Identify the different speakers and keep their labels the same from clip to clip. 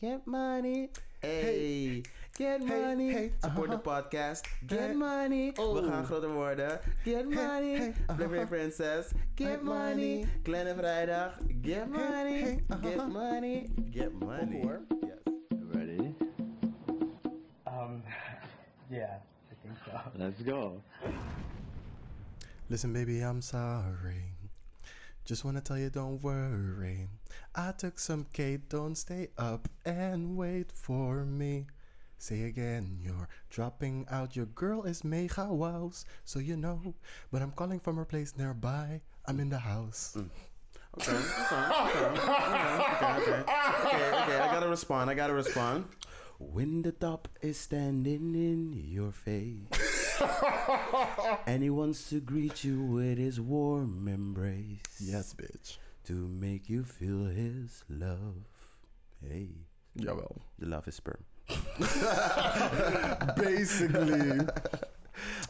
Speaker 1: Get money. Hey. Get money.
Speaker 2: hey,
Speaker 1: Support
Speaker 2: aha.
Speaker 1: the uh-huh. podcast. Oh. Get
Speaker 2: Hey.
Speaker 1: money.
Speaker 2: Oh.
Speaker 1: We gaan groter worden. Get money.
Speaker 2: hey, uh-huh. aha.
Speaker 1: Blackberry Princess. Get
Speaker 2: Hey,
Speaker 1: money.
Speaker 2: money.
Speaker 1: Kleine vrijdag. Get money.
Speaker 2: hey, aha.
Speaker 1: Get money. Get money.
Speaker 2: hoor.
Speaker 1: Yes.
Speaker 3: Ready?
Speaker 4: Um, yeah, I think so.
Speaker 3: Let's go.
Speaker 2: Listen, baby, I'm sorry. Just wanna tell you, don't worry. I took some Kate, don't stay up and wait for me. Say again, you're dropping out. Your girl is mega wows, so you know. But I'm calling from her place nearby. I'm in the house. Mm.
Speaker 1: Okay, okay, okay, okay, okay, okay, okay, I gotta respond, I gotta respond. When the top is standing in your face and he wants to greet you with his warm embrace
Speaker 2: Yes, bitch.
Speaker 1: to make you feel his love. Hey,
Speaker 2: Jawel.
Speaker 1: the love is sperm.
Speaker 2: Basically.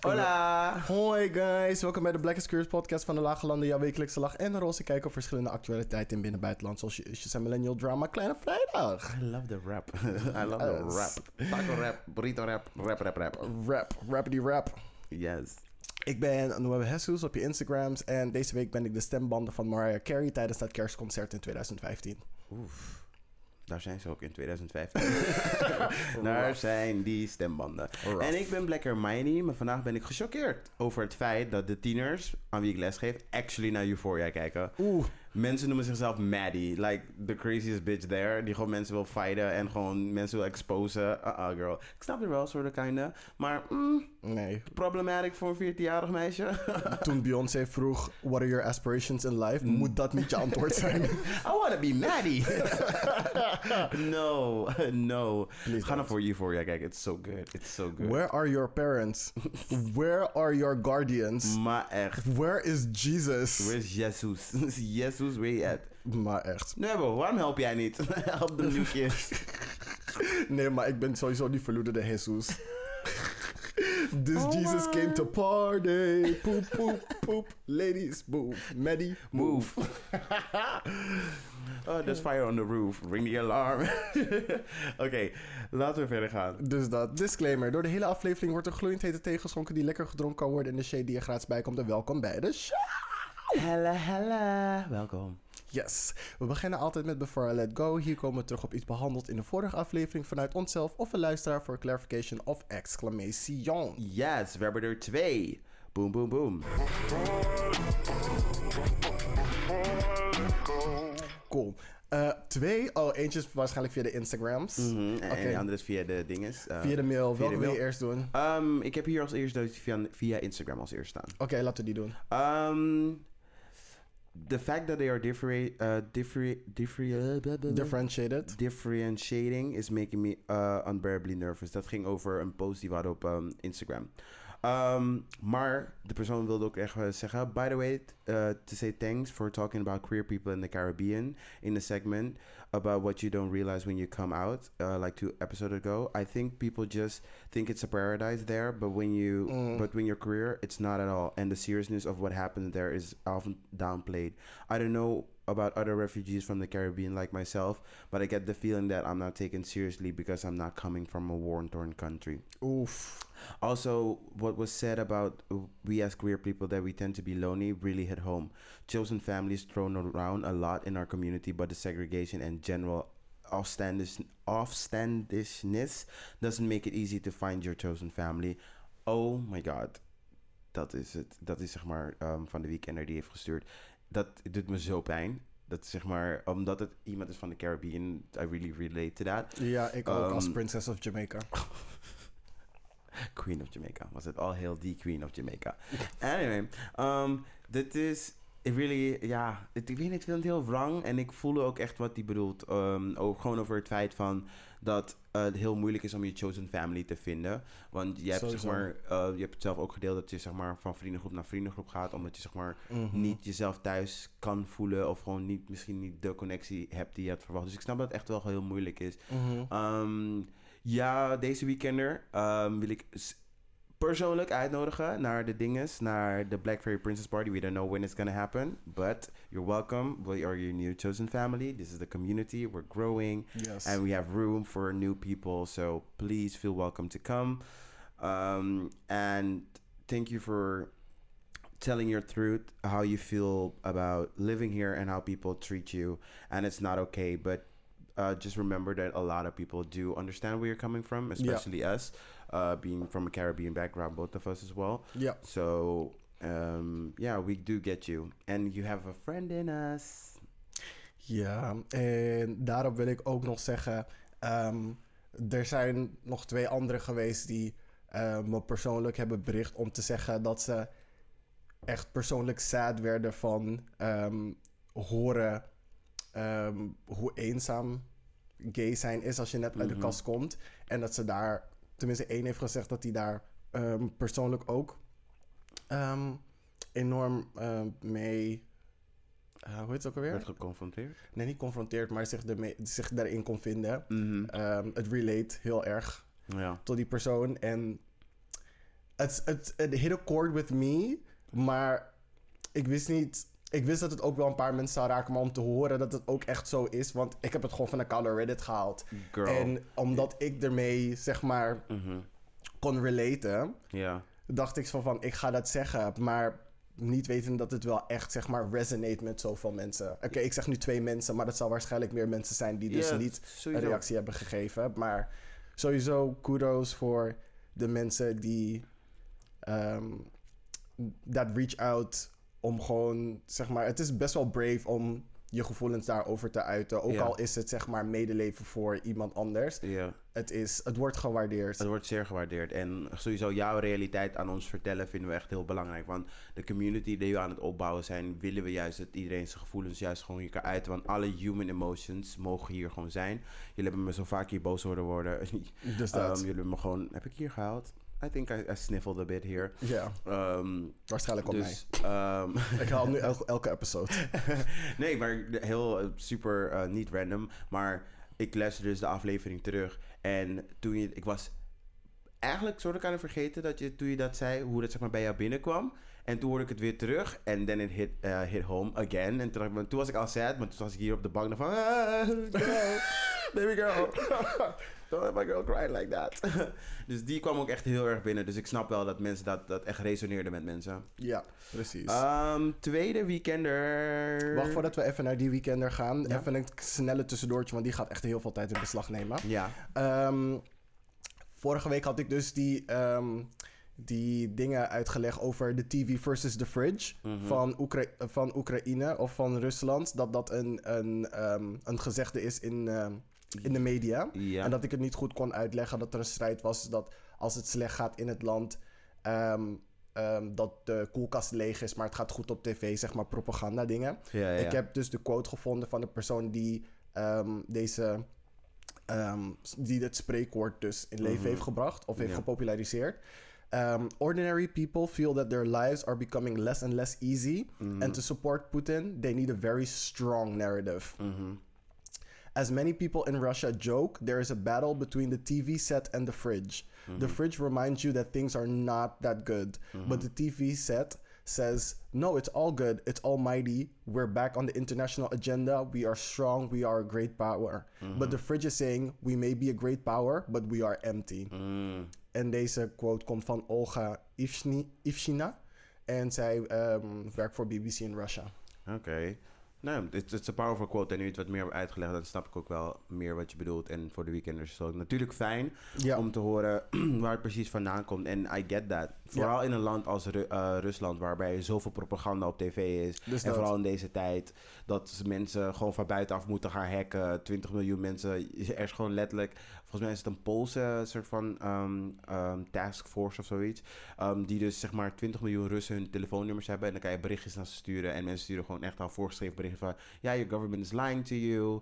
Speaker 1: Hola!
Speaker 2: Hoi guys, welkom bij de Black Curious podcast van de Lage Landen. Jouw wekelijkse lach en een roze kijk op verschillende actualiteiten in binnen- en buitenland. Zoals je issues en millennial drama. Kleine vrijdag.
Speaker 1: I love the rap. I love the
Speaker 2: Yes.
Speaker 1: rap. Taco rap, burrito rap, rap, rap, rap.
Speaker 2: Rap, rapidy rap.
Speaker 1: Yes.
Speaker 2: Ik ben Noelle Jesus op je Instagrams. En deze week ben ik de stembanden van Mariah Carey tijdens dat kerstconcert in 2015.
Speaker 1: Oef. Daar zijn ze ook in 2015. Daar zijn die stembanden.
Speaker 2: Rough.
Speaker 1: En ik ben Black Hermione, maar vandaag ben ik gechoqueerd over het feit dat de tieners aan wie ik lesgeef actually naar Euphoria kijken.
Speaker 2: Oeh,
Speaker 1: Mensen noemen zichzelf Maddie, like the craziest bitch there, die gewoon mensen wil fighten en gewoon mensen wil exposen. Uh-uh girl. Ik snap het wel, soort of kinda. Maar mm,
Speaker 2: nee.
Speaker 1: problematic voor een 14-jarig meisje.
Speaker 2: Toen Beyoncé vroeg, what are your aspirations in life? Moet dat niet je antwoord zijn?
Speaker 1: I wanna be Maddie. no, no.
Speaker 2: Please
Speaker 1: Ga
Speaker 2: don't.
Speaker 1: voor Euphoria kijken. It's so good. It's so good.
Speaker 2: Where are your parents? Where are your guardians?
Speaker 1: Maar echt.
Speaker 2: Where is Jesus?
Speaker 1: Where is Jesus? Jesus, at?
Speaker 2: Maar echt.
Speaker 1: Nee bro, waarom help jij niet? help de kids.
Speaker 2: Nee, maar ik ben sowieso die verloederde Jesus. This
Speaker 1: Oh,
Speaker 2: Jesus came to party. Poep, poep, poep. Ladies, move. Maddie, move.
Speaker 1: Oh, there's fire on the roof. Ring the alarm. Oké, laten we verder gaan.
Speaker 2: Dus dat. Disclaimer. Door de hele aflevering wordt er gloeiend hete thee geschonken die lekker gedronken kan worden in de shade die er gratis bij komt. En welkom bij de show.
Speaker 1: Hella, hella. Welkom.
Speaker 2: Yes. We beginnen altijd met Before I Let Go. Hier komen we terug op iets behandeld in de vorige aflevering vanuit onszelf of een luisteraar voor clarification of exclamation.
Speaker 1: Yes, we hebben er twee. Boom, boom, boom.
Speaker 2: Cool. Eh, twee. Oh, eentje is waarschijnlijk via de Instagrams.
Speaker 1: Mhm, En
Speaker 2: Oké.
Speaker 1: de andere is via de dinges. eh,
Speaker 2: Via de mail.
Speaker 1: via
Speaker 2: Welke
Speaker 1: de
Speaker 2: wil je eerst doen?
Speaker 1: Ehm, ik heb hier als eerste via, via Instagram als eerste staan.
Speaker 2: Oké, laten we die doen.
Speaker 1: Um, the fact that they are different, uh, different, different,
Speaker 2: Differentiated.
Speaker 1: differentiating is making me uh, unbearably nervous. Dat ging over een post die we hadden op um, Instagram. Um, maar de persoon wilde ook echt uh, zeggen: By the way, uh, to say thanks for talking about queer people in the Caribbean in the segment about what you don't realize when you come out, uh, like two episodes ago. I think people just think it's a paradise there, but when you but when you're queer, it's not at all. And the seriousness of what happens there is often downplayed. I don't know about other refugees from the Caribbean like myself, but I get the feeling that I'm not taken seriously because I'm not coming from a war-torn country.
Speaker 2: Oef.
Speaker 1: Also, what was said about we as queer people that we tend to be lonely really hit home. Chosen families thrown around a lot in our community, but the segregation and general offstandish, offstandishness doesn't make it easy to find your chosen family. Oh my god. Dat is het. Dat is zeg maar ehm, van de weekender die heeft gestuurd. Dat doet me zo pijn. Dat zeg maar, omdat het iemand is van de Caribbean, I really relate to that.
Speaker 2: Ja, ik ook
Speaker 1: Um,
Speaker 2: als Princess of Jamaica.
Speaker 1: Queen of Jamaica. Was het al heel die Queen of Jamaica. Anyway, um, dit is really, ja, het, ik weet niet, ik vind het heel wrang. En ik voel ook echt wat hij bedoelt. Um, ook gewoon over het feit van dat uh, het heel moeilijk is om je chosen family te vinden. Want je hebt, zeg maar, uh, je hebt het zelf ook gedeeld dat je zeg maar, van vriendengroep naar vriendengroep gaat. Omdat je zeg maar,
Speaker 2: Mhm.
Speaker 1: niet jezelf thuis kan voelen. Of gewoon niet, misschien niet de connectie hebt die je hebt verwacht. Dus ik snap dat het echt wel heel moeilijk is. Um, ja, deze weekender um, wil ik persoonlijk uitnodigen naar de dinges, naar de Black Fairy Princess Party. We don't know when it's gonna happen, but you're welcome. We are your new chosen family. This is the community. We're growing.
Speaker 2: Yes.
Speaker 1: and we have room for new people. So please feel welcome to come. Um, and thank you for telling your truth, how you feel about living here and how people treat you. And it's not okay, but uh, just remember that a lot of people do understand where you're coming from, especially us, uh, being from a Caribbean background, both of us as well.
Speaker 2: Ja.
Speaker 1: So um, yeah, we do get you, and you have a friend in us.
Speaker 2: Ja, en daarop wil ik ook nog zeggen... ehm, er zijn nog twee anderen geweest die eh, me persoonlijk hebben bericht... om te zeggen dat ze echt persoonlijk sad werden van ehm, horen... ehm, hoe eenzaam gay zijn is als je net uit de
Speaker 1: Mhm.
Speaker 2: kast komt. En dat ze daar... Tenminste, één heeft gezegd dat hij daar ehm, persoonlijk ook... ehm, enorm mee... eh, hoe heet het ook alweer?
Speaker 1: Werd geconfronteerd.
Speaker 2: nee, niet confronteerd, maar zich, ermee, zich daarin kon vinden.
Speaker 1: Mhm.
Speaker 2: Het relate heel erg
Speaker 1: Ja.
Speaker 2: tot die persoon. En het, het, het hit a chord with me, maar ik wist niet... Ik wist dat het ook wel een paar mensen zou raken, maar om te horen dat het ook echt zo is... Want ik heb het gewoon van de koude Reddit gehaald.
Speaker 1: Girl.
Speaker 2: En omdat ik ermee, zeg maar,
Speaker 1: Mhm.
Speaker 2: kon relaten... Dacht ik zo van, ik ga dat zeggen, maar niet weten dat het wel echt, zeg maar, resonate met zoveel mensen. Oké, ik zeg nu twee mensen, maar dat zal waarschijnlijk meer mensen zijn die dus niet
Speaker 1: sowieso.
Speaker 2: een reactie hebben gegeven. Maar sowieso kudos voor de mensen die ehm, dat reach out om gewoon, zeg maar, het is best wel brave om je gevoelens daarover te uiten. Ook
Speaker 1: Ja.
Speaker 2: al is het, zeg maar, medeleven voor iemand anders.
Speaker 1: Ja,
Speaker 2: Het, is, het wordt gewaardeerd.
Speaker 1: het wordt zeer gewaardeerd. En sowieso jouw realiteit aan ons vertellen vinden we echt heel belangrijk. Want de community die we aan het opbouwen zijn, willen we juist dat iedereen zijn gevoelens juist gewoon hier kan uiten. Want alle human emotions mogen hier gewoon zijn. Jullie hebben me zo vaak hier boos horen worden.
Speaker 2: Dus
Speaker 1: Ehm,
Speaker 2: dat,
Speaker 1: jullie hebben me gewoon, heb ik hier gehaald? I think I, I sniffled a bit here.
Speaker 2: ja,
Speaker 1: Ehm,
Speaker 2: waarschijnlijk op mij.
Speaker 1: dus, ehm,
Speaker 2: Ik haal nu el- elke episode.
Speaker 1: nee, maar heel eh, super eh, niet random. Maar ik luisterde dus de aflevering terug. En toen je, ik was eigenlijk soort aan het vergeten dat je, toen je dat zei, hoe dat zeg maar bij jou binnenkwam. En toen hoorde ik het weer terug. En then it hit, eh, hit home again. En toen, toen was ik al sad, maar toen was ik hier op de bank. van, ah, girl, baby girl. Don't let my girl cry like that. dus die kwam ook echt heel erg binnen. Dus ik snap wel dat mensen dat, dat echt resoneerde met mensen.
Speaker 2: Ja, precies.
Speaker 1: Ehm, tweede weekender.
Speaker 2: Wacht voordat we even naar die weekender gaan.
Speaker 1: Ja.
Speaker 2: Even een snelle tussendoortje, want die gaat echt heel veel tijd in beslag nemen.
Speaker 1: Ja.
Speaker 2: Ehm, vorige week had ik dus die, ehm, die dingen uitgelegd over de TV versus the fridge
Speaker 1: Mhm.
Speaker 2: van, Oekra- van Oekraïne of van Rusland. Dat dat een, een, een gezegde is in, in de media.
Speaker 1: Ja.
Speaker 2: En dat ik het niet goed kon uitleggen dat er een strijd was dat als het slecht gaat in het land, ehm, ehm, dat de koelkast leeg is, maar het gaat goed op tv, zeg maar propaganda dingen.
Speaker 1: ja, ja.
Speaker 2: Ik heb dus de quote gevonden van de persoon die ehm, deze, die het spreekwoord dus in leven
Speaker 1: Mhm.
Speaker 2: heeft gebracht of heeft gepopulariseerd. Um, ordinary people feel that their lives are becoming less and less easy.
Speaker 1: Mhm.
Speaker 2: And to support Putin, they need a very strong narrative.
Speaker 1: Mhm.
Speaker 2: As many people in Russia joke, there is a battle between the TV set and the fridge. The mm-hmm. fridge reminds you that things are not that good, but mm-hmm. the TV set says, No, it's all good, it's almighty, we're back on the international agenda, we are strong, we are a great power. But the mm-hmm. fridge is saying, We may be a great power, but we are empty.
Speaker 1: Mm.
Speaker 2: En deze quote komt van Olga Ivshina. En zij ehm, um, werkt voor BBC in Russia.
Speaker 1: Oké. Nou, het is een powerful quote. En nu je het wat meer uitgelegd, dan snap ik ook wel meer wat je bedoelt. En voor de weekenders is het natuurlijk fijn
Speaker 2: Ja.
Speaker 1: om te horen waar het precies vandaan komt. En I get that. Vooral in een land als Ru- eh, Rusland, waarbij zoveel propaganda op tv is.
Speaker 2: Dus
Speaker 1: en
Speaker 2: dat.
Speaker 1: vooral in deze tijd, dat mensen gewoon van buitenaf moeten gaan hacken. 20 miljoen mensen, er is gewoon letterlijk... Volgens mij is het een Poolse soort van ehm, ehm, taskforce of zoiets. ehm, die dus zeg maar 20 miljoen Russen hun telefoonnummers hebben. En dan kan je berichtjes naar ze sturen. En mensen sturen gewoon echt al voorgeschreven berichten van... Ja, your government is lying to you.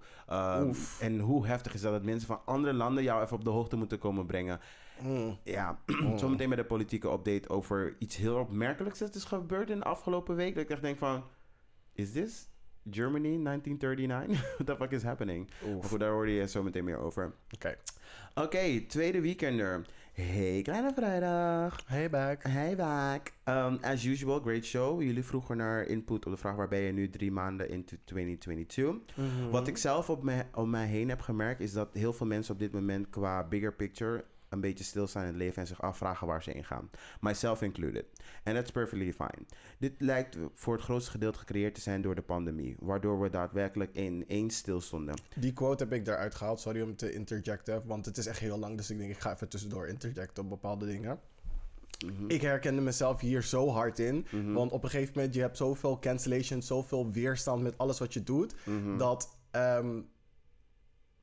Speaker 1: En hoe heftig is dat? Dat mensen van andere landen jou even op de hoogte moeten komen brengen.
Speaker 2: Mm.
Speaker 1: Ja, zometeen met de politieke update over iets heel opmerkelijks dat is gebeurd in de afgelopen week. Dat ik echt denk van, is this Germany 1939? What the fuck is happening?
Speaker 2: Oef.
Speaker 1: Maar goed, daar hoorde je zo meteen meer over.
Speaker 2: Oké.
Speaker 1: Oké, tweede weekender. Hey, kleine vrijdag.
Speaker 2: Hey back.
Speaker 1: Hey, back. Um, as usual, great show. Jullie vroegen naar input op de vraag waar ben je nu drie maanden into 2022.
Speaker 2: Mhm.
Speaker 1: Wat ik zelf op mij, om mij heen heb gemerkt, is dat heel veel mensen op dit moment qua bigger picture een beetje stilstaan in het leven en zich afvragen waar ze in gaan. Myself included. And that's perfectly fine. Dit lijkt voor het grootste gedeelte gecreëerd te zijn door de pandemie, waardoor we daadwerkelijk ineens stilstonden.
Speaker 2: Die quote heb ik eruit gehaald. Sorry om te interjecten, want het is echt heel lang. Dus ik denk, ik ga even tussendoor interjecten op bepaalde dingen.
Speaker 1: Mhm.
Speaker 2: Ik herkende mezelf hier zo hard in.
Speaker 1: Mhm.
Speaker 2: Want op een gegeven moment, je hebt zoveel cancellation, zoveel weerstand met alles wat je doet.
Speaker 1: Mhm.
Speaker 2: Dat, ehm,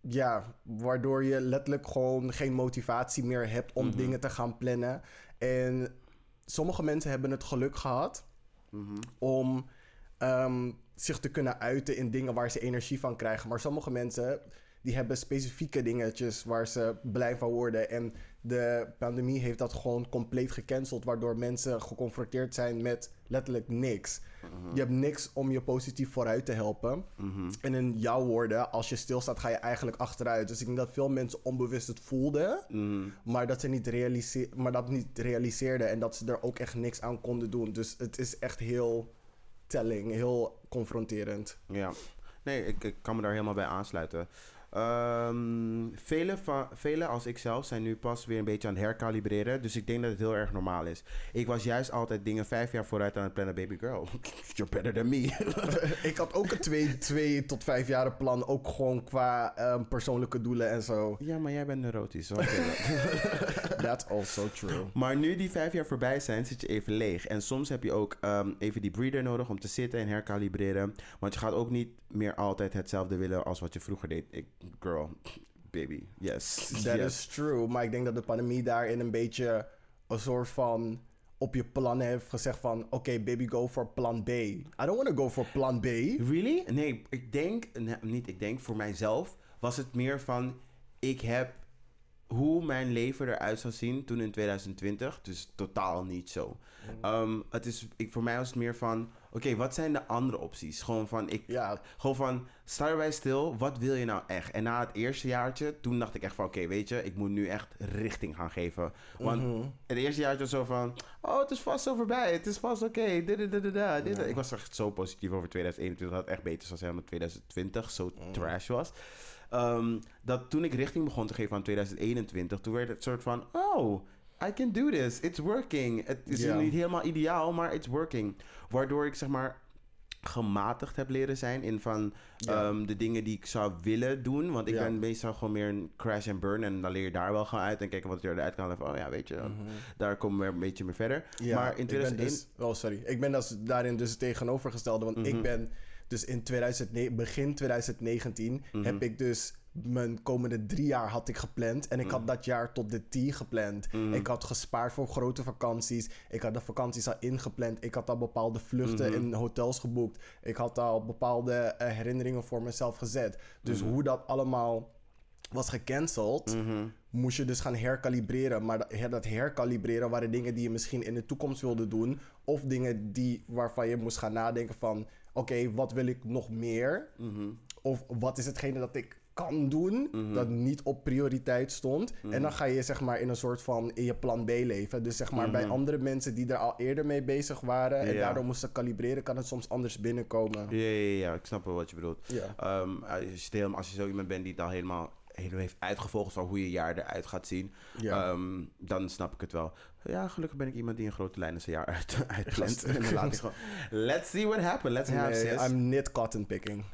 Speaker 2: ja, waardoor je letterlijk gewoon geen motivatie meer hebt om
Speaker 1: Mhm.
Speaker 2: dingen te gaan plannen. En sommige mensen hebben het geluk gehad
Speaker 1: Mhm.
Speaker 2: om ehm, zich te kunnen uiten in dingen waar ze energie van krijgen. Maar sommige mensen die hebben specifieke dingetjes waar ze blij van worden. En de pandemie heeft dat gewoon compleet gecanceld, waardoor mensen geconfronteerd zijn met letterlijk niks. Je hebt niks om je positief vooruit te helpen.
Speaker 1: Mhm.
Speaker 2: En in jouw woorden, als je stilstaat, ga je eigenlijk achteruit. Dus ik denk dat veel mensen onbewust het voelden,
Speaker 1: Mhm.
Speaker 2: maar dat ze niet, maar dat niet realiseerden. En dat ze er ook echt niks aan konden doen. Dus het is echt heel telling, heel confronterend.
Speaker 1: Ja, nee, ik, ik kan me daar helemaal bij aansluiten. Ehm velen, van, velen als ik zelf zijn nu pas weer een beetje aan het herkalibreren. Dus ik denk dat het heel erg normaal is. Ik was juist altijd dingen vijf jaar vooruit aan het plannen. Baby girl, you're better than me.
Speaker 2: ik had ook een twee, twee tot vijf jaren plan, ook gewoon qua ehm, persoonlijke doelen en zo.
Speaker 1: ja, maar jij bent neurotisch.
Speaker 2: That's also true.
Speaker 1: maar nu die vijf jaar voorbij zijn, zit je even leeg. En soms heb je ook ehm, even die breeder nodig om te zitten en herkalibreren. Want je gaat ook niet meer altijd hetzelfde willen als wat je vroeger deed. Ik, girl, baby, yes.
Speaker 2: That
Speaker 1: yes.
Speaker 2: is true. Maar ik denk dat de pandemie daarin een beetje een soort van op je plannen heeft gezegd van... Oké, baby, go for plan B. I don't want to go for plan B.
Speaker 1: Really? Nee, ik denk, nee, niet ik denk, voor mijzelf was het meer van, ik heb hoe mijn leven eruit zou zien toen in 2020, dus totaal niet zo. Ehm, het is, ik, voor mij was het meer van, oké, wat zijn de andere opties? Gewoon van, ik,
Speaker 2: Ja,
Speaker 1: gewoon van, sta erbij stil, wat wil je nou echt? En na het eerste jaartje, toen dacht ik echt van, oké, weet je, ik moet nu echt richting gaan geven. Want
Speaker 2: Mhm.
Speaker 1: het eerste jaartje was zo van, oh, het is vast zo voorbij, het is vast oké. Ik was echt zo positief over 2021, dat het echt beter zou zijn dan 2020 zo trash was. Ehm, dat toen ik richting begon te geven aan 2021, toen werd het soort van, oh, I can do this, it's working. Het is niet helemaal ideaal, maar it's working. Waardoor ik zeg maar gematigd heb leren zijn in van ehm, de dingen die ik zou willen doen. Want ik ben meestal gewoon meer een crash and burn. En dan leer je daar wel gewoon uit. En kijken wat je eruit kan. Van, oh ja, weet je, daar komen we een beetje meer verder.
Speaker 2: Mhm.
Speaker 1: Maar in
Speaker 2: ik ben
Speaker 1: 2001...
Speaker 2: dus, oh, sorry. Ik ben dus daarin dus het tegenovergestelde. Want
Speaker 1: Mhm.
Speaker 2: ik ben dus in 2009, begin 2019
Speaker 1: Mhm.
Speaker 2: heb ik dus mijn komende drie jaar had ik gepland. En ik had dat jaar tot de T gepland.
Speaker 1: Mhm.
Speaker 2: Ik had gespaard voor grote vakanties. Ik had de vakanties al ingepland. Ik had al bepaalde vluchten
Speaker 1: Mhm.
Speaker 2: in hotels geboekt. Ik had al bepaalde eh, herinneringen voor mezelf gezet. Dus
Speaker 1: Mhm.
Speaker 2: hoe dat allemaal was gecanceld
Speaker 1: Mhm.
Speaker 2: moest je dus gaan herkalibreren. Maar dat, herkalibreren waren dingen die je misschien in de toekomst wilde doen. Of dingen die, waarvan je moest gaan nadenken van... Oké, wat wil ik nog meer? Of wat is hetgene dat ik kan doen
Speaker 1: Mhm.
Speaker 2: dat niet op prioriteit stond? En dan ga je zeg maar in een soort van in je plan B leven. Dus zeg maar bij
Speaker 1: Mhm.
Speaker 2: andere mensen die er al eerder mee bezig waren... en
Speaker 1: Ja.
Speaker 2: daardoor moesten kalibreren, kan het soms anders binnenkomen.
Speaker 1: Ja, ja, ja, ik snap wel wat je bedoelt.
Speaker 2: Ja.
Speaker 1: Ehm, als, je als je zo iemand bent die het al helemaal, helemaal heeft uitgevolgd van hoe je jaar eruit gaat zien,
Speaker 2: Ja.
Speaker 1: ehm, dan snap ik het wel. Ja, gelukkig ben ik iemand die een grote lijn zijn jaar uit, uitplant.
Speaker 2: Gast.
Speaker 1: en dan laat ik gewoon, let's see what happens, let's have.
Speaker 2: I'm net cotton picking.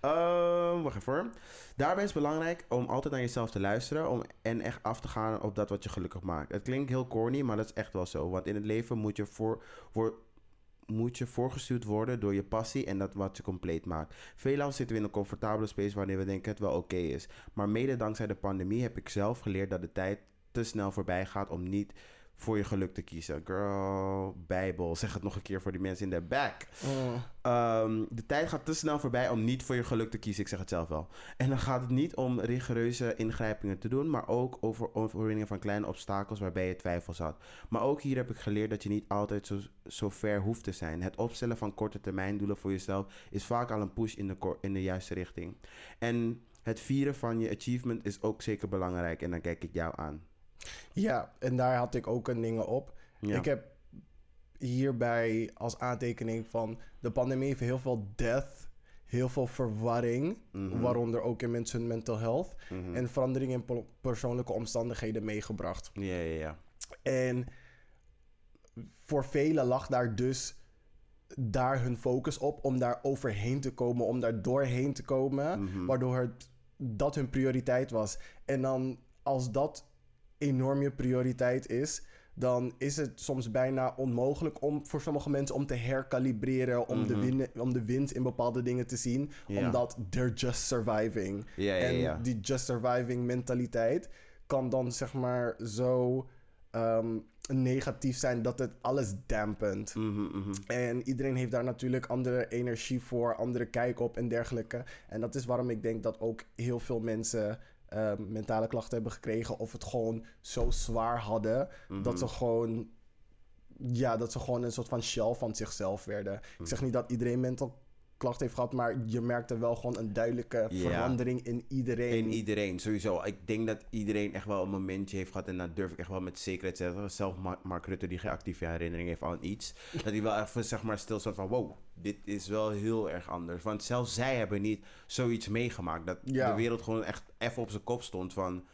Speaker 1: Ehm, wacht even. Daarbij is het belangrijk om altijd naar jezelf te luisteren om, en echt af te gaan op dat wat je gelukkig maakt. Het klinkt heel corny, maar dat is echt wel zo. Want in het leven moet je, voor, voor, moet je voorgestuurd worden door je passie en dat wat je compleet maakt. Veelal zitten we in een comfortabele space wanneer we denken het wel oké is. Maar mede dankzij de pandemie heb ik zelf geleerd dat de tijd te snel voorbij gaat om niet voor je geluk te kiezen. Girl, Bijbel, zeg het nog een keer voor die mensen in de back.
Speaker 2: Mm.
Speaker 1: Ehm, de tijd gaat te snel voorbij om niet voor je geluk te kiezen. Ik zeg het zelf wel. En dan gaat het niet om rigoureuze ingrijpingen te doen, maar ook over overwinningen van kleine obstakels waarbij je twijfels had. Maar ook hier heb ik geleerd dat je niet altijd zo, zo ver hoeft te zijn. Het opstellen van korte termijn doelen voor jezelf is vaak al een push in de, in de juiste richting. En het vieren van je achievement is ook zeker belangrijk. En dan kijk ik jou aan.
Speaker 2: Ja, en daar had ik ook een dingen op.
Speaker 1: Ja.
Speaker 2: Ik heb hierbij als aantekening van de pandemie heeft heel veel death, heel veel verwarring,
Speaker 1: Mhm.
Speaker 2: waaronder ook in mensen hun mental health
Speaker 1: Mhm.
Speaker 2: en verandering in persoonlijke omstandigheden meegebracht.
Speaker 1: Ja, ja, ja.
Speaker 2: En voor velen lag daar dus daar hun focus op om daar overheen te komen, om daar doorheen te komen,
Speaker 1: Mhm.
Speaker 2: waardoor het, dat hun prioriteit was. En dan als dat enorm je prioriteit is, dan is het soms bijna onmogelijk om voor sommige mensen om te herkalibreren, om, de,
Speaker 1: Mhm.
Speaker 2: win, om de winst in bepaalde dingen te zien,
Speaker 1: Ja.
Speaker 2: omdat they're just surviving.
Speaker 1: Ja, ja,
Speaker 2: en die just surviving mentaliteit kan dan zeg maar zo ehm, negatief zijn dat het alles dampent.
Speaker 1: Mhm, mhm.
Speaker 2: En iedereen heeft daar natuurlijk andere energie voor, andere kijk op en dergelijke. En dat is waarom ik denk dat ook heel veel mensen ehm, mentale klachten hebben gekregen. Of het gewoon zo zwaar hadden dat ze gewoon. Ja, dat ze gewoon een soort van shell van zichzelf werden. Ik zeg niet dat iedereen mental klachten heeft gehad, maar je merkte wel gewoon een duidelijke
Speaker 1: Ja.
Speaker 2: verandering in iedereen.
Speaker 1: In iedereen, sowieso. Ik denk dat iedereen echt wel een momentje heeft gehad. En dat durf ik echt wel met zekerheid te zeggen. Zelf Ma- Mark Rutte, die geen actieve herinnering heeft aan iets. dat hij wel even zeg maar stil staat van... Wow, dit is wel heel erg anders. Want zelfs zij hebben niet zoiets meegemaakt. Dat
Speaker 2: Ja.
Speaker 1: de wereld gewoon echt even op zijn kop stond van...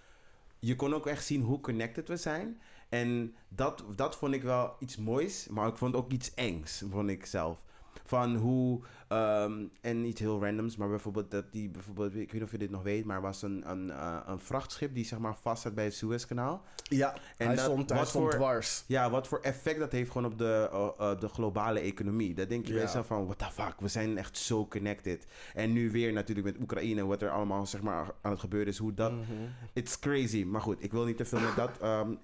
Speaker 1: Je kon ook echt zien hoe connected we zijn. En dat, dat vond ik wel iets moois. Maar ik vond ook iets engs, vond ik zelf. Van hoe, ehm, en niet heel randoms, maar bijvoorbeeld dat die, bijvoorbeeld, ik weet niet of je dit nog weet, maar was een, een, eh, een vrachtschip die zeg maar vast zat bij het Suezkanaal.
Speaker 2: Ja,
Speaker 1: En
Speaker 2: hij
Speaker 1: dat-
Speaker 2: stond, hij stond
Speaker 1: voor-
Speaker 2: dwars.
Speaker 1: Ja, wat voor effect dat heeft gewoon op de, eh, eh, de globale economie. Dat denk je bij
Speaker 2: Ja.
Speaker 1: jezelf van, what the fuck, we zijn echt zo connected. En nu weer natuurlijk met Oekraïne, wat er allemaal zeg maar aan het gebeuren is, hoe dat,
Speaker 2: Mhm.
Speaker 1: it's crazy. Maar goed, ik wil niet te veel met dat, ehm,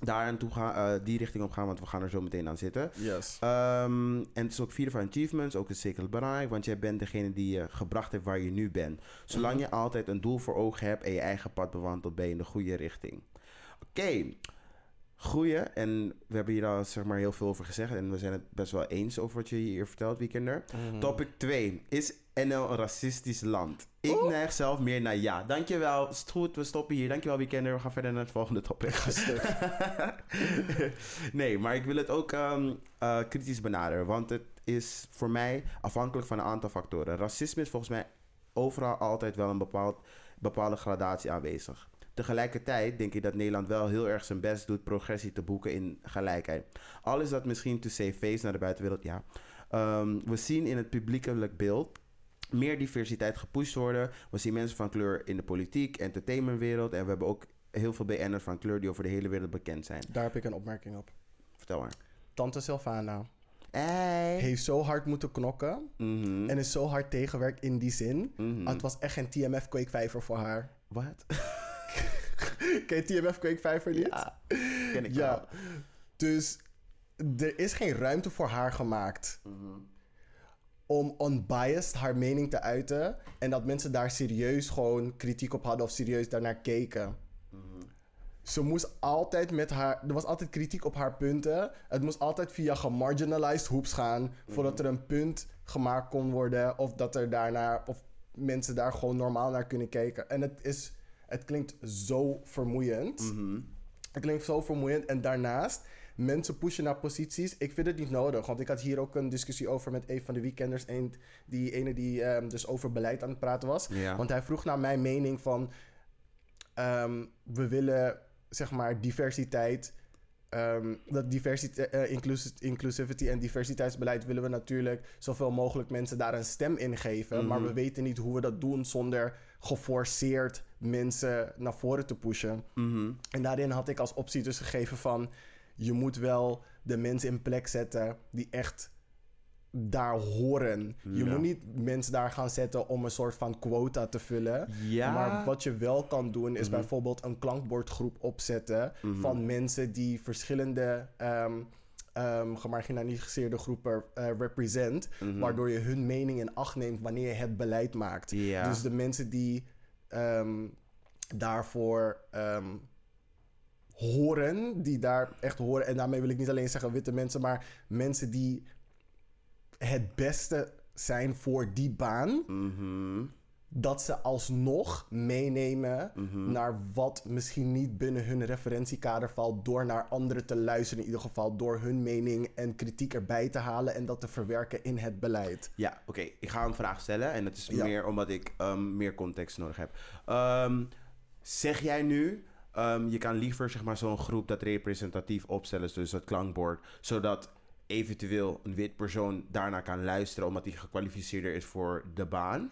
Speaker 1: daar aan toe gaan, eh, die richting op gaan, want we gaan er zo meteen aan zitten.
Speaker 2: Yes.
Speaker 1: Ehm, en het is ook vieren van achievements, ook is zeker belangrijk, want jij bent degene die je gebracht heeft waar je nu bent. Zolang je altijd een doel voor ogen hebt en je eigen pad bewandelt, ben je in de goede richting. Oké, goeie. En we hebben hier al zeg maar heel veel over gezegd en we zijn het best wel eens over wat je hier vertelt, Weekender.
Speaker 2: Mhm.
Speaker 1: Topic 2. Is NL een racistisch land? Ik neig zelf meer naar ja. Dankjewel. Is het goed? We stoppen hier. Dankjewel, Weekender. We gaan verder naar het volgende topic. nee, maar ik wil het ook ehm, eh, kritisch benaderen. Want het is voor mij afhankelijk van een aantal factoren. Racisme is volgens mij overal altijd wel een bepaald, bepaalde gradatie aanwezig. Tegelijkertijd denk ik dat Nederland wel heel erg zijn best doet progressie te boeken in gelijkheid. Al is dat misschien to save face naar de buitenwereld, ja. Ehm, we zien in het publiekelijk beeld meer diversiteit gepusht worden. We zien mensen van kleur in de politiek, entertainmentwereld. En we hebben ook heel veel BN'ers van kleur die over de hele wereld bekend zijn.
Speaker 2: Daar heb ik een opmerking op.
Speaker 1: Vertel maar.
Speaker 2: Tante Sylvana
Speaker 1: Hey.
Speaker 2: heeft zo hard moeten knokken
Speaker 1: Mhm.
Speaker 2: en is zo hard tegenwerkt in die zin.
Speaker 1: Mhm.
Speaker 2: Het was echt geen TMF kweekvijver voor haar.
Speaker 1: Wat?
Speaker 2: Ken je TMF kweekvijver niet?
Speaker 1: Ja, ken ik
Speaker 2: Ja.
Speaker 1: wel.
Speaker 2: Dus er is geen ruimte voor haar gemaakt
Speaker 1: Mhm.
Speaker 2: Om unbiased haar mening te uiten. En dat mensen daar serieus gewoon kritiek op hadden of serieus daarnaar keken. Ze moest altijd met haar. Er was altijd kritiek op haar punten. Het moest altijd via gemarginalized hoops gaan. Voordat er een punt gemaakt kon worden. Of dat er daarna. Of mensen daar gewoon normaal naar kunnen kijken. En het is. Het klinkt zo vermoeiend.
Speaker 1: Mhm.
Speaker 2: Het klinkt zo vermoeiend. En daarnaast, mensen pushen naar posities. Ik vind het niet nodig. Want ik had hier ook een discussie over met een van de weekenders. En die ene die ehm, dus over beleid aan het praten was.
Speaker 1: Ja.
Speaker 2: Want hij vroeg naar mijn mening van... ehm, we willen, zeg maar, diversiteit... ehm, dat diversiteit, eh, inclus- inclusivity en diversiteitsbeleid willen we natuurlijk zoveel mogelijk mensen daar een stem in geven. Maar we weten niet hoe we dat doen zonder geforceerd mensen naar voren te pushen.
Speaker 1: Mhm.
Speaker 2: En daarin had ik als optie dus gegeven van... je moet wel de mensen in plek zetten die echt daar horen. Je
Speaker 1: Ja.
Speaker 2: moet niet mensen daar gaan zetten om een soort van quota te vullen.
Speaker 1: Ja.
Speaker 2: Maar wat je wel kan doen is
Speaker 1: Mhm.
Speaker 2: bijvoorbeeld een klankbordgroep opzetten van mensen die verschillende ehm, ehm, gemarginaliseerde groepen eh, represent,
Speaker 1: Mhm.
Speaker 2: waardoor je hun mening in acht neemt wanneer je het beleid maakt.
Speaker 1: Ja.
Speaker 2: Dus de mensen die ehm, daarvoor horen, die daar echt horen, en daarmee wil ik niet alleen zeggen witte mensen, maar mensen die het beste zijn voor die baan,
Speaker 1: Mhm.
Speaker 2: dat ze alsnog meenemen
Speaker 1: Mhm.
Speaker 2: naar wat misschien niet binnen hun referentiekader valt, door naar anderen te luisteren, in ieder geval door hun mening en kritiek erbij te halen en dat te verwerken in het beleid.
Speaker 1: Ja, oké. Ik ga een vraag stellen. En dat is
Speaker 2: Ja.
Speaker 1: meer omdat ik ehm, meer context nodig heb. Ehm, zeg jij nu, ehm, je kan liever zeg maar, zo'n groep dat representatief opstellen, dus dat klankbord, zodat eventueel een wit persoon daarna kan luisteren omdat hij gekwalificeerder is voor de baan?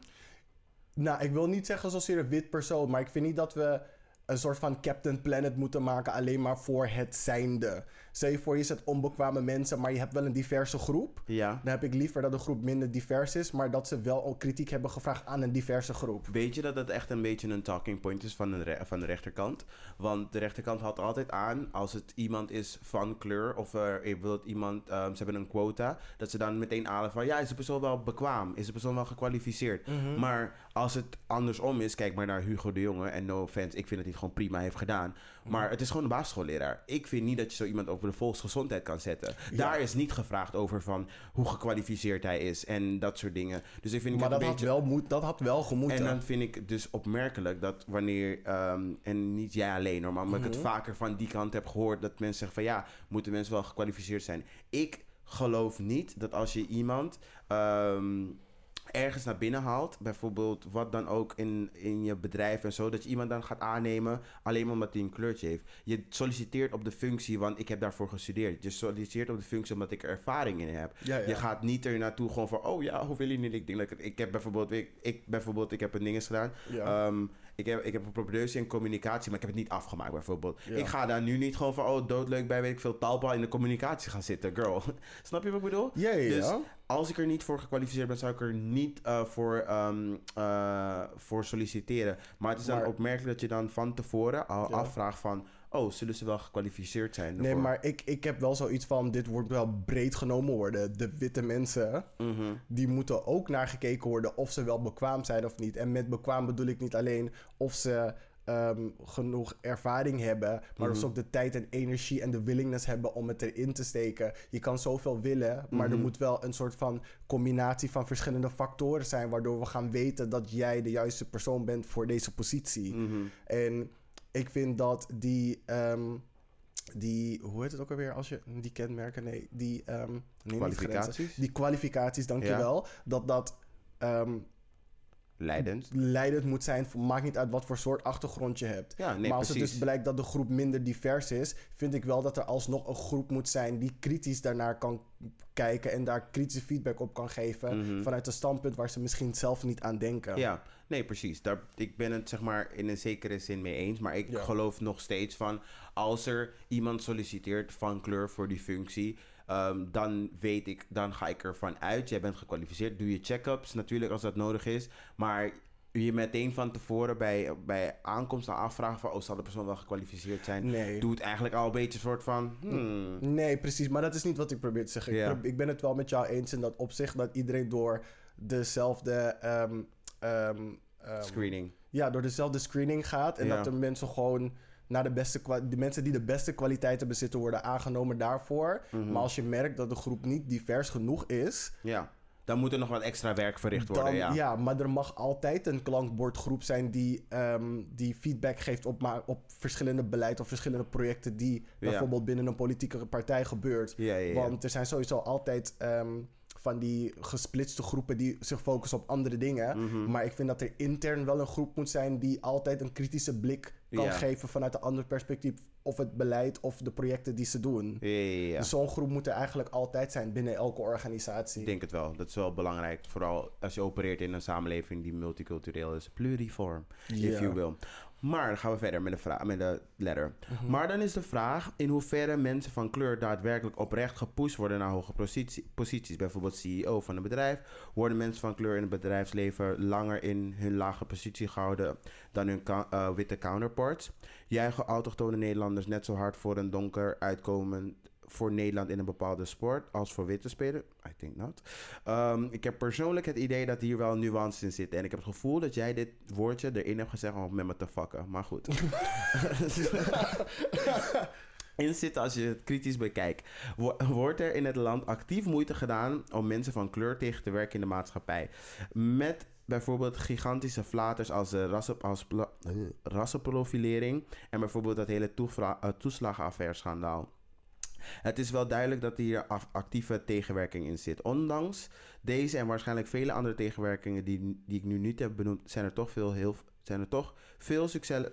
Speaker 2: Nou, ik wil niet zeggen zozeer een wit persoon, maar ik vind niet dat we een soort van Captain Planet moeten maken alleen maar voor het zijnde. Stel je voor, je zet onbekwame mensen, maar je hebt wel een diverse groep.
Speaker 1: Ja.
Speaker 2: Dan heb ik liever dat de groep minder divers is, maar dat ze wel ook kritiek hebben gevraagd aan een diverse groep.
Speaker 1: Weet je dat het echt een beetje een talking point is van de, van de rechterkant? Want de rechterkant houdt altijd aan als het iemand is van kleur of er bijvoorbeeld iemand, ehm, ze hebben een quota, dat ze dan meteen halen van ja, is de persoon wel bekwaam? Is de persoon wel gekwalificeerd? Maar als het andersom is, kijk maar naar Hugo de Jonge en no offense, ik vind dat hij het gewoon prima heeft gedaan. Maar het is gewoon een basisschoolleraar. Ik vind niet dat je zo iemand over de volksgezondheid kan zetten. Daar is niet gevraagd over van hoe gekwalificeerd hij is en dat soort dingen. Dus ik vind
Speaker 2: Maar dat had, wel moet, dat had wel gemoeten.
Speaker 1: En dan vind ik dus opmerkelijk dat wanneer, ehm, en niet jij alleen hoor, maar omdat ik het vaker van die kant heb gehoord, dat mensen zeggen van ja, moeten mensen wel gekwalificeerd zijn. Ik geloof niet dat als je iemand ehm, ergens naar binnen haalt, bijvoorbeeld wat dan ook in, in je bedrijf en zo, dat je iemand dan gaat aannemen alleen omdat hij een kleurtje heeft. Je solliciteert op de functie, want ik heb daarvoor gestudeerd. Je solliciteert op de functie omdat ik er ervaring in heb.
Speaker 2: Ja, ja.
Speaker 1: Je gaat niet er naartoe gewoon van, oh ja, hoe wil je niet? Ik denk dat ik, ik heb bijvoorbeeld, ik, ik bijvoorbeeld, ik heb een ding eens gedaan.
Speaker 2: Ja.
Speaker 1: Ehm, ik, heb, ik heb een productie en communicatie, maar ik heb het niet afgemaakt bijvoorbeeld.
Speaker 2: Ja.
Speaker 1: Ik ga daar nu niet gewoon van, oh doodleuk bij, weet ik veel, taalbal in de communicatie gaan zitten, girl. Snap je wat ik bedoel?
Speaker 2: Ja, ja,
Speaker 1: Dus als ik er niet voor gekwalificeerd ben, zou ik er niet eh, voor, ehm, eh, voor solliciteren. Maar het is dan opmerkelijk dat je dan van tevoren al
Speaker 2: Ja.
Speaker 1: afvraagt van, oh, zullen ze wel gekwalificeerd zijn?
Speaker 2: Nee, maar ik, ik heb wel zoiets van, dit wordt wel breed genomen worden. De witte mensen,
Speaker 1: Mhm.
Speaker 2: die moeten ook naar gekeken worden of ze wel bekwaam zijn of niet. En met bekwaam bedoel ik niet alleen of ze ehm, genoeg ervaring hebben, maar of ze ook de tijd en energie en de willingness hebben om het erin te steken. Je kan zoveel willen, maar er moet wel een soort van combinatie van verschillende factoren zijn, waardoor we gaan weten dat jij de juiste persoon bent voor deze positie.
Speaker 1: Mhm.
Speaker 2: En ik vind dat die, ehm, die, hoe heet het ook alweer als je die kenmerken, nee, die ehm, nee,
Speaker 1: Kwalificaties?
Speaker 2: grenzen. die kwalificaties, dankjewel, dat dat ehm,
Speaker 1: Leidend.
Speaker 2: leidend moet zijn. Maakt niet uit wat voor soort achtergrond je hebt.
Speaker 1: Ja, nee,
Speaker 2: maar als het dus blijkt dat de groep minder divers is, vind ik wel dat er alsnog een groep moet zijn die kritisch daarnaar kan kijken en daar kritische feedback op kan geven vanuit een standpunt waar ze misschien zelf niet aan denken.
Speaker 1: Mhm. Ja, nee, precies. Daar, ik ben het zeg maar in een zekere zin mee eens. Maar ik
Speaker 2: Ja.
Speaker 1: geloof nog steeds van... als er iemand solliciteert van kleur voor die functie... ehm, dan weet ik, dan ga ik ervan uit. Jij bent gekwalificeerd. Doe je check-ups natuurlijk als dat nodig is. Maar je meteen van tevoren bij, bij aankomst aan afvragen van... oh, zal de persoon wel gekwalificeerd zijn?
Speaker 2: Nee.
Speaker 1: Doet eigenlijk al een beetje een soort van... hmm,
Speaker 2: Nee, precies. Maar dat is niet wat ik probeer te zeggen. Ik Ik, ben het wel met jou eens in dat opzicht dat iedereen door dezelfde. ehm, ehm, ehm,
Speaker 1: screening.
Speaker 2: ja, door dezelfde screening gaat. En
Speaker 1: Ja.
Speaker 2: dat de mensen gewoon naar de beste de mensen die de beste kwaliteiten bezitten worden aangenomen daarvoor.
Speaker 1: Mhm.
Speaker 2: Maar als je merkt dat de groep niet divers genoeg is,
Speaker 1: Ja, dan moet er nog wat extra werk verricht worden,
Speaker 2: dan,
Speaker 1: ja.
Speaker 2: ja. maar er mag altijd een klankbordgroep zijn die, ehm, die feedback geeft op, ma- op verschillende beleid of verschillende projecten die
Speaker 1: Ja.
Speaker 2: bijvoorbeeld binnen een politieke partij gebeurt.
Speaker 1: Ja.
Speaker 2: Want er zijn sowieso altijd van die gesplitste groepen die zich focussen op andere dingen.
Speaker 1: Mhm.
Speaker 2: Maar ik vind dat er intern wel een groep moet zijn die altijd een kritische blik kan geven vanuit een ander perspectief. Of het beleid of de projecten die ze doen.
Speaker 1: Ja.
Speaker 2: Dus zo'n groep moet er eigenlijk altijd zijn binnen elke organisatie.
Speaker 1: Ik denk het wel. Dat is wel belangrijk. Vooral als je opereert in een samenleving die multicultureel is. Pluriform, if you will. Maar dan gaan we verder met de, vraag, met de letter.
Speaker 2: Mhm.
Speaker 1: Maar dan is de vraag in hoeverre mensen van kleur daadwerkelijk oprecht gepusht worden naar hoge positie- posities. Bijvoorbeeld CEO van een bedrijf. Worden mensen van kleur in het bedrijfsleven langer in hun lage positie gehouden dan hun eh, witte counterparts? Juichen autochtone Nederlanders net zo hard voor een donker uitkomen voor Nederland in een bepaalde sport als voor witte spelers? I think not. Ehm, ik heb persoonlijk het idee dat hier wel nuance in zit. En ik heb het gevoel dat jij dit woordje erin hebt gezegd om met me te fucken. Maar goed. in zitten als je het kritisch bekijkt. Wo- Wordt er in het land actief moeite gedaan om mensen van kleur tegen te werken in de maatschappij? Met bijvoorbeeld gigantische flaters als de rassen, als pla- eh, rassenprofilering en bijvoorbeeld dat hele eh, toeslagenaffaire-schandaal. Het is wel duidelijk dat hier actieve tegenwerking in zit. Ondanks deze en waarschijnlijk vele andere tegenwerkingen die, die ik nu niet heb benoemd, zijn er toch veel, heel, zijn er toch veel succes...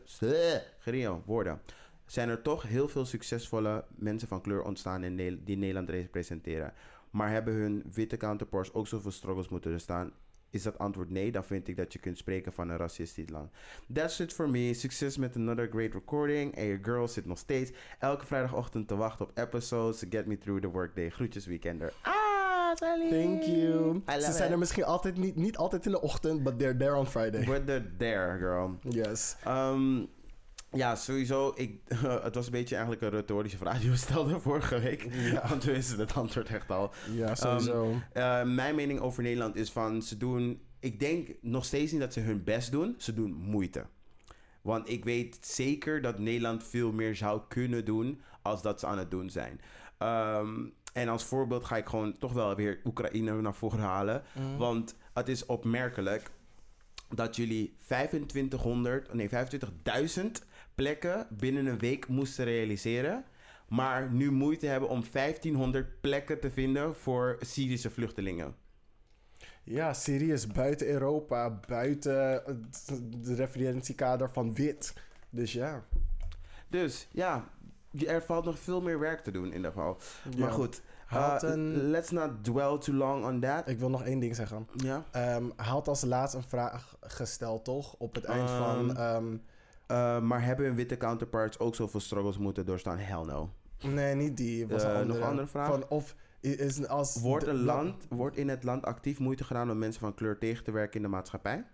Speaker 1: Gerio, woorden. Zijn er toch heel veel succesvolle mensen van kleur ontstaan in die Nederland representeren. Maar hebben hun witte counterparts ook zoveel struggles moeten doorstaan? Is dat antwoord nee, dan vind ik dat je kunt spreken van een racistisch land. That's it for me. Succes met another great recording. En je girl zit nog steeds elke vrijdagochtend te wachten op episodes to get me through the workday. Groetjes weekender. Ah, Sally.
Speaker 2: Thank you. Ze zijn
Speaker 1: it.
Speaker 2: er misschien altijd niet, niet altijd in de ochtend, but they're there on Friday.
Speaker 1: We're the there, girl.
Speaker 2: Yes.
Speaker 1: Ehm, ja, sowieso. Ik, het was een beetje eigenlijk een retorische vraag die we stelden vorige week.
Speaker 2: Ja.
Speaker 1: Want we wisten het antwoord echt al.
Speaker 2: Ja, sowieso.
Speaker 1: Eh, mijn mening over Nederland is van ze doen. Ik denk nog steeds niet dat ze hun best doen. Ze doen moeite. Want ik weet zeker dat Nederland veel meer zou kunnen doen als dat ze aan het doen zijn. Ehm, en als voorbeeld ga ik gewoon toch wel weer Oekraïne naar voren halen. Want het is opmerkelijk dat jullie 2500, nee 25.000 plekken binnen een week moesten realiseren. Maar nu moeite hebben om 1500 plekken te vinden voor Syrische vluchtelingen.
Speaker 2: Ja, Syrië is buiten Europa, buiten het de referentiekader van wit. Dus ja.
Speaker 1: Dus ja, er valt nog veel meer werk te doen in ieder geval. Maar goed, uh,
Speaker 2: een-
Speaker 1: let's not dwell too long on that.
Speaker 2: Ik wil nog één ding zeggen.
Speaker 1: Ja.
Speaker 2: Ehm hij had als laatst een vraag gesteld, toch? Op het eind
Speaker 1: Ehm,
Speaker 2: van... ehm,
Speaker 1: Uh, maar hebben hun witte counterparts ook zoveel struggles moeten doorstaan? Hell no.
Speaker 2: nee, niet die. Was
Speaker 1: Eh,
Speaker 2: een
Speaker 1: nog
Speaker 2: andere.
Speaker 1: een andere vraag?
Speaker 2: Van of is als...
Speaker 1: Wordt, een
Speaker 2: la-
Speaker 1: land, wordt in het land actief moeite gedaan om mensen van kleur tegen te werken in de maatschappij?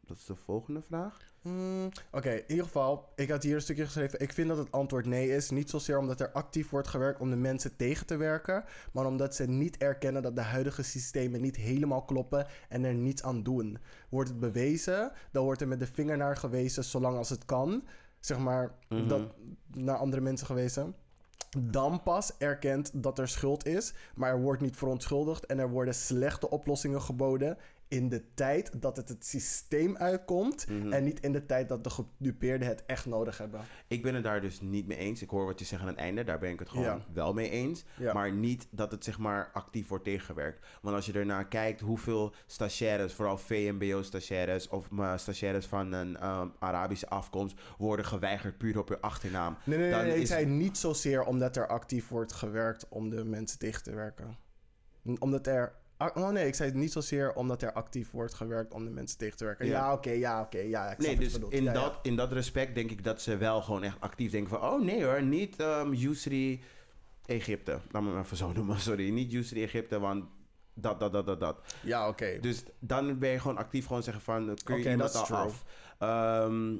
Speaker 1: Dat is de volgende vraag.
Speaker 2: Hmm, Oké, in ieder geval, ik had hier een stukje geschreven. Ik vind dat het antwoord nee is. Niet zozeer omdat er actief wordt gewerkt om de mensen tegen te werken, maar omdat ze niet erkennen dat de huidige systemen niet helemaal kloppen en er niets aan doen. Wordt het bewezen, dan wordt er met de vinger naar gewezen zolang als het kan. Zeg maar,
Speaker 1: Mhm.
Speaker 2: dat, naar andere mensen gewezen. Dan pas erkent dat er schuld is, maar er wordt niet verontschuldigd en er worden slechte oplossingen geboden in de tijd dat het het systeem uitkomt
Speaker 1: Mhm.
Speaker 2: en niet in de tijd dat de gedupeerden het echt nodig hebben.
Speaker 1: Ik ben het daar dus niet mee eens. Ik hoor wat je zegt aan het einde. Daar ben ik het gewoon
Speaker 2: Ja.
Speaker 1: wel mee eens.
Speaker 2: Ja.
Speaker 1: Maar niet dat het zeg maar actief wordt tegengewerkt. Want als je ernaar kijkt hoeveel stagiaires, vooral VMBO-stagiaires of maar stagiaires van een ehm, Arabische afkomst, worden geweigerd puur op hun achternaam.
Speaker 2: Nee, nee, nee,
Speaker 1: Dan
Speaker 2: nee, ik
Speaker 1: is-
Speaker 2: zei niet zozeer omdat er actief wordt gewerkt om de mensen tegen te werken. Omdat er. Ah, Oh nee, ik zei het niet zozeer omdat er actief wordt gewerkt om de mensen tegen te werken.
Speaker 1: Ja.
Speaker 2: Ja, oké, ja, oké, ja. Ik
Speaker 1: Nee, dus in,
Speaker 2: Ja, ja.
Speaker 1: dat, in dat respect denk ik dat ze wel gewoon echt actief denken van... Oh nee hoor, niet ehm Yusri Egypte. Laat me maar even zo noemen, sorry. Niet Yusri Egypte, want dat, dat, dat, dat, dat.
Speaker 2: Ja, oké.
Speaker 1: Dus dan ben je gewoon actief gewoon zeggen van... eh, Kun je iemand
Speaker 2: that's
Speaker 1: al
Speaker 2: true.
Speaker 1: af? Ehm,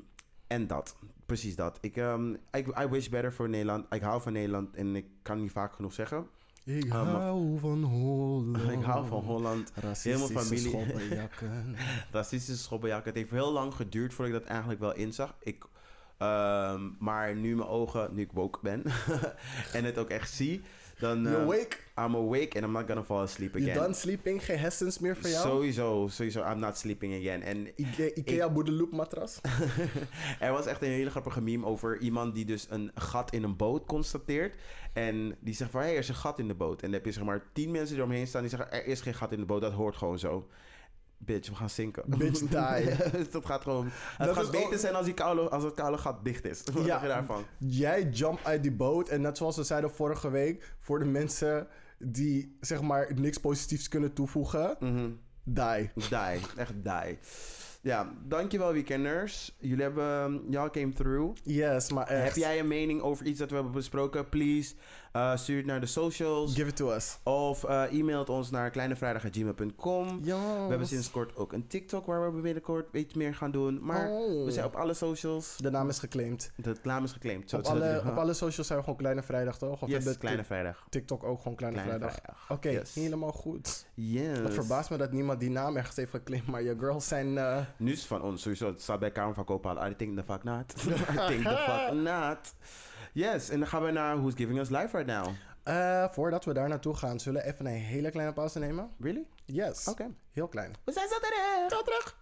Speaker 1: en dat. Precies dat. Ik, ehm, I, I wish better voor Nederland. Ik hou van Nederland en ik kan niet vaak genoeg zeggen.
Speaker 2: Ik
Speaker 1: Ah, maar-
Speaker 2: hou van Holland.
Speaker 1: Ik hou van Holland.
Speaker 2: Racistische
Speaker 1: familie.
Speaker 2: schoppenjakken.
Speaker 1: Racistische schoppenjak. Het heeft heel lang geduurd voordat ik dat eigenlijk wel inzag. Ik, ehm, maar nu mijn ogen, nu ik woke ben en het ook echt zie, dan
Speaker 2: awake?
Speaker 1: I'm awake and I'm not gonna fall asleep
Speaker 2: You
Speaker 1: again.
Speaker 2: done sleeping? Geen hersens meer voor jou?
Speaker 1: Sowieso, sowieso, I'm not sleeping again. En
Speaker 2: Ikea, Ikea Boedeloop matras?
Speaker 1: er was echt een hele grappige meme over iemand die dus een gat in een boot constateert. En die zegt van, hé, er is een gat in de boot. En dan heb je zeg maar tien mensen die eromheen staan die zeggen, er is geen gat in de boot, dat hoort gewoon zo. Bitch, we gaan zinken.
Speaker 2: Bitch, die.
Speaker 1: dat gaat gewoon... Het
Speaker 2: Dat
Speaker 1: gaat beter zijn als, die koude, als het koude gat dicht is. Wat
Speaker 2: Ja.
Speaker 1: je daarvan?
Speaker 2: Jij jump uit die boot en net zoals we zeiden vorige week, voor de mensen die zeg maar niks positiefs kunnen toevoegen,
Speaker 1: Mhm.
Speaker 2: die.
Speaker 1: Die, echt die. Ja, dankjewel weekenders. Jullie hebben, y'all came through.
Speaker 2: Yes, maar echt.
Speaker 1: Heb jij een mening over iets dat we hebben besproken? Please, uh, stuur het naar de socials.
Speaker 2: Give it to us.
Speaker 1: Of uh, e-mail het ons naar kleinevrijdag.gmail.com.
Speaker 2: Ja.
Speaker 1: We hebben sinds kort ook een TikTok waar we binnenkort iets meer gaan doen. Maar
Speaker 2: Oh.
Speaker 1: we zijn op alle socials.
Speaker 2: De naam is geclaimd.
Speaker 1: De naam is geclaimd. Zo,
Speaker 2: Op alle, op alle socials zijn we gewoon Kleine Vrijdag, toch? Of
Speaker 1: Yes, Kleine Vrijdag.
Speaker 2: TikTok ook gewoon Kleine,
Speaker 1: Kleine
Speaker 2: Vrijdag?
Speaker 1: Vrijdag.
Speaker 2: Oké,
Speaker 1: Yes.
Speaker 2: helemaal goed.
Speaker 1: Yes.
Speaker 2: Het verbaast me dat niemand die naam ergens heeft geclaimd, maar je girls zijn... eh,
Speaker 1: Nu is van ons sowieso. Het staat bij Kamer van Koophandel. I think the fuck not. I think the fuck not. Yes, en dan gaan we naar Who's Giving Us Life Right Now.
Speaker 2: eh, voordat we daar naartoe gaan, zullen we even een hele kleine pauze nemen?
Speaker 1: Really?
Speaker 2: Yes.
Speaker 1: Oké.
Speaker 2: Heel klein.
Speaker 1: We zijn zo terug.
Speaker 2: Tot terug.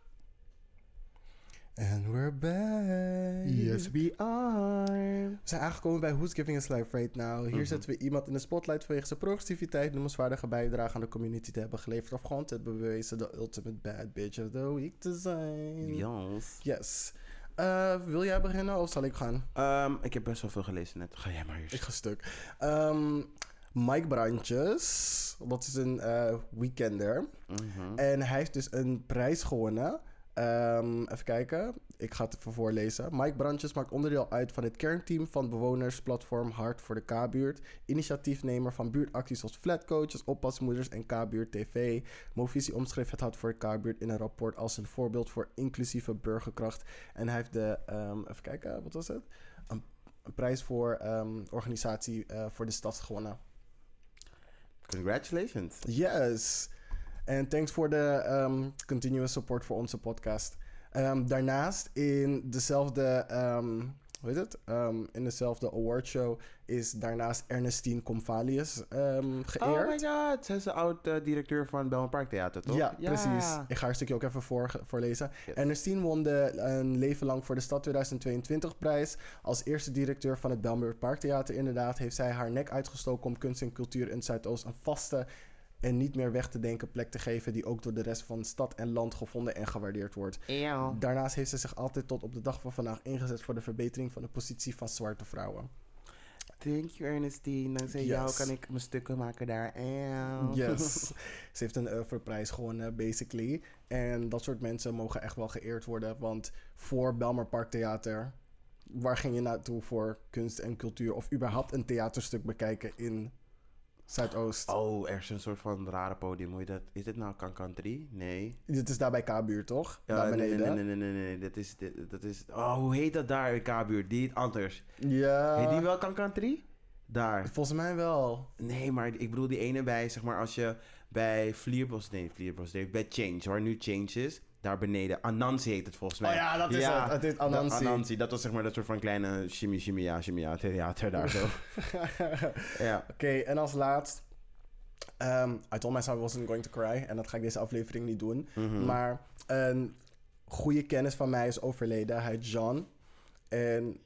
Speaker 2: And we're back.
Speaker 1: Yes, we are.
Speaker 2: We zijn aangekomen bij Who's Giving Us Life Right Now. Hier
Speaker 1: Mhm.
Speaker 2: zetten we iemand in de spotlight vanwege zijn progressiviteit, noemenswaardige bijdrage aan de community te hebben geleverd of gewoon te hebben bewezen de ultimate bad bitch of the week te zijn.
Speaker 1: Yes.
Speaker 2: Yes. Eh, wil jij beginnen of zal ik gaan?
Speaker 1: Ehm, ik heb best wel veel gelezen net. Ga jij maar eerst.
Speaker 2: Ik ga stuk. Ehm, Mike Brandjes, dat is een eh, weekender.
Speaker 1: Mhm.
Speaker 2: En hij heeft dus een prijs gewonnen. Ehm, even kijken, ik ga het even voorlezen. Mike Brandjes maakt onderdeel uit van het kernteam van bewonersplatform Hart voor de K-buurt. Initiatiefnemer van buurtacties als flatcoaches, oppasmoeders en K-buurt TV. Movisie omschreef het Hart voor de K-buurt in een rapport als een voorbeeld voor inclusieve burgerkracht. En hij heeft de, ehm, even kijken, wat was het? Een, een prijs voor ehm, organisatie eh, voor de stad gewonnen.
Speaker 1: Congratulations.
Speaker 2: Yes. En thanks voor de ehm, continuous support voor onze podcast. Ehm, daarnaast in dezelfde, ehm, hoe heet het? In dezelfde awardshow is daarnaast Ernestine Comvalius ehm geëerd.
Speaker 1: Oh my god. Zij is de oud-directeur van Belmer Park Theater, toch?
Speaker 2: Ja, precies. Ik ga haar stukje ook even voor, voorlezen.
Speaker 1: Yes.
Speaker 2: Ernestine won de Een Leven Lang voor de Stad 2022 prijs. Als eerste directeur van het Belmer Parktheater inderdaad... heeft zij haar nek uitgestoken om kunst en cultuur in Zuidoost... een vaste en niet meer weg te denken plek te geven... die ook door de rest van stad en land gevonden en gewaardeerd wordt.
Speaker 1: Eeuw.
Speaker 2: Daarnaast heeft ze zich altijd tot op de dag van vandaag ingezet... voor de verbetering van de positie van zwarte vrouwen.
Speaker 1: Thank you, Ernestine. Dankzij jou
Speaker 2: Yes.
Speaker 1: kan ik mijn stukken maken daar. Eeuw.
Speaker 2: Yes. Ze heeft een oeuvreprijs gewonnen, basically. En dat soort mensen mogen echt wel geëerd worden. Want voor Belmar Park Theater... waar ging je naartoe voor kunst en cultuur... of überhaupt een theaterstuk bekijken in Zuidoost?
Speaker 1: Oh, er is een soort van rare podium. Hoe dat? Is dit nou Kankan 3? Nee.
Speaker 2: Dit is daar bij K-buurt, toch?
Speaker 1: Ja,
Speaker 2: daar
Speaker 1: nee,
Speaker 2: beneden.
Speaker 1: nee, nee, nee, nee, nee. Dat is, dit- dat is... Oh, hoe heet dat daar in K-buurt? Die anders.
Speaker 2: Ja,
Speaker 1: Heet die wel Kankan 3? Daar.
Speaker 2: volgens mij wel.
Speaker 1: Nee, maar ik bedoel die ene bij, zeg maar, als je bij Vlierbos... Nee, Vlierbos, nee, bij Change, waar nu Change is. Daar beneden. Anansi heet het volgens mij.
Speaker 2: Oh ja, dat is het. Het is Anansi.
Speaker 1: Anansi. Dat was zeg maar dat soort van kleine shimmy, shimmy, ja, shimmy, ja, theater daar zo. ja.
Speaker 2: Oké, en als laatst... ehm I told myself I wasn't going to cry. En dat ga ik deze aflevering niet doen.
Speaker 1: Mhm.
Speaker 2: Maar een goede kennis van mij is overleden. Hij heet Jean. En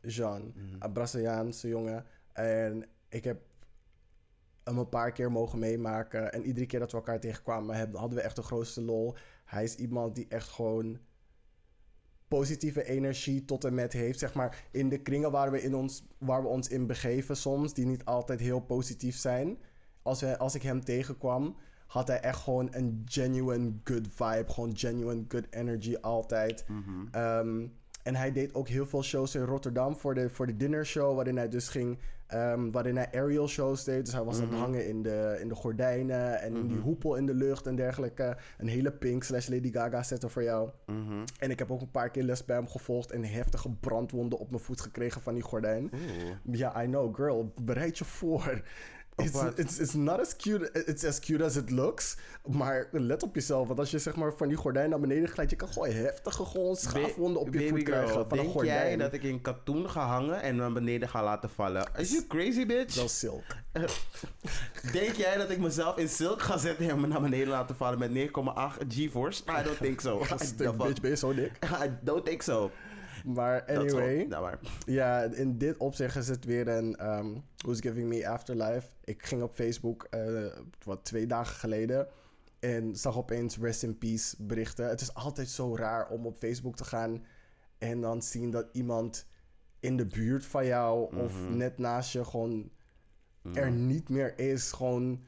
Speaker 2: Jean,
Speaker 1: Mhm.
Speaker 2: een Braziliaanse jongen. En ik heb hem een paar keer mogen meemaken. En iedere keer dat we elkaar tegenkwamen, hadden we echt de grootste lol. Hij is iemand die echt gewoon positieve energie tot en met heeft. Zeg maar in de kringen waar we, in ons, waar we ons in begeven soms, die niet altijd heel positief zijn. Als, we, als ik hem tegenkwam, had hij echt gewoon een genuine good vibe. Gewoon genuine good energy altijd.
Speaker 1: Mhm.
Speaker 2: Ehm, en hij deed ook heel veel shows in Rotterdam voor de, voor de dinner show, waarin hij dus ging, ehm, waarin hij aerial shows deed. Dus hij was aan
Speaker 1: Mhm.
Speaker 2: het hangen in de, in de gordijnen en die
Speaker 1: Mhm.
Speaker 2: hoepel in de lucht en dergelijke. Een hele Pink slash Lady Gaga setter voor jou.
Speaker 1: Mhm.
Speaker 2: En ik heb ook een paar keer les bij hem gevolgd en heftige brandwonden op mijn voet gekregen van die gordijn. Ja, I know, girl. Bereid je voor. It's, it's, it's not as cute, it's as cute as it looks. Maar let op jezelf, want als je zeg maar van die gordijn naar beneden glijdt, je kan gewoon heftige gewoon schaafwonden op je
Speaker 1: Baby
Speaker 2: voet
Speaker 1: girl,
Speaker 2: krijgen van een
Speaker 1: denk
Speaker 2: gordijn.
Speaker 1: jij dat ik in katoen ga hangen en naar beneden ga laten vallen? Is you crazy, bitch?
Speaker 2: Dat is silk.
Speaker 1: Denk jij dat ik mezelf in silk ga zetten en me naar beneden laten vallen met 9,8 G-force? I don't think so. I
Speaker 2: bitch, ben je zo dik.
Speaker 1: I don't think so.
Speaker 2: Maar anyway,
Speaker 1: maar.
Speaker 2: ja, in dit opzicht is het weer een ehm, Who's Giving Me Afterlife. Ik ging op Facebook, eh, wat twee dagen geleden, en zag opeens Rest in Peace berichten. Het is altijd zo raar om op Facebook te gaan en dan zien dat iemand in de buurt van jou of
Speaker 1: Mhm.
Speaker 2: net naast je gewoon er niet meer is. Gewoon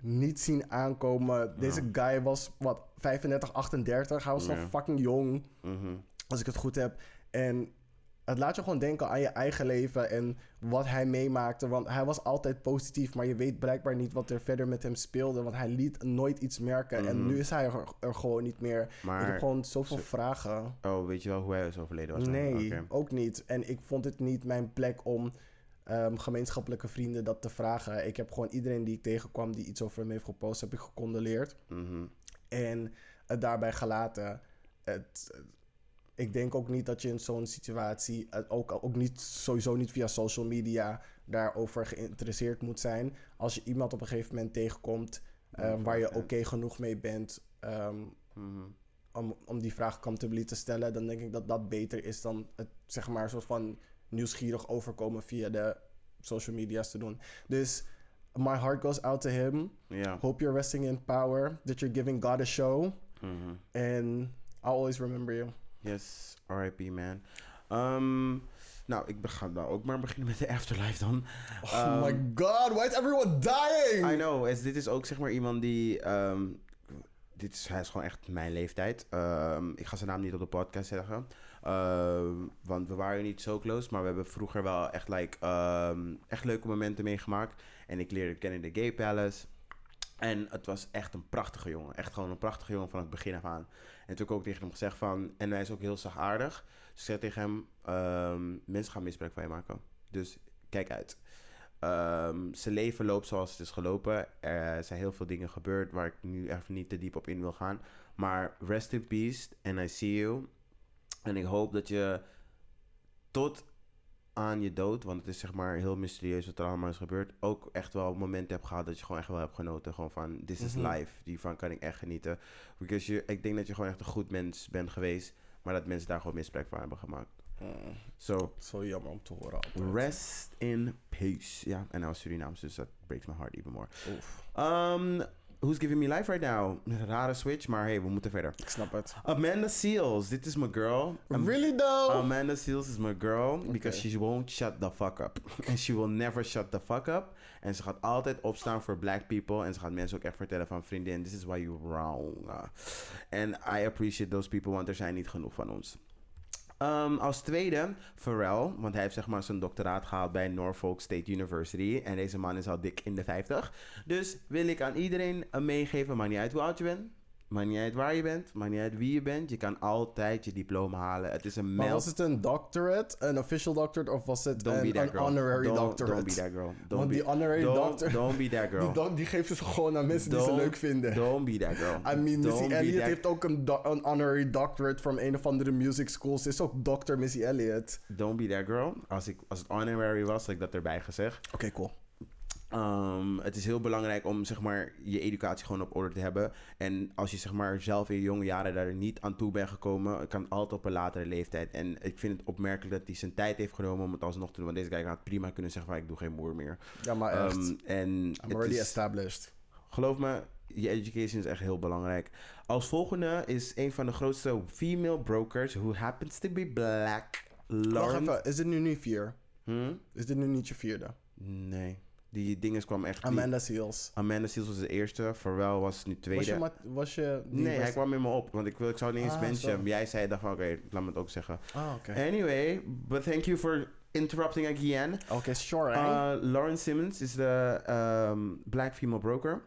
Speaker 2: niet zien aankomen. Deze guy was, wat, 35, 38. Hij was nog
Speaker 1: Ja.
Speaker 2: fucking jong,
Speaker 1: Mhm.
Speaker 2: Als ik het goed heb. En het laat je gewoon denken aan je eigen leven en wat hij meemaakte. Want hij was altijd positief, maar je weet blijkbaar niet wat er verder met hem speelde. Want hij liet nooit iets merken. En
Speaker 1: Mhm.
Speaker 2: nu is hij er, er gewoon niet meer. ik heb gewoon zoveel vragen.
Speaker 1: oh, weet je wel hoe hij is overleden was?
Speaker 2: Nee, ook niet. En ik vond het niet mijn plek om ehm, gemeenschappelijke vrienden dat te vragen. Ik heb gewoon iedereen die ik tegenkwam die iets over hem heeft gepost, heb ik gecondoleerd.
Speaker 1: Mhm.
Speaker 2: En het daarbij gelaten. Het, ik denk ook niet dat je in zo'n situatie, het ook, ook niet, sowieso niet via social media, daarover geïnteresseerd moet zijn. Als je iemand op een gegeven moment tegenkomt ehm, waar je oké genoeg mee bent ehm,
Speaker 1: Mhm.
Speaker 2: om, om die vraag comfortably te stellen, dan denk ik dat dat beter is dan het zeg maar soort van nieuwsgierig overkomen via de social media's te doen. Dus my heart goes out to him.
Speaker 1: Ja.
Speaker 2: Hope you're resting in power, that you're giving God a show.
Speaker 1: Mhm.
Speaker 2: And I'll always remember you.
Speaker 1: Yes, RIP man. Ehm, nou, ik ga nou ook maar beginnen met de afterlife dan.
Speaker 2: Oh
Speaker 1: Ehm,
Speaker 2: my god, why is everyone dying?
Speaker 1: I know, es- dit is ook zeg maar iemand die... ehm, dit is, hij is gewoon echt mijn leeftijd. Ehm, ik ga zijn naam niet op de podcast zeggen. Ehm, want we waren niet zo close, maar we hebben vroeger wel echt, like, ehm, echt leuke momenten meegemaakt. En ik leerde kennen in de Gay Palace. En het was echt een prachtige jongen. Echt gewoon een prachtige jongen van het begin af aan. En toen ik ook tegen hem gezegd van... En hij is ook heel zachtaardig. Dus ik zei tegen hem... ehm, mensen gaan misbruik van je maken. Dus kijk uit. Ehm, zijn leven loopt zoals het is gelopen. Er zijn heel veel dingen gebeurd... waar ik nu even niet te diep op in wil gaan. Maar rest in peace. And I see you. En ik hoop dat je tot aan je dood, want het is zeg maar heel mysterieus wat er allemaal is gebeurd, ook echt wel momenten hebt gehad dat je gewoon echt wel hebt genoten. Gewoon van, this is
Speaker 2: Mhm.
Speaker 1: life. Hiervan kan ik echt genieten. Because je, ik denk dat je gewoon echt een goed mens bent geweest, maar dat mensen daar gewoon misbruik van hebben gemaakt.
Speaker 2: Mm,
Speaker 1: So,
Speaker 2: zo jammer om te horen. altijd.
Speaker 1: rest in peace. Ja, en was Surinaams, dus dat breaks my heart even more.
Speaker 2: Oef,
Speaker 1: Um, who's giving me life right now? Een rare switch, maar hey, we moeten verder.
Speaker 2: ik snap het.
Speaker 1: Amanda Seals, dit is mijn girl. Am-
Speaker 2: really though?
Speaker 1: Amanda Seals is my girl because she won't shut the fuck up. And she will never shut the fuck up. En ze gaat altijd opstaan voor black people. En ze gaat mensen ook echt vertellen van vriendin, this is why you're wrong. En I appreciate those people, want er zijn niet genoeg van ons. Um, als tweede, Pharrell, want hij heeft zeg maar zijn doctoraat gehaald bij Norfolk State University. En deze man is al dik in de 50. Dus wil ik aan iedereen een meegeven, maakt niet uit hoe oud je bent. Maakt niet uit waar je bent, maakt niet uit wie je bent. Je kan altijd je diploma halen. Het is een meld.
Speaker 2: was het een doctorate, een official doctorate, of was het
Speaker 1: Don't be
Speaker 2: een, honorary
Speaker 1: don't,
Speaker 2: doctorate?
Speaker 1: Don't be that girl. Don't
Speaker 2: Want
Speaker 1: be,
Speaker 2: die honorary
Speaker 1: don't,
Speaker 2: doctor,
Speaker 1: Don't be that girl.
Speaker 2: die, die geeft ze gewoon aan mensen die ze leuk vinden.
Speaker 1: Don't be that girl.
Speaker 2: I mean,
Speaker 1: Don't
Speaker 2: Missy Elliott heeft ook een, do- een honorary doctorate from een of andere music school. Ze is ook Dr. Missy Elliott.
Speaker 1: Don't be that girl. Als, ik, als het honorary was, had ik dat erbij gezegd.
Speaker 2: Oké, cool.
Speaker 1: Um, het is heel belangrijk om zeg maar, je educatie gewoon op orde te hebben. En als je zeg maar, zelf in je jonge jaren daar niet aan toe bent gekomen, kan altijd op een latere leeftijd. En ik vind het opmerkelijk dat hij zijn tijd heeft genomen om het alsnog te doen. Want deze guy had prima kunnen zeggen van ik doe geen moer meer.
Speaker 2: Ja, maar echt.
Speaker 1: Um, en
Speaker 2: I'm already
Speaker 1: is-
Speaker 2: established.
Speaker 1: Geloof me, je education is echt heel belangrijk. Als volgende is een van de grootste female brokers who happens to be black.
Speaker 2: Wacht
Speaker 1: Lauren.
Speaker 2: even, is dit nu niet vier?
Speaker 1: Hm?
Speaker 2: Is dit nu niet je vierde?
Speaker 1: Nee. Die dinges kwam echt. die-
Speaker 2: Amanda Seals.
Speaker 1: Amanda Seals was de eerste. Pharrell was nu tweede.
Speaker 2: Was je, ma- was je die
Speaker 1: nee, hij kwam in me op. Want ik, wil, ik zou niet eens
Speaker 2: Ah, zo.
Speaker 1: Jij zei, dacht van, oké, laat me het ook zeggen.
Speaker 2: Ah, oké.
Speaker 1: Anyway, but thank you for interrupting again.
Speaker 2: Oké, sure. hè?
Speaker 1: Uh, Lauren Simmons is de um, black female broker.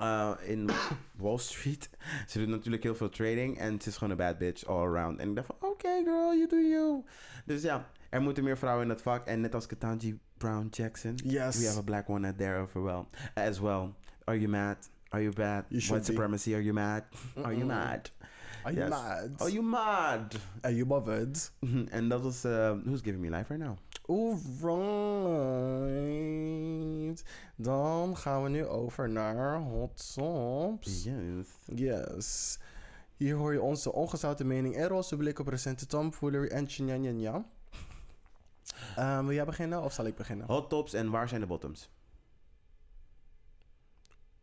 Speaker 1: uh, in Wall Street. Ze doet natuurlijk heel veel trading. En ze is gewoon een bad bitch all around. En ik dacht van, oké girl, you do you. Dus ja, er moeten meer vrouwen in dat vak. En net als Ketanji Brown Jackson.
Speaker 2: Yes.
Speaker 1: We have a black one out there as well. As well. Are you mad? Are you bad?
Speaker 2: You
Speaker 1: White
Speaker 2: be.
Speaker 1: supremacy, are you mad? Are you mad?
Speaker 2: Are you mad?
Speaker 1: Are you mad?
Speaker 2: Are you bothered?
Speaker 1: En dat was... uh, who's giving me life right now?
Speaker 2: Alright. Dan gaan we nu over naar Hot Tops.
Speaker 1: Yes.
Speaker 2: Yes. Hier hoor je onze ongezouten mening en roze blik op recente tomfoolery en tjinjanjanja. Um, wil jij beginnen of zal ik beginnen?
Speaker 1: Hot tops en waar zijn de bottoms?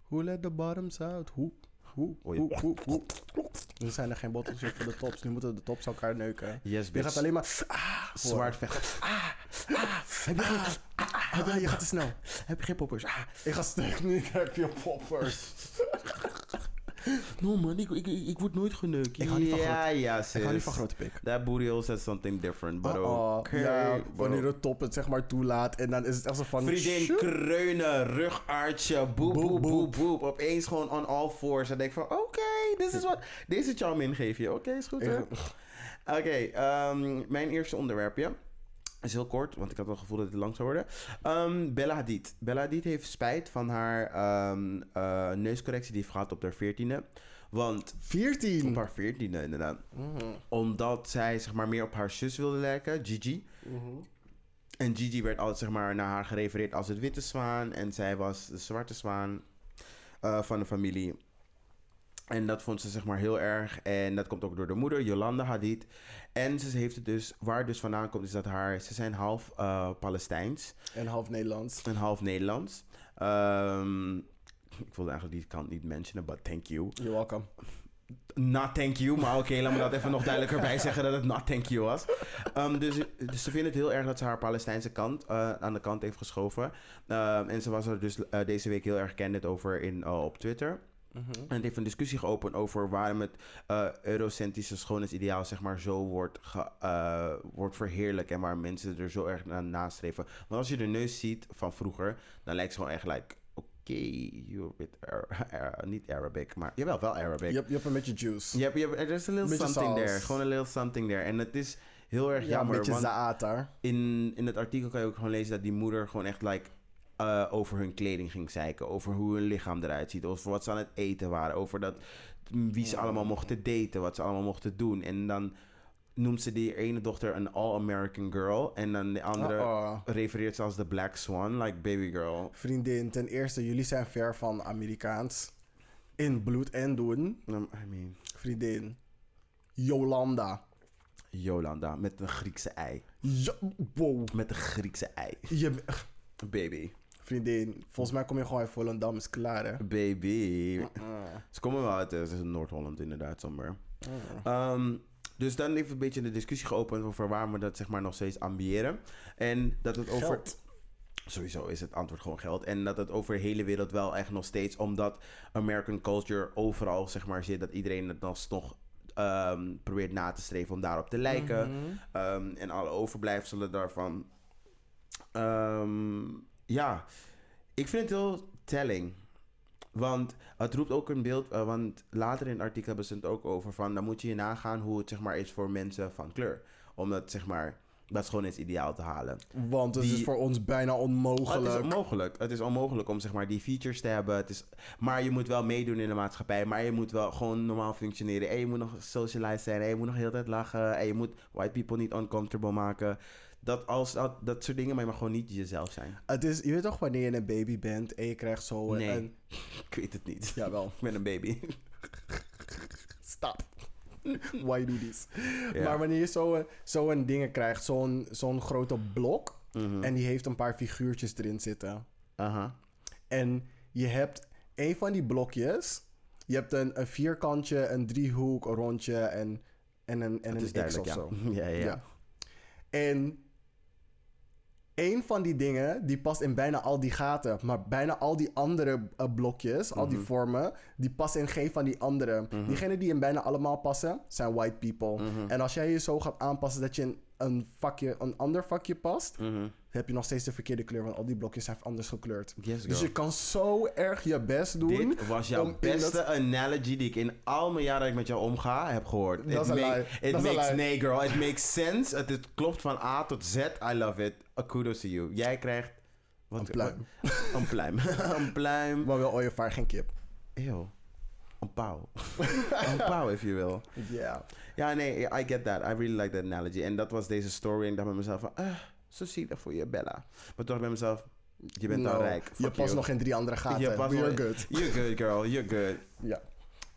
Speaker 2: Who let the bottoms out? Hoe? Hoe?
Speaker 1: Oei.
Speaker 2: Hoe? Hoe? Hoe? Nu zijn er geen bottoms meer voor de tops. Nu moeten de tops elkaar neuken.
Speaker 1: Yes,
Speaker 2: Je
Speaker 1: bitch.
Speaker 2: gaat alleen maar... Ah,
Speaker 1: Zwart vechten. Ah, ah, heb je ah,
Speaker 2: Ah, je gaat te snel.
Speaker 1: Heb je geen poppers? Ah,
Speaker 2: Ik ga sterk niet, heb je poppers.
Speaker 1: no man, ik, ik, ik, word nooit geneukt.
Speaker 2: Ik hou niet van
Speaker 1: Ja, ja, sis.
Speaker 2: Ik hou niet van grote pik.
Speaker 1: That booty hole says something different, but
Speaker 2: Oh,
Speaker 1: okay.
Speaker 2: ja, wanneer de top het zeg maar toelaat en dan is het echt zo van...
Speaker 1: Vriendin, kreunen, rugartje, boep,
Speaker 2: Boep,
Speaker 1: boep, boep. Opeens gewoon on all fours. En denk van, oké, dit is wat... Deze charm ingeef je. Oké, is goed, hè? Oké, ehm, mijn eerste onderwerpje is heel kort, want ik had wel het gevoel dat het lang zou worden. Ehm, Bella Hadid. Bella Hadid heeft spijt van haar ehm, eh, neuscorrectie die heeft gehad op haar veertiende. Want
Speaker 2: 14.
Speaker 1: op haar veertiende inderdaad.
Speaker 2: Mhm.
Speaker 1: Omdat zij zeg maar meer op haar zus wilde lijken, Gigi.
Speaker 2: Mhm.
Speaker 1: En Gigi werd altijd zeg maar naar haar gerefereerd als het witte zwaan. En zij was de zwarte zwaan eh, van de familie. En dat vond ze zeg maar heel erg. En dat komt ook door de moeder, Yolanda Hadid. En ze heeft het dus, waar het dus vandaan komt, is dat haar, ze zijn half eh, Palestijns
Speaker 2: En half Nederlands.
Speaker 1: en half Nederlands. Ehm, ik wilde eigenlijk die kant niet mentionen, but thank you.
Speaker 2: You're welcome.
Speaker 1: Not thank you, maar oké, laat me dat even nog duidelijker bij zeggen dat het not thank you was. Ehm, dus, dus ze vinden het heel erg dat ze haar Palestijnse kant eh, aan de kant heeft geschoven. Ehm, en ze was er dus eh, deze week heel erg candid over in, op Twitter.
Speaker 2: Mhm.
Speaker 1: En het heeft een discussie geopend over waarom het eh, eurocentrische schoonheidsideaal zeg maar zo wordt, ge, eh, wordt verheerlijk en waar mensen er zo erg naar nastreven. Want als je de neus ziet van vroeger, dan lijkt ze gewoon echt like, oké, you're a bit, Ar- Ar- niet Arabic, maar jawel, wel Arabic.
Speaker 2: Je hebt, je hebt een beetje juice.
Speaker 1: Je hebt, je hebt, er is a little something there. Gewoon een little something there. En het is heel erg
Speaker 2: Ja,
Speaker 1: jammer.
Speaker 2: een beetje
Speaker 1: want in, in het artikel kan je ook gewoon lezen dat die moeder gewoon echt like, eh, over hun kleding ging zeiken. Over hoe hun lichaam eruit ziet. Over wat ze aan het eten waren. Over dat, wie ze allemaal mochten daten. Wat ze allemaal mochten doen. En dan noemt ze die ene dochter een all-American girl. En dan de andere
Speaker 2: Uh-oh.
Speaker 1: refereert ze als de Black Swan. Like baby girl.
Speaker 2: Vriendin, ten eerste, jullie zijn ver van Amerikaans. In bloed en doen.
Speaker 1: Um, I mean,
Speaker 2: Vriendin. Jolanda.
Speaker 1: Jolanda met een Griekse ei.
Speaker 2: Jo wow.
Speaker 1: Met een Griekse ei.
Speaker 2: Je,
Speaker 1: Baby.
Speaker 2: Vriendin, volgens mij kom je gewoon uit Volendam, is klaar hè?
Speaker 1: Baby.
Speaker 2: Uh,
Speaker 1: Ze komen wel uit, is Noord-Holland inderdaad, somewhere.
Speaker 2: uh.
Speaker 1: Ehm, dus dan heeft een beetje de discussie geopend over waarom we dat zeg maar nog steeds ambiëren. En dat het over...
Speaker 2: Geld.
Speaker 1: Sowieso is het antwoord gewoon geld. En dat het over de hele wereld wel echt nog steeds... Omdat American culture overal zeg maar zit... Dat iedereen het nog, nog ehm, probeert na te streven om daarop te lijken.
Speaker 2: Mhm.
Speaker 1: Ehm, en alle overblijfselen daarvan. Ja, ik vind het heel telling. Want het roept ook een beeld. eh, want later in het artikel hebben ze het ook over van. Dan moet je je nagaan hoe het zeg maar is voor mensen van kleur. Om dat zeg maar. Dat schoonheidsideaal te halen.
Speaker 2: Want het
Speaker 1: Die-
Speaker 2: is voor ons bijna
Speaker 1: Het
Speaker 2: onmogelijk.
Speaker 1: is onmogelijk. Het is onmogelijk om zeg maar die features te hebben. Het is, maar je moet wel meedoen in de maatschappij. Maar je moet wel gewoon normaal functioneren. En je moet nog socialized zijn. En je moet nog heel tijd lachen. En je moet white people niet uncomfortable maken. Dat, als, dat, dat soort dingen, maar je mag gewoon niet jezelf zijn.
Speaker 2: Het is, je weet toch wanneer je een baby bent en je krijgt zo een...
Speaker 1: Nee.
Speaker 2: een-
Speaker 1: Ik weet het niet.
Speaker 2: Jawel.
Speaker 1: Ik ben een baby.
Speaker 2: Stop. Why do this?
Speaker 1: Ja.
Speaker 2: Maar wanneer je zo'n zo een dingen krijgt, zo'n zo'n grote blok...
Speaker 1: Mhm.
Speaker 2: en die heeft een paar figuurtjes erin zitten...
Speaker 1: Aha.
Speaker 2: en je hebt een van die blokjes... je hebt een, een vierkantje, een driehoek, een rondje en, en een, en een x of zo.
Speaker 1: Ja, ja. Ja.
Speaker 2: En één van die dingen, die past in bijna al die gaten. Maar bijna al die andere eh, blokjes, al
Speaker 1: Mhm.
Speaker 2: die vormen, die passen in geen van die andere. Diegenen die in bijna allemaal passen, zijn white people.
Speaker 1: Mhm.
Speaker 2: En als jij je zo gaat aanpassen dat je in een, vakje, een ander vakje past,
Speaker 1: Mhm.
Speaker 2: heb je nog steeds de verkeerde kleur. Want al die blokjes zijn anders gekleurd.
Speaker 1: Yes,
Speaker 2: Dus je kan zo erg je best doen.
Speaker 1: Dit was jouw beste
Speaker 2: dat-
Speaker 1: analogy die ik in al mijn jaren dat ik met jou omga heb gehoord.
Speaker 2: Dat is een
Speaker 1: make-
Speaker 2: lie.
Speaker 1: It makes, nee girl, it makes sense. Het, het klopt van A tot Z. I love it. A kudos to you. Jij krijgt... Wat,
Speaker 2: Een pluim.
Speaker 1: wat- een pluim. een pluim.
Speaker 2: Maar wel ooievaar, geen kip.
Speaker 1: Eeuw. Een pauw. een pauw, if you will.
Speaker 2: Ja.
Speaker 1: Ja, nee, I get that. I really like that analogy. En dat was deze story. En ik dacht bij mezelf van... ah, zo zielig voor je, Bella. Maar toch bij mezelf... Je bent al rijk.
Speaker 2: Je past
Speaker 1: you.
Speaker 2: nog in drie andere gaten.
Speaker 1: Je past wel-
Speaker 2: good.
Speaker 1: You're good, girl. You're good.
Speaker 2: Ja.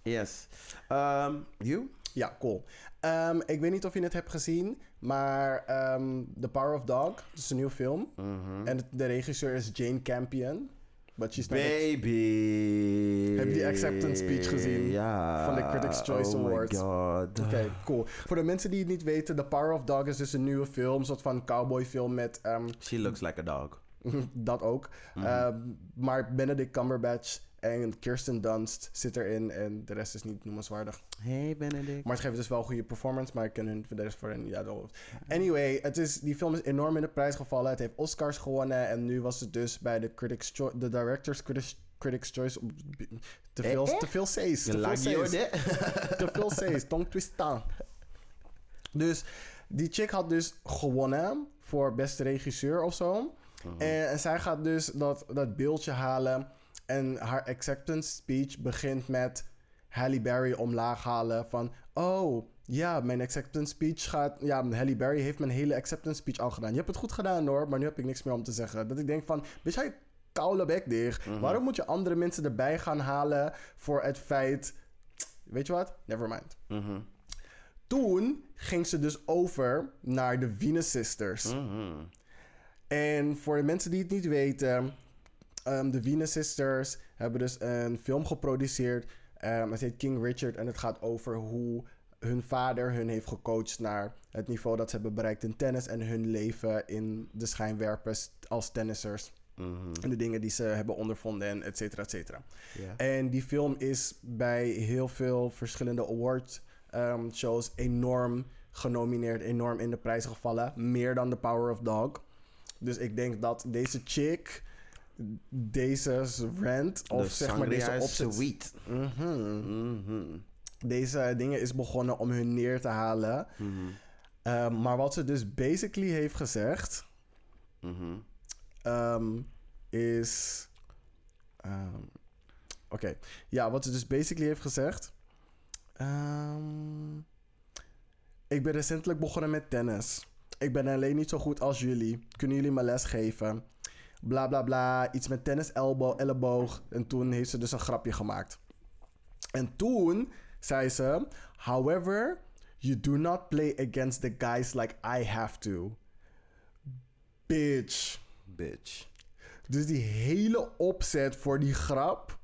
Speaker 1: Yes. Um, you?
Speaker 2: Ja, cool. Ehm, ik weet niet of je het hebt gezien, maar ehm, The Power of Dog, dat is een nieuwe film.
Speaker 1: Mhm.
Speaker 2: En de regisseur is Jane Campion. But she's
Speaker 1: Baby.
Speaker 2: Heb je die acceptance speech gezien?
Speaker 1: Ja.
Speaker 2: Van de Critics' Choice
Speaker 1: oh
Speaker 2: Awards?
Speaker 1: my god.
Speaker 2: Oké, cool. Voor de mensen die het niet weten, The Power of Dog is dus een nieuwe film. Een soort van cowboyfilm met... ehm,
Speaker 1: She looks like a dog.
Speaker 2: dat ook. Ehm, maar Benedict Cumberbatch en Kirsten Dunst zit erin en de rest is niet noemenswaardig.
Speaker 1: Hey Benedict.
Speaker 2: Maar het geeft dus wel een goede performance, maar ik ken hun voor de rest voor hen niet uit. Anyway, het is, die film is enorm in de prijs gevallen. Het heeft Oscars gewonnen en nu was het dus bij de Critics Cho- de Directors Critics, Critics Choice. Te veel,
Speaker 1: Eh, eh?
Speaker 2: te veel C's. Te veel C's. Te veel C's. Tong twistan. Dus die chick had dus gewonnen voor beste regisseur of zo. En, en zij gaat dus dat, dat beeldje halen. En haar acceptance speech begint met Halle Berry omlaag halen. Van, oh ja, mijn acceptance speech gaat... Ja, Halle Berry heeft mijn hele acceptance speech al gedaan. Je hebt het goed gedaan hoor, maar nu heb ik niks meer om te zeggen. Dat ik denk van, weet jij, koude bek dicht. Waarom moet je andere mensen erbij gaan halen voor het feit... Weet je wat? Never mind.
Speaker 1: Mhm.
Speaker 2: Toen ging ze dus over naar de Venus Sisters.
Speaker 1: Mhm.
Speaker 2: En voor de mensen die het niet weten, ehm, de Venus Sisters hebben dus een film geproduceerd. Ehm, het heet King Richard en het gaat over hoe hun vader hun heeft gecoacht naar het niveau dat ze hebben bereikt in tennis en hun leven in de schijnwerpers als tennissers.
Speaker 1: Mhm.
Speaker 2: En de dingen die ze hebben ondervonden en et cetera, et cetera. En die film is bij heel veel verschillende award ehm, shows enorm genomineerd, enorm in de prijzen gevallen. Meer dan The Power of Dog. Dus ik denk dat deze chick, deze rant, of
Speaker 1: De
Speaker 2: zeg maar deze opzet... Mhm.
Speaker 1: Mhm.
Speaker 2: Deze dingen is begonnen om hun neer te halen.
Speaker 1: Mhm.
Speaker 2: Ehm, maar wat ze dus basically heeft gezegd, ehm, is. ehm, Oké, ja, wat ze dus basically heeft gezegd. ik ben recentelijk begonnen met tennis. Ik ben alleen niet zo goed als jullie. Kunnen jullie me les geven? Bla bla bla. Iets met tennis elbow, elleboog. En toen heeft ze dus een grapje gemaakt. En toen zei ze: However, you do not play against the guys like I have to. Bitch.
Speaker 1: Bitch.
Speaker 2: Dus die hele opzet voor die grap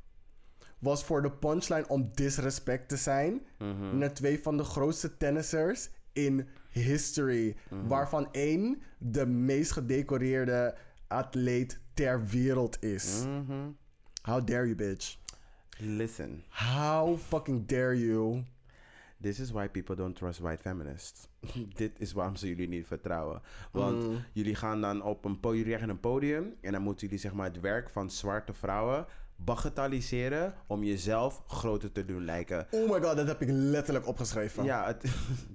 Speaker 2: was voor de punchline om disrespect te zijn
Speaker 1: Mhm.
Speaker 2: naar twee van de grootste tennissers in history.
Speaker 1: Mhm.
Speaker 2: Waarvan één de meest gedecoreerde atleet ter wereld is.
Speaker 1: Mhm.
Speaker 2: How dare you, bitch?
Speaker 1: Listen,
Speaker 2: How fucking dare you?
Speaker 1: this is why people don't trust white feminists. Dit is waarom ze jullie niet vertrouwen. Want
Speaker 2: Mm.
Speaker 1: jullie gaan dan op een podium, jullie krijgen een podium en dan moeten jullie zeg maar het werk van zwarte vrouwen bagatelliseren om jezelf groter te doen lijken.
Speaker 2: Oh my god, dat heb ik letterlijk opgeschreven.
Speaker 1: Ja, het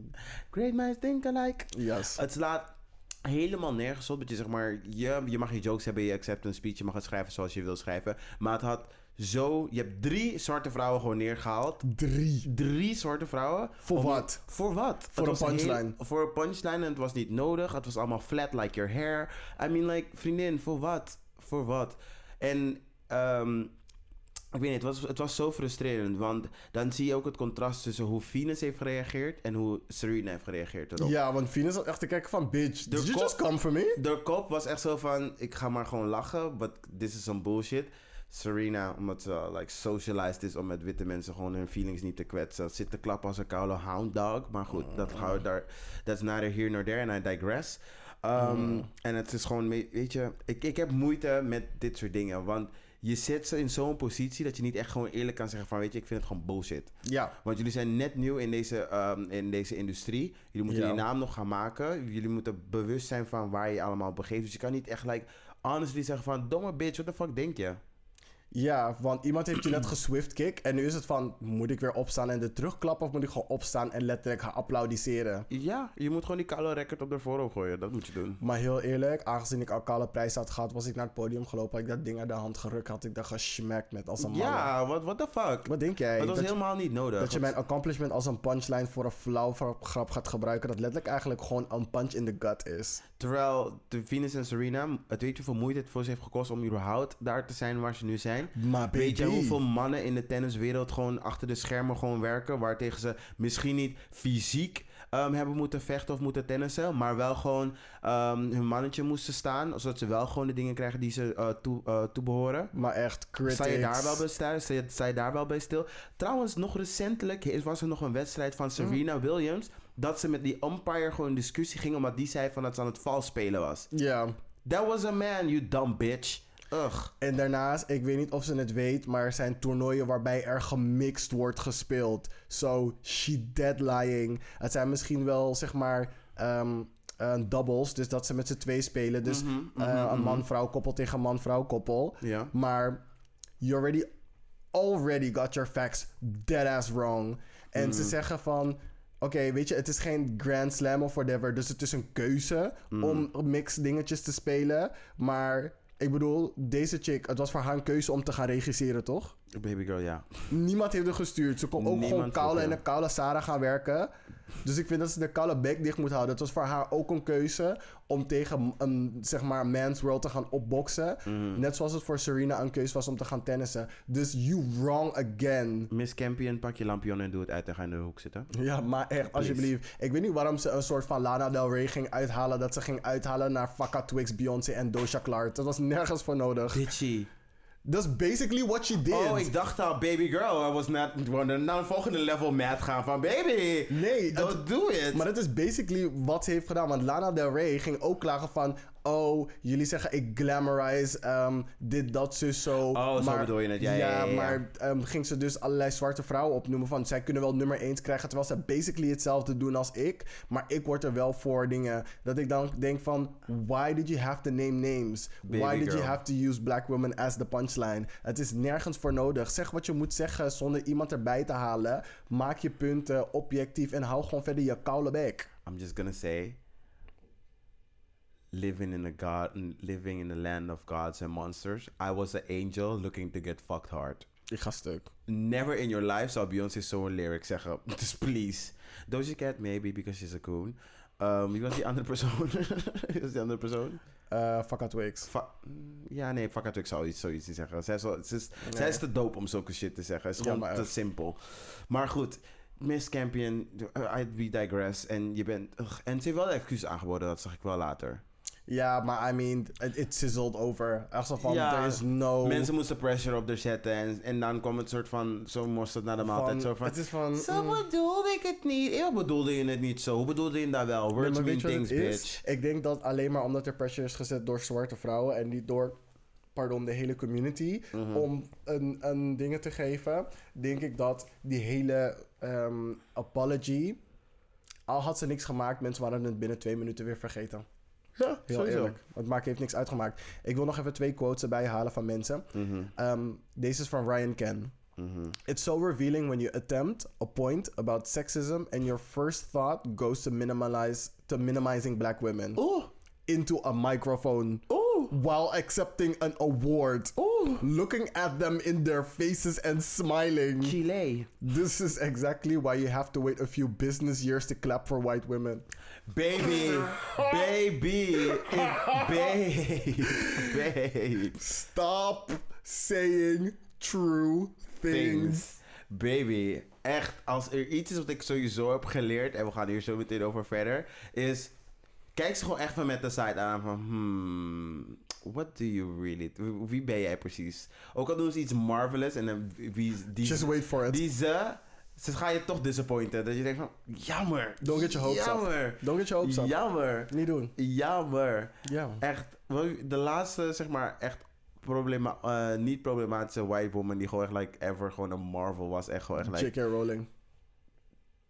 Speaker 1: Great minds think alike.
Speaker 2: Yes.
Speaker 1: Het slaat helemaal nergens op. Dat je zeg maar, je, je mag je jokes hebben, je acceptance speech, je mag het schrijven zoals je wil schrijven. Maar het had zo, je hebt drie zwarte vrouwen gewoon neergehaald.
Speaker 2: Drie.
Speaker 1: Drie zwarte vrouwen.
Speaker 2: Voor
Speaker 1: Om-
Speaker 2: wat?
Speaker 1: Voor wat?
Speaker 2: Voor
Speaker 1: Het
Speaker 2: een punchline.
Speaker 1: heel- voor een punchline en het was niet nodig. Het was allemaal flat like your hair. I mean like, vriendin, voor wat? Voor wat? En ehm, ik weet niet, het was, het was zo frustrerend. Want dan zie je ook het contrast tussen hoe Venus heeft gereageerd en hoe Serena heeft gereageerd erop.
Speaker 2: Ja, want Venus had echt te kijken van, bitch, did you just come for me?
Speaker 1: De kop was echt zo van, ik ga maar gewoon lachen, but this is some bullshit. Serena, omdat ze uh, like socialized is om met witte mensen gewoon hun feelings niet te kwetsen, zit te klappen als een koude hound dog. Maar goed, dat gaan we daar, that's neither here nor there and I digress. Um, En het is gewoon, weet je, ik, ik heb moeite met dit soort dingen, want je zit ze in zo'n positie dat je niet echt gewoon eerlijk kan zeggen van, weet je, ik vind het gewoon bullshit.
Speaker 2: Ja.
Speaker 1: Want jullie zijn net nieuw in deze, ehm, in deze industrie. Jullie moeten
Speaker 2: Ja.
Speaker 1: je naam nog gaan maken. Jullie moeten bewust zijn van waar je je allemaal begeeft. Dus je kan niet echt, like, honestly zeggen van... Domme bitch, what the fuck denk je?
Speaker 2: Ja, want iemand heeft je net geswift kick en nu is het van, moet ik weer opstaan en er terugklappen of moet ik gewoon opstaan en letterlijk gaan applaudisseren?
Speaker 1: Ja, je moet gewoon die koude record op de voorhoofd gooien. Dat moet je doen.
Speaker 2: Maar heel eerlijk, aangezien ik al kale prijs had gehad, was ik naar het podium gelopen, had ik dat ding uit de hand gerukt, had ik dat gesmakt met als een malle.
Speaker 1: Ja, what, what the fuck?
Speaker 2: Wat denk jij?
Speaker 1: dat was helemaal niet nodig.
Speaker 2: Dat je mijn accomplishment als een punchline voor een flauw grap gaat gebruiken, dat letterlijk eigenlijk gewoon een punch in the gut is.
Speaker 1: Terwijl de Venus en Serena, het weet je hoeveel moeite het voor ze heeft gekost om überhaupt daar te zijn waar ze nu zijn.
Speaker 2: Maar
Speaker 1: Weet je hoeveel mannen in de tenniswereld gewoon achter de schermen gewoon werken, waar tegen ze misschien niet fysiek ehm, hebben moeten vechten of moeten tennissen, maar wel gewoon ehm, hun mannetje moesten staan, zodat ze wel gewoon de dingen krijgen die ze eh toe, eh, toebehoren.
Speaker 2: Maar echt, critics.
Speaker 1: Sta je daar wel bij stil? Sta je, sta je daar wel bij stil? Trouwens, nog recentelijk was er nog een wedstrijd van Serena
Speaker 2: Mm.
Speaker 1: Williams. Dat ze met die umpire gewoon in discussie ging. Omdat die zei van dat ze aan het vals spelen was.
Speaker 2: Ja.
Speaker 1: That was a man, you dumb bitch. Ugh.
Speaker 2: En daarnaast, ik weet niet of ze het weet, maar er zijn toernooien waarbij er gemixt wordt gespeeld. So, she dead lying. Het zijn misschien wel, zeg maar, ehm, eh, doubles. Dus dat ze met z'n twee spelen. Dus
Speaker 1: Mhm,
Speaker 2: eh, een man-vrouw koppel tegen een man-vrouw koppel.
Speaker 1: Ja.
Speaker 2: Maar you already, already got your facts dead ass wrong. En ze zeggen van... Oké, weet je, het is geen Grand Slam of whatever. Dus het is een keuze
Speaker 1: Mm.
Speaker 2: om mix dingetjes te spelen. Maar ik bedoel, deze chick, het was voor haar een keuze om te gaan regisseren, toch?
Speaker 1: Baby girl, ja.
Speaker 2: Niemand heeft er gestuurd. Ze kon ook
Speaker 1: Niemand
Speaker 2: gewoon koude en een koude Sarah gaan werken. Dus ik vind dat ze de koude bek dicht moet houden. Het was voor haar ook een keuze om tegen een, zeg maar, man's world te gaan opboksen.
Speaker 1: Mhm.
Speaker 2: Net zoals het voor Serena een keuze was om te gaan tennissen. Dus you wrong again.
Speaker 1: Miss Campion, pak je lampion en doe het uit en ga in de hoek zitten.
Speaker 2: Ja, maar echt, alsjeblieft. Ik weet niet waarom ze een soort van Lana Del Rey ging uithalen. Dat ze ging uithalen naar Faka Twix, Beyoncé en Doja Clark. Dat was nergens voor nodig.
Speaker 1: Bitchy.
Speaker 2: Dat is basically what she did.
Speaker 1: Oh, ik dacht al, baby girl. I was gewoon naar een volgende level mad gaan van baby.
Speaker 2: Nee,
Speaker 1: don't
Speaker 2: het-
Speaker 1: do it.
Speaker 2: Maar dat is basically wat ze heeft gedaan. Want Lana Del Rey ging ook klagen van... Oh, jullie zeggen ik glamorize ehm, dit, dat, zus, zo.
Speaker 1: Oh, zo bedoel je het. Ja, ja, ja, ja.
Speaker 2: maar ehm, ging ze dus allerlei zwarte vrouwen opnoemen van... Zij kunnen wel nummer 1 krijgen, terwijl ze basically hetzelfde doen als ik. Maar ik word er wel voor dingen dat ik dan denk van... Why did you have to name names?
Speaker 1: Baby
Speaker 2: Why did you have to use black women as the punchline? Het is nergens voor nodig. Zeg wat je moet zeggen zonder iemand erbij te halen. Maak je punten objectief en hou gewoon verder je koude bek.
Speaker 1: I'm just gonna say, living in a god, living in a land of gods and monsters. I was an angel looking to get fucked hard.
Speaker 2: Ik ga stuk.
Speaker 1: Never in your life zou Beyoncé zo'n lyric zeggen. Just please. Doja Cat, maybe because she's a coon. Um, wie was die andere persoon? wie was die andere persoon?
Speaker 2: Eh fuck Twix.
Speaker 1: Mm, ja, nee, fuck ik zou iets, zoiets niet zeggen. Zij is, wel- is, zij
Speaker 2: Nee.
Speaker 1: is te dope om zulke shit te zeggen. Het is gewoon te simpel. Maar goed, Miss Campion, uh, I we digress. En je bent... ugh, en ze heeft wel excuus aangeboden, dat zag ik wel later.
Speaker 2: Ja, maar I mean, it, sizzled over. Zo van,
Speaker 1: Ja,
Speaker 2: there is no...
Speaker 1: Mensen moesten pressure op haar zetten. En, en dan kwam het soort van... Zo mosterd naar de maaltijd. Zo van...
Speaker 2: Het is van...
Speaker 1: Zo
Speaker 2: mm,
Speaker 1: bedoelde ik het niet. Hoe bedoelde je het niet zo? Hoe bedoelde je dat wel? Words mean things,
Speaker 2: het
Speaker 1: bitch.
Speaker 2: Ik denk dat alleen maar omdat er pressure is gezet door zwarte vrouwen en niet door, pardon, de hele community,
Speaker 1: Mhm.
Speaker 2: om een, een dingen te geven, denk ik dat die hele ehm, apology, al had ze niks gemaakt, mensen waren het binnen twee minuten weer vergeten.
Speaker 1: Ja,
Speaker 2: Heel eerlijk. Het maakt, heeft niks uitgemaakt. Ik wil nog even twee quotes erbij halen van mensen.
Speaker 1: Mhm,
Speaker 2: Ehm, deze is van Ryan Ken.
Speaker 1: mhm.
Speaker 2: It's so revealing when you attempt a point about sexism and your first thought goes to minimize to minimizing black women
Speaker 1: Oeh,
Speaker 2: into a microphone while accepting an award. Looking at them in their faces and smiling.
Speaker 1: Chile.
Speaker 2: This is exactly why you have to wait a few business years to clap for white women.
Speaker 1: Baby, baby, if- babe, babe.
Speaker 2: Stop saying true things.
Speaker 1: Things. Baby, echt, als er iets is wat ik sowieso heb geleerd, en we gaan hier zo meteen over verder, is kijk ze gewoon echt van met de side aan van, hmm, what do you really, wie- ben jij precies? Ook al doen ze iets marvelous en dan wie, die,
Speaker 2: Just wait for it.
Speaker 1: die ze, ze gaan je toch disappointen. Dat je denkt van, jammer.
Speaker 2: Don't get your hopes up.
Speaker 1: jammer.
Speaker 2: Don't get your hopes up.
Speaker 1: Jammer.
Speaker 2: Niet doen.
Speaker 1: Jammer.
Speaker 2: Ja.
Speaker 1: Echt, de laatste, zeg maar, echt problema eh, niet problematische white woman die gewoon echt like ever gewoon een Marvel was. Echt gewoon echt like...
Speaker 2: J.K. Rowling.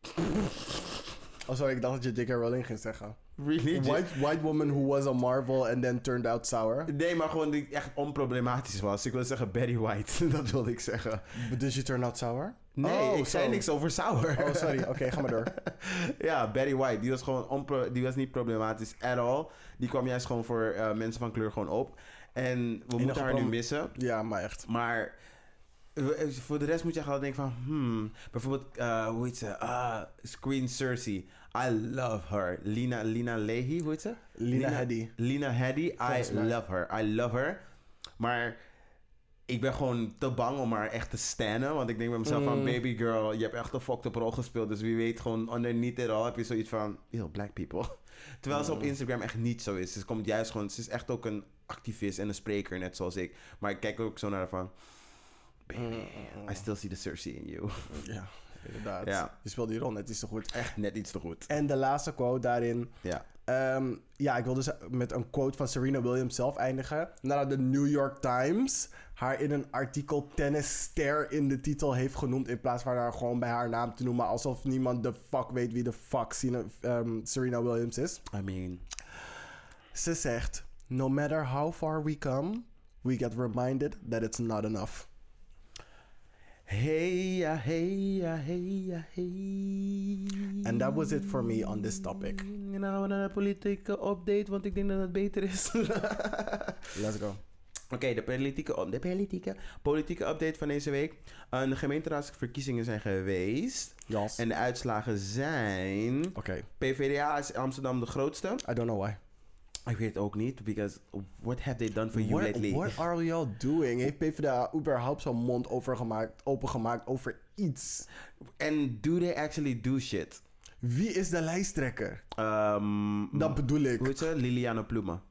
Speaker 2: Oh, sorry, ik dacht dat je J.K. Rowling ging zeggen.
Speaker 1: Really?
Speaker 2: White, white woman who was a Marvel and then turned out sour.
Speaker 1: Nee, maar gewoon die echt onproblematisch was. Ik wil zeggen Betty White. dat wilde ik zeggen.
Speaker 2: But did she turn out sour?
Speaker 1: Nee,
Speaker 2: Oh,
Speaker 1: ik zei niks over Sour.
Speaker 2: Oh, sorry. Oké, ga maar door.
Speaker 1: ja, Betty White. Die was gewoon onpro- die was niet problematisch at all. Die kwam juist gewoon voor eh, mensen van kleur gewoon op. En we moeten haar nu missen.
Speaker 2: Ja, maar echt.
Speaker 1: Maar voor de rest moet je wel denken van... Hmm, bijvoorbeeld, eh, hoe heet ze? Ah, Screen Cersei. I love her. Lina, Lina Leahy, hoe heet ze?
Speaker 2: Lina Headey.
Speaker 1: Lina Headey. I love her. I love her. Maar ik ben gewoon te bang om haar echt te stannen. Want ik denk bij mezelf van...
Speaker 2: Mm.
Speaker 1: Baby girl, je hebt echt een fucked up rol gespeeld. Dus wie weet gewoon underneath it all heb je zoiets van... Heel black people. Terwijl ze op
Speaker 2: Mm.
Speaker 1: Instagram echt niet zo is. Ze komt juist gewoon... Ze is echt ook een activist en een spreker, net zoals ik. Maar ik kijk ook zo naar haar van... Baby, I still see the Cersei in you.
Speaker 2: Ja. Inderdaad.
Speaker 1: Ja.
Speaker 2: Je speelde die rol net iets te goed.
Speaker 1: Echt net iets te goed.
Speaker 2: En de laatste quote daarin.
Speaker 1: Ja.
Speaker 2: Ehm, ja, ik wil dus met een quote van Serena Williams zelf eindigen. Nadat de New York Times haar in een artikel tennisster in de titel heeft genoemd. In plaats van haar gewoon bij haar naam te noemen. Alsof niemand de fuck weet wie de fuck ehm, Serena Williams is.
Speaker 1: I mean...
Speaker 2: Ze zegt: No matter how far we come, we get reminded that it's not enough.
Speaker 1: Hey, ja, hey, ja, hey, ja, hey.
Speaker 2: And that was it for me on this topic.
Speaker 1: En dan gaan we naar de politieke update, want ik denk dat het beter is.
Speaker 2: Let's go.
Speaker 1: Oké, de politieke, de politieke, politieke update van deze week. Uh, de gemeenteraadsverkiezingen zijn geweest.
Speaker 2: Yes.
Speaker 1: En de uitslagen zijn...
Speaker 2: Oké,
Speaker 1: PvdA is Amsterdam de grootste.
Speaker 2: I don't know why.
Speaker 1: Ik weet het ook niet, because what have they done for you
Speaker 2: What,
Speaker 1: lately?
Speaker 2: what are y'all doing? Heeft PvdA überhaupt zo'n mond overgemaakt, opengemaakt over iets?
Speaker 1: And do they actually do shit?
Speaker 2: Wie is de lijsttrekker?
Speaker 1: Um,
Speaker 2: Dat bedoel ik.
Speaker 1: Hoe heet ze? Liliane Ploemen.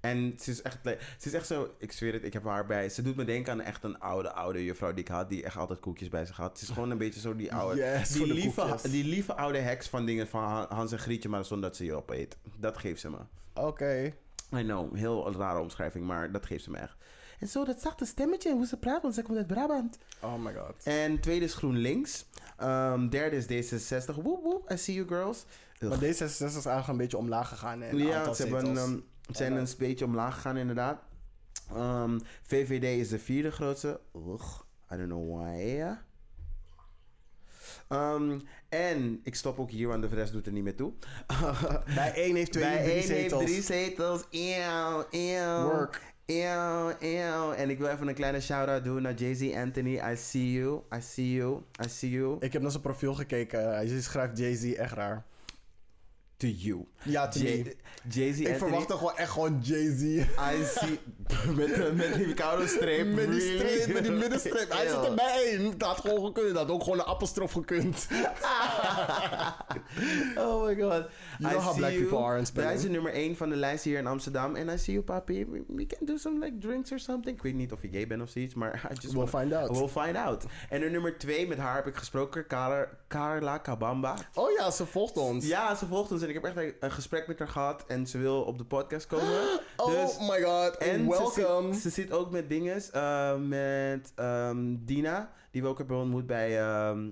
Speaker 1: En ze is echt, ze is echt zo, ik zweer het, ik heb haar bij. Ze doet me denken aan echt een oude, oude juffrouw die ik had, die echt altijd koekjes bij zich had. Ze is gewoon een beetje zo die oude,
Speaker 2: Yes,
Speaker 1: die, lieve,
Speaker 2: koekjes.
Speaker 1: die lieve oude heks van dingen van Han- Hans en Grietje, maar zonder dat ze je opeet. Dat geeft ze me.
Speaker 2: Oké.
Speaker 1: I know, heel rare omschrijving, maar dat geeft ze me echt. En zo, dat zachte stemmetje, hoe ze praat, want ze komt uit Brabant.
Speaker 2: Oh my god.
Speaker 1: En tweede is GroenLinks. Ehm, derde is D66. Woep woep, I see you girls.
Speaker 2: Maar D66 is eigenlijk een beetje omlaag gegaan. En
Speaker 1: Ja, ze hebben. Zijn een beetje omlaag gegaan inderdaad. Ehm, VVD is de vierde grootste. Ugh, I don't know why. Ehm, en ik stop ook hier, want de rest doet er niet meer toe.
Speaker 2: Bij één heeft twee,
Speaker 1: Bij
Speaker 2: drie
Speaker 1: één
Speaker 2: zetels.
Speaker 1: heeft drie zetels. Eeuw, eeuw.
Speaker 2: Work.
Speaker 1: Eeuw, eeuw. En ik wil even een kleine shout-out doen naar Jay-Z Anthony. I see you, I see you, I see you.
Speaker 2: Ik heb naar zijn profiel gekeken. Hij schrijft Jay-Z echt raar.
Speaker 1: To you.
Speaker 2: Ja, to me.
Speaker 1: Jay- Jay-Z
Speaker 2: Ik
Speaker 1: Anthony.
Speaker 2: verwachtte gewoon echt gewoon Jay-Z.
Speaker 1: I see... met, met die koude streep.
Speaker 2: Met die streep, met die middenstreep. Hij zit erbij één. Dat had gewoon gekund. Dat had ook gewoon een appelstrof gekund.
Speaker 1: Oh my god.
Speaker 2: You know how black people are in.
Speaker 1: Hij is nummer 1 van de lijst hier in Amsterdam. En I see you, papi. We, we can do some like drinks or something. Ik weet niet of je gay bent of zoiets, maar I just
Speaker 2: We'll
Speaker 1: wanna-
Speaker 2: find out.
Speaker 1: We'll find out. En de nummer 2, met haar heb ik gesproken. Carla, Carla Kabamba.
Speaker 2: Oh ja, ze volgt ons.
Speaker 1: Ja, ze volgt ons ik heb echt een, een gesprek met haar gehad. En ze wil op de podcast komen.
Speaker 2: Oh
Speaker 1: dus,
Speaker 2: my god.
Speaker 1: en
Speaker 2: welcome.
Speaker 1: Ze zit, ze zit ook met dinges. eh, met ehm, Dina, die we ook hebben ontmoet bij, ehm,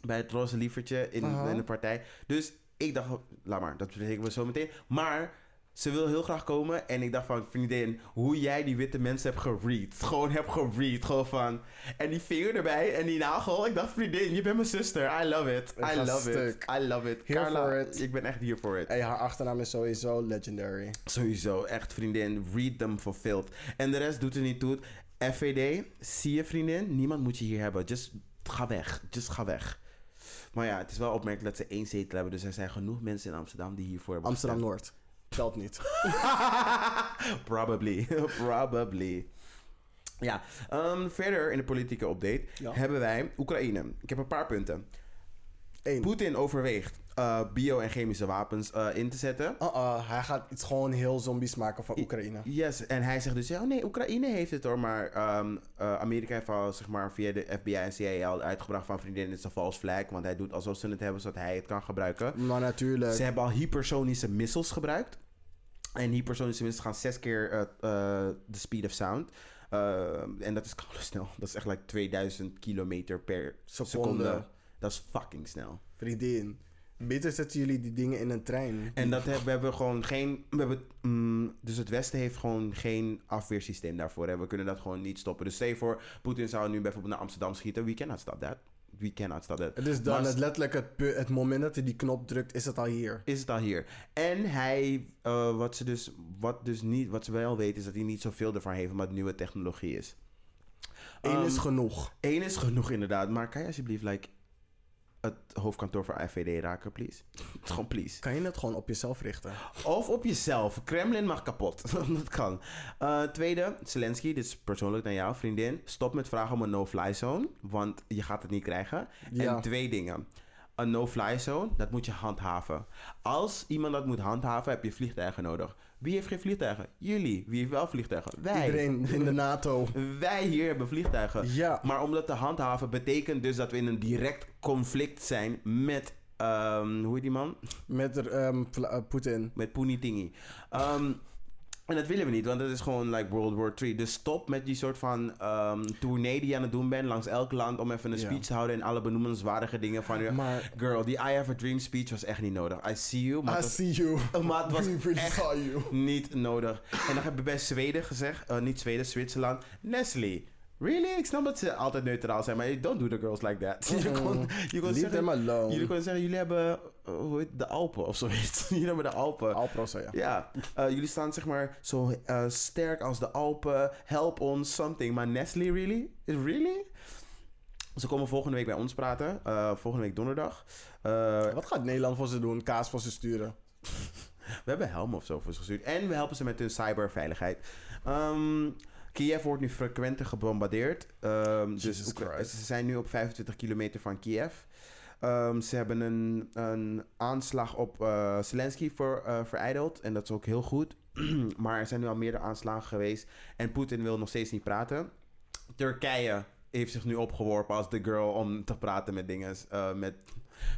Speaker 1: bij het Roze Lievertje in de partij. Dus ik dacht, laat maar, dat bespreken we zo meteen. Maar ze wil heel graag komen. En ik dacht van, vriendin, hoe jij die witte mensen hebt geread. Gewoon heb geread. Gewoon van. En die vinger erbij en die nagel. Ik dacht, vriendin, je bent mijn zuster. I love it. I love
Speaker 2: stuk.
Speaker 1: it. I love it.
Speaker 2: Here
Speaker 1: Carla,
Speaker 2: for it.
Speaker 1: ik ben echt hier voor it.
Speaker 2: Hey, haar achternaam is sowieso legendary.
Speaker 1: Sowieso, echt vriendin. Read them fulfilled. En de rest doet er niet toe. FVD, zie je vriendin? Niemand moet je hier hebben. Just ga weg. Just ga weg. Maar ja, het is wel opmerkelijk dat ze één zetel hebben. Dus er zijn genoeg mensen in Amsterdam die hiervoor hebben
Speaker 2: Amsterdam Noord. Telt niet.
Speaker 1: Probably. Probably. Ja, ehm, verder in de politieke update
Speaker 2: Ja.
Speaker 1: hebben wij Oekraïne. Ik heb een paar punten.
Speaker 2: Eén.
Speaker 1: Poetin overweegt eh, bio- en chemische wapens eh, in te zetten.
Speaker 2: Hij gaat iets gewoon heel zombies maken van Oekraïne.
Speaker 1: Yes, en hij zegt dus, oh nee, Oekraïne heeft het hoor, maar ehm, eh, Amerika heeft al, zeg maar, via de FBI en CIA al uitgebracht van vriendin, het is een false flag, want hij doet alsof ze het hebben, zodat hij het kan gebruiken.
Speaker 2: Maar natuurlijk.
Speaker 1: Ze hebben al hypersonische missiles gebruikt. En hypersonische missiles gaan zes keer de speed of sound. Eh, en dat is snel. Dat is echt like 2000 kilometer per seconde.
Speaker 2: Seconde.
Speaker 1: Dat is fucking snel.
Speaker 2: Vriendin. Beter zetten jullie die dingen in een trein.
Speaker 1: En dat hebben, we hebben gewoon geen. We hebben, mm, dus het Westen heeft gewoon geen afweersysteem daarvoor. Hè. We kunnen dat gewoon niet stoppen. Dus stel voor, Poetin zou nu bijvoorbeeld naar Amsterdam schieten. We cannot stop that. We cannot stop that.
Speaker 2: Het is dan
Speaker 1: Maar
Speaker 2: het letterlijk het, het moment dat hij die knop drukt, is het al hier.
Speaker 1: is het al hier. En hij, eh, wat ze dus, wat dus niet, wat ze wel weten, is dat hij niet zoveel ervan heeft, omdat het nieuwe technologie is.
Speaker 2: Eén
Speaker 1: Ehm,
Speaker 2: is genoeg.
Speaker 1: Eén is genoeg inderdaad, maar kan je alsjeblieft like, het hoofdkantoor van FVD raken, please? Gewoon please.
Speaker 2: Kan je het gewoon op jezelf richten?
Speaker 1: Of op jezelf. Kremlin mag kapot. dat kan. Eh, tweede, Zelensky, dit is persoonlijk naar jou, vriendin. Stop met vragen om een no-fly zone, want je gaat het niet krijgen.
Speaker 2: Ja.
Speaker 1: En twee dingen. Een no-fly zone, dat moet je handhaven. Als iemand dat moet handhaven, heb je vliegtuigen nodig. Wie heeft geen vliegtuigen? Jullie. Wie heeft wel vliegtuigen? Wij.
Speaker 2: Iedereen in de NATO.
Speaker 1: Wij hier hebben vliegtuigen.
Speaker 2: Ja.
Speaker 1: Maar om dat te handhaven betekent dus dat we in een direct conflict zijn met, ehm, hoe heet die man?
Speaker 2: Met eh, Poetin.
Speaker 1: Met Poenitingi. Ehm en dat willen we niet, want dat is gewoon like World War III. Dus stop met die soort van ehm tournee die je aan het doen bent langs elk land om even een speech te houden en alle benoemenswaardige dingen van je.
Speaker 2: Maar
Speaker 1: Girl, die I Have a Dream speech was echt niet nodig. I see you, maar
Speaker 2: I
Speaker 1: was-
Speaker 2: see you.
Speaker 1: maar het was
Speaker 2: We really
Speaker 1: echt
Speaker 2: saw you.
Speaker 1: niet nodig. En dan heb je bij Zweden gezegd, eh, niet Zweden, Zwitserland, Nestle. Really? Ik snap dat ze altijd neutraal zijn, maar don't do the girls like that. Je kon, je kon
Speaker 2: Leave
Speaker 1: zeggen,
Speaker 2: them alone.
Speaker 1: jullie konden zeggen, jullie hebben, hoe heet het, de Alpen of zoiets. jullie hebben de Alpen.
Speaker 2: Alpro's, ja.
Speaker 1: Ja, eh, jullie staan zeg maar zo eh, sterk als de Alpen. Help ons, something. Maar Nestle, really? Is really? Ze komen volgende week bij ons praten. eh, volgende week donderdag. Eh,
Speaker 2: Wat gaat Nederland voor ze doen? Kaas voor ze sturen?
Speaker 1: we hebben helm of zo voor ze gestuurd. En we helpen ze met hun cyberveiligheid. Ehm Kiev wordt nu frequenter gebombardeerd. Ehm, dus
Speaker 2: Jesus
Speaker 1: Oekra-
Speaker 2: Christ.
Speaker 1: ze zijn nu op 25 kilometer van Kiev. Ehm, ze hebben een, een aanslag op eh, Zelensky voor, eh, verijdeld. En dat is ook heel goed. maar er zijn nu al meerdere aanslagen geweest. En Poetin wil nog steeds niet praten. Turkije heeft zich nu opgeworpen als de girl om te praten met dingen. eh, met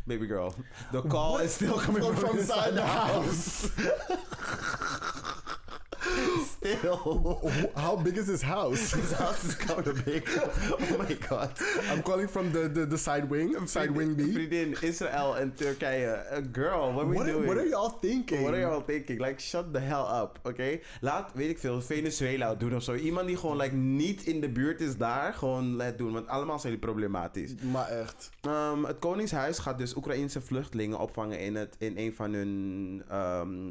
Speaker 1: baby girl. The call
Speaker 2: What?
Speaker 1: is still coming from,
Speaker 2: From
Speaker 1: inside the house. still.
Speaker 2: How big is this house?
Speaker 1: This house is kind of big. Oh my god.
Speaker 2: I'm calling from the, the, the side wing. Side wing B.
Speaker 1: Vriendin, Israël en Turkije. Girl, what are we
Speaker 2: What,
Speaker 1: doing?
Speaker 2: what are y'all thinking?
Speaker 1: What are y'all thinking? Like, shut the hell up, oké? Laat, weet ik veel, Venezuela doen of zo. Iemand die gewoon like, niet in de buurt is daar, gewoon let doen. Want allemaal zijn die problematisch.
Speaker 2: Maar echt.
Speaker 1: Ehm, het Koningshuis gaat dus Oekraïnse vluchtelingen opvangen in, het, in een van hun ehm,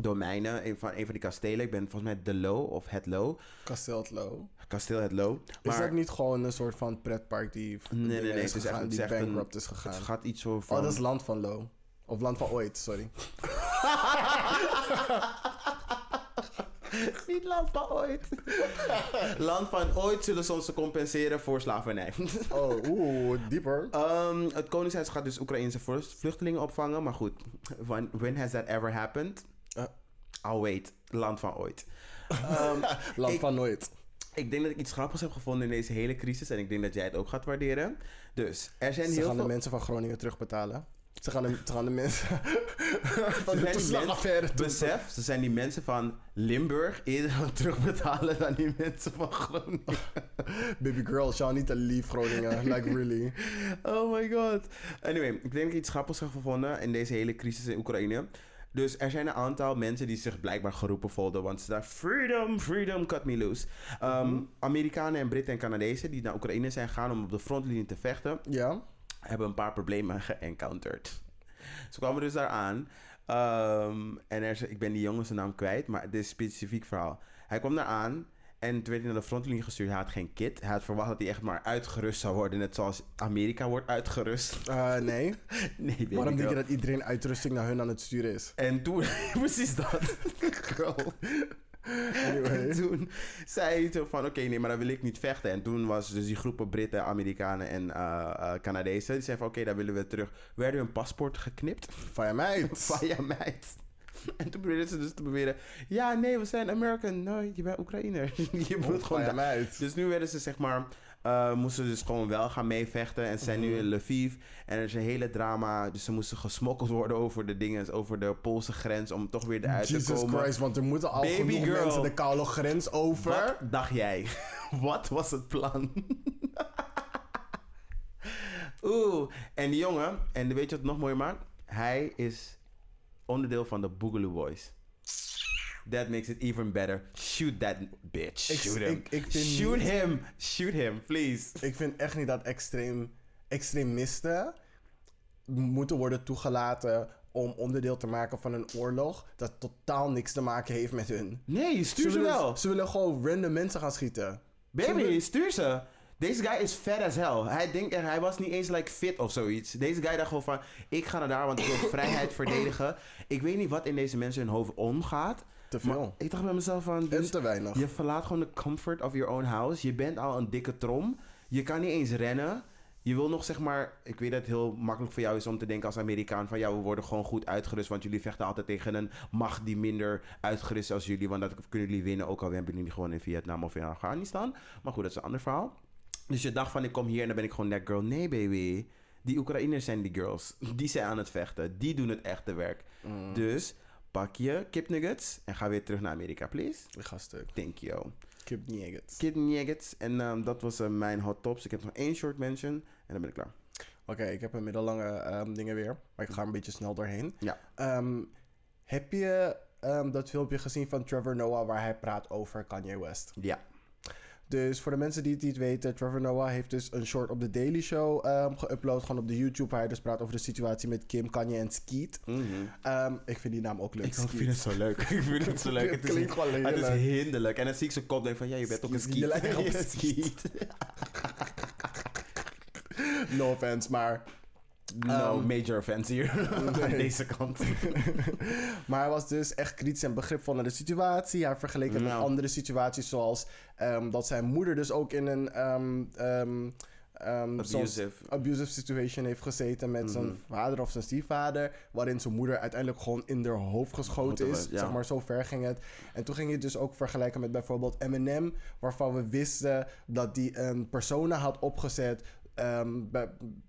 Speaker 1: domeinen. Een van, een van die kastelen. Ik ben volgens mij De Lo of Het Lo.
Speaker 2: Kasteeltlo.
Speaker 1: Kasteel Het Lo.
Speaker 2: Is dat niet gewoon een soort van pretpark die,
Speaker 1: Nee, nee, nee.
Speaker 2: is
Speaker 1: Het is echt, het
Speaker 2: die
Speaker 1: een-
Speaker 2: bankrupt is gegaan?
Speaker 1: Het gaat iets van...
Speaker 2: Oh, dat is land van Lo. Of land van ooit, sorry.
Speaker 1: Niet land van ooit. land van ooit zullen ze ons compenseren voor slavernij.
Speaker 2: Oh, oeh, dieper.
Speaker 1: Ehm, het Koningshuis gaat dus Oekraïnse vlucht- vluchtelingen opvangen. Maar goed, when, when has that ever happened? I'll wait. Land van ooit. Ehm,
Speaker 2: Land
Speaker 1: ik-
Speaker 2: van nooit.
Speaker 1: ik denk dat ik iets grappigs heb gevonden in deze hele crisis. En ik denk dat jij het ook gaat waarderen. Dus, er zijn
Speaker 2: Ze
Speaker 1: heel
Speaker 2: gaan
Speaker 1: veel...
Speaker 2: de mensen van Groningen terugbetalen. Ze gaan de, ze gaan de mensen van
Speaker 1: Ze
Speaker 2: de
Speaker 1: zijn die
Speaker 2: toeslagaffaire
Speaker 1: mensen-. Besef, ze zijn die mensen van Limburg eerder gaan terugbetalen dan die mensen van Groningen.
Speaker 2: Baby girl, jou niet te lief Groningen. Like really.
Speaker 1: Oh my god. Anyway, ik denk dat ik iets grappigs heb gevonden in deze hele crisis in Oekraïne. Dus er zijn een aantal mensen die zich blijkbaar geroepen voelden. Want ze daar freedom, freedom, cut me loose. Um, Amerikanen en Britten en Canadezen die naar Oekraïne zijn gegaan om op de frontlinie te vechten.
Speaker 2: Ja?
Speaker 1: hebben een paar problemen geencounterd. Ze kwamen dus daar aan. ehm, en er ik ben die jongen zijn naam kwijt, maar dit is een specifiek verhaal. Hij kwam daar aan en toen werd hij naar de frontlinie gestuurd. Hij had geen kit. Hij had verwacht dat hij echt maar uitgerust zou worden. Net zoals Amerika wordt uitgerust.
Speaker 2: Eh, nee.
Speaker 1: Nee, weet
Speaker 2: Waarom denk je dat iedereen uitrusting naar hun aan het sturen is?
Speaker 1: En toen, precies dat. Girl.
Speaker 2: Anyway.
Speaker 1: En toen zei hij zo van, oké, nee, maar dan wil ik niet vechten. En toen was dus die groepen Britten, Amerikanen en eh, Canadezen. Die zeiden van, oké, dan willen we terug. Werden hun paspoort geknipt.
Speaker 2: Van je meid.
Speaker 1: Van ja, meid. En toen probeerden ze dus te beweren... Ja, nee, we zijn American. Nee, je bent Oekraïner. je moet gewoon...
Speaker 2: meid.
Speaker 1: Dus nu werden ze zeg maar... eh, moesten dus gewoon wel gaan meevechten. En zijn nu in Lviv. En er is een hele drama. Dus ze moesten gesmokkeld worden over de dingen... Over de Poolse grens. Om toch weer eruit te
Speaker 2: Jesus
Speaker 1: komen.
Speaker 2: Christ, want er moeten al
Speaker 1: Baby
Speaker 2: genoeg
Speaker 1: girl.
Speaker 2: mensen de koude grens over.
Speaker 1: Wat dacht jij? Wat was het plan? Oeh, en die jongen, en weet je wat het nog mooier maakt? Hij is onderdeel van de Boogaloo Boys. That makes it even better. Shoot that bitch.
Speaker 2: Ik-
Speaker 1: Shoot him.
Speaker 2: ik- ik vind
Speaker 1: Shoot
Speaker 2: niet-
Speaker 1: him. Shoot him, please.
Speaker 2: Ik vind echt niet dat extreem, extremisten moeten worden toegelaten om onderdeel te maken van een oorlog dat totaal niks te maken heeft met hun.
Speaker 1: Nee, stuur ze
Speaker 2: willen,
Speaker 1: wel.
Speaker 2: Ze willen gewoon random mensen gaan schieten.
Speaker 1: Baby, stuur ze. Deze guy is fat as hell. Hij, denkt, hij was niet eens like fit of zoiets. Deze guy dacht gewoon van... Ik ga naar daar, want ik wil vrijheid verdedigen. Ik weet niet wat in deze mensen hun hoofd omgaat.
Speaker 2: Te
Speaker 1: Maar
Speaker 2: veel.
Speaker 1: ik dacht bij mezelf van...
Speaker 2: En
Speaker 1: Dus
Speaker 2: te weinig.
Speaker 1: je verlaat gewoon de comfort of your own house. Je bent al een dikke trom. Je kan niet eens rennen. je wil nog zeg maar, ik weet dat het heel makkelijk voor jou is om te denken als Amerikaan van ja, we worden gewoon goed uitgerust, want jullie vechten altijd tegen een macht die minder uitgerust is als jullie, want dat kunnen jullie winnen, ook al hebben jullie gewoon in Vietnam of in Afghanistan. Maar goed, dat is een ander verhaal. Dus je dacht van ik kom hier en dan ben ik gewoon that girl. Nee baby, die Oekraïners zijn die girls. Die zijn aan het vechten, die doen het echte werk.
Speaker 2: Mm.
Speaker 1: Dus pak je kipnuggets en ga weer terug naar Amerika, please.
Speaker 2: Ik ga stuk.
Speaker 1: Thank you.
Speaker 2: Kip nuggets.
Speaker 1: Kid Nuggets. En ehm, dat was eh, mijn hot tops. Ik heb nog één short mention en dan ben ik klaar.
Speaker 2: Oké, ik heb een middellange ehm, dingen weer. Maar ik ga een beetje snel doorheen.
Speaker 1: Ja.
Speaker 2: Ehm, heb je dat filmpje gezien van Trevor Noah waar hij praat over Kanye West?
Speaker 1: Ja.
Speaker 2: Dus voor de mensen die het niet weten, Trevor Noah heeft dus een short op de Daily Show ehm geüpload. Gewoon op de YouTube. Waar hij dus praat over de situatie met Kim, Kanye en Skeet.
Speaker 1: Mhm.
Speaker 2: Ehm, ik vind die naam ook leuk.
Speaker 1: Ik
Speaker 2: Skeet.
Speaker 1: vind het zo leuk. ik vind het zo leuk.
Speaker 2: Het
Speaker 1: Het is,
Speaker 2: klinkt gewoon
Speaker 1: het is hinderlijk. En dan zie ik zijn kop denk van, ja, je bent ook een
Speaker 2: Skeet. Je lijkt op skiet. No offense, maar...
Speaker 1: No
Speaker 2: Ehm,
Speaker 1: major offense hier. Aan deze kant.
Speaker 2: maar hij was dus echt kritisch en begripvol naar de situatie. Hij vergeleek het met
Speaker 1: Nou.
Speaker 2: andere situaties, zoals ehm, dat zijn moeder dus ook in een ehm,
Speaker 1: Abusive.
Speaker 2: abusive situation heeft gezeten met zijn
Speaker 1: Mhm.
Speaker 2: vader of zijn stiefvader. Waarin zijn moeder uiteindelijk gewoon in haar hoofd geschoten is.
Speaker 1: ja.
Speaker 2: Zeg maar, zo ver ging het. En toen ging je het dus ook vergelijken met bijvoorbeeld Eminem, waarvan we wisten dat hij een persona had opgezet. Ehm,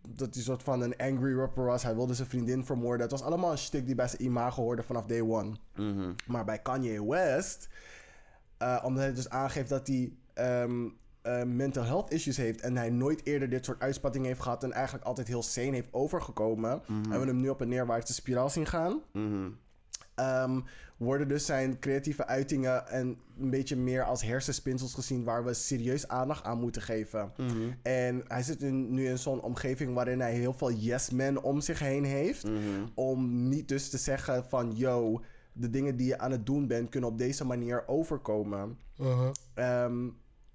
Speaker 2: dat hij soort van een angry rapper was. Hij wilde zijn vriendin vermoorden. Het was allemaal een stuk die bij zijn imago hoorde vanaf day one.
Speaker 1: Mhm.
Speaker 2: Maar bij Kanye West, eh, omdat hij dus aangeeft dat hij ehm, eh, mental health issues heeft en hij nooit eerder dit soort uitspattingen heeft gehad en eigenlijk altijd heel sane heeft overgekomen, hebben we hem nu op een neerwaartse spiraal zien gaan.
Speaker 1: Mhm.
Speaker 2: Ehm, worden dus zijn creatieve uitingen en een beetje meer als hersenspinsels gezien waar we serieus aandacht aan moeten geven.
Speaker 1: Mhm.
Speaker 2: En hij zit in- nu in zo'n omgeving waarin hij heel veel yes men om zich heen heeft.
Speaker 1: Mhm.
Speaker 2: Om niet dus te zeggen van, yo, de dingen die je aan het doen bent kunnen op deze manier overkomen. Ehm,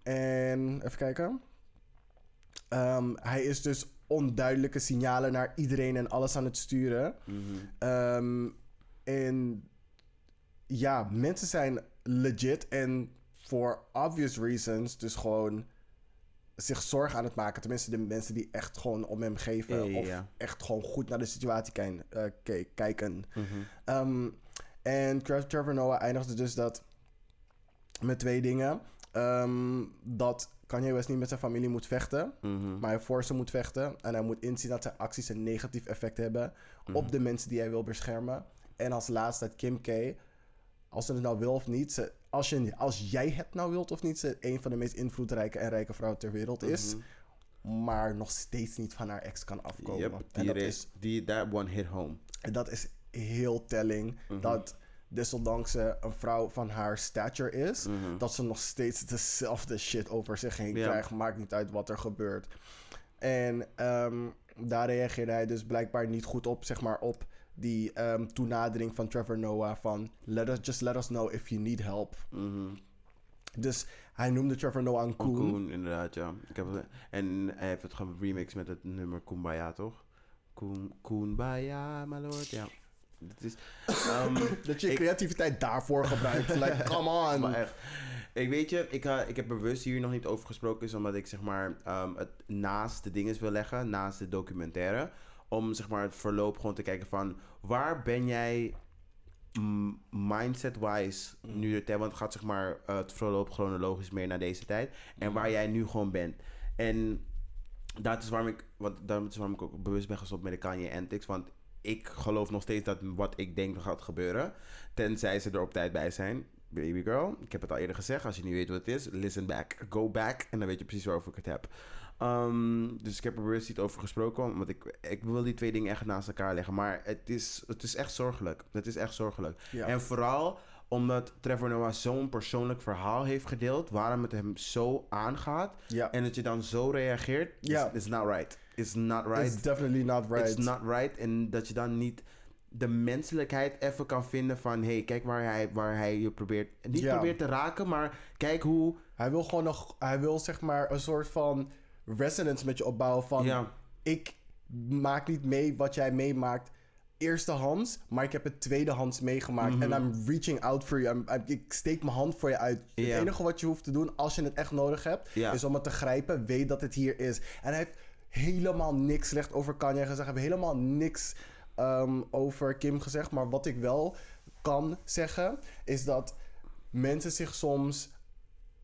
Speaker 2: en even kijken. Ehm, hij is dus onduidelijke signalen naar iedereen en alles aan het sturen.
Speaker 1: Mhm.
Speaker 2: Ehm, en ja, mensen zijn legit en for obvious reasons dus gewoon zich zorgen aan het maken. Tenminste, de mensen die echt gewoon om hem geven. Of
Speaker 1: ja.
Speaker 2: echt gewoon goed naar de situatie kijn- eh, ke- kijken.
Speaker 1: Mhm.
Speaker 2: Ehm, en Trevor Noah eindigde dus dat met twee dingen. Ehm, dat Kanye West niet met zijn familie moet vechten,
Speaker 1: Mhm.
Speaker 2: maar hij voor ze moet vechten. En hij moet inzien dat zijn acties een negatief effect hebben op de mensen die hij wil beschermen. En als laatste dat Kim K, als ze het nou wil of niet, ze, als, je, als jij het nou wilt of niet, ze een van de meest invloedrijke en rijke vrouwen ter wereld is. Maar nog steeds niet van haar ex kan afkomen.
Speaker 1: Yep,
Speaker 2: en
Speaker 1: die,
Speaker 2: dat is
Speaker 1: die, that one hit home.
Speaker 2: en dat is heel telling. Dat desondanks ze een vrouw van haar stature is, dat ze nog steeds dezelfde shit over zich heen krijgt. Maakt niet uit wat er gebeurt. En ehm, daar reageerde hij dus blijkbaar niet goed op, zeg maar, op die ehm, toenadering van Trevor Noah van let us, just let us know if you need help.
Speaker 1: Mhm.
Speaker 2: Dus hij noemde Trevor Noah een
Speaker 1: Koen.
Speaker 2: koen.
Speaker 1: inderdaad, ja. Ik heb, en hij heeft het geremixed met het nummer Kumbaya, toch? Koen, Kumbaya, my lord, ja. Het is... ehm,
Speaker 2: Dat je
Speaker 1: Ik-
Speaker 2: creativiteit daarvoor gebruikt. like, come on.
Speaker 1: Maar echt. Ik weet je, ik, ha- ik heb bewust hier nog niet over gesproken, is omdat ik zeg maar ehm, het naast de dingen wil leggen, naast de documentaire. Om zeg maar het verloop gewoon te kijken van waar ben jij mm, mindset-wise nu de tijd, want het gaat zeg maar eh, het verloop chronologisch meer naar deze tijd. En waar jij nu gewoon bent. En dat is waarom ik, want dat is waarom ik ook bewust ben gestopt met de Kanye Antics. Want ik geloof nog steeds dat wat ik denk gaat gebeuren. Tenzij ze er op tijd bij zijn. Baby girl, ik heb het al eerder gezegd. Als je niet weet wat het is, listen back. Go back. En dan weet je precies waarover ik het heb. Ehm, dus ik heb er bewust niet over gesproken. Want ik, ik wil die twee dingen echt naast elkaar leggen. Maar het is, het is echt zorgelijk. Het is echt zorgelijk.
Speaker 2: Ja.
Speaker 1: En vooral omdat Trevor Noah zo'n persoonlijk verhaal heeft gedeeld. Waarom het hem zo aangaat.
Speaker 2: Ja.
Speaker 1: En dat je dan zo reageert.
Speaker 2: Ja.
Speaker 1: Is, is not right. It's not right.
Speaker 2: It's definitely not right.
Speaker 1: It's not right. En dat je dan niet de menselijkheid even kan vinden van... hey, kijk waar hij, waar hij je probeert... Niet
Speaker 2: Ja.
Speaker 1: probeert te raken, maar kijk hoe...
Speaker 2: Hij wil gewoon nog, hij wil zeg maar een soort van resonance met je opbouwen van
Speaker 1: Ja.
Speaker 2: ik maak niet mee wat jij meemaakt eerstehands, maar ik heb het tweedehands meegemaakt en I'm reaching out for you. I'm- I'm- ik steek mijn hand voor je uit. Het enige wat je hoeft te doen als je het echt nodig hebt, is om het te grijpen. Weet dat het hier is. En hij heeft helemaal niks slecht over Kanye gezegd. Heb helemaal niks ehm, over Kim gezegd. Maar wat ik wel kan zeggen, is dat mensen zich soms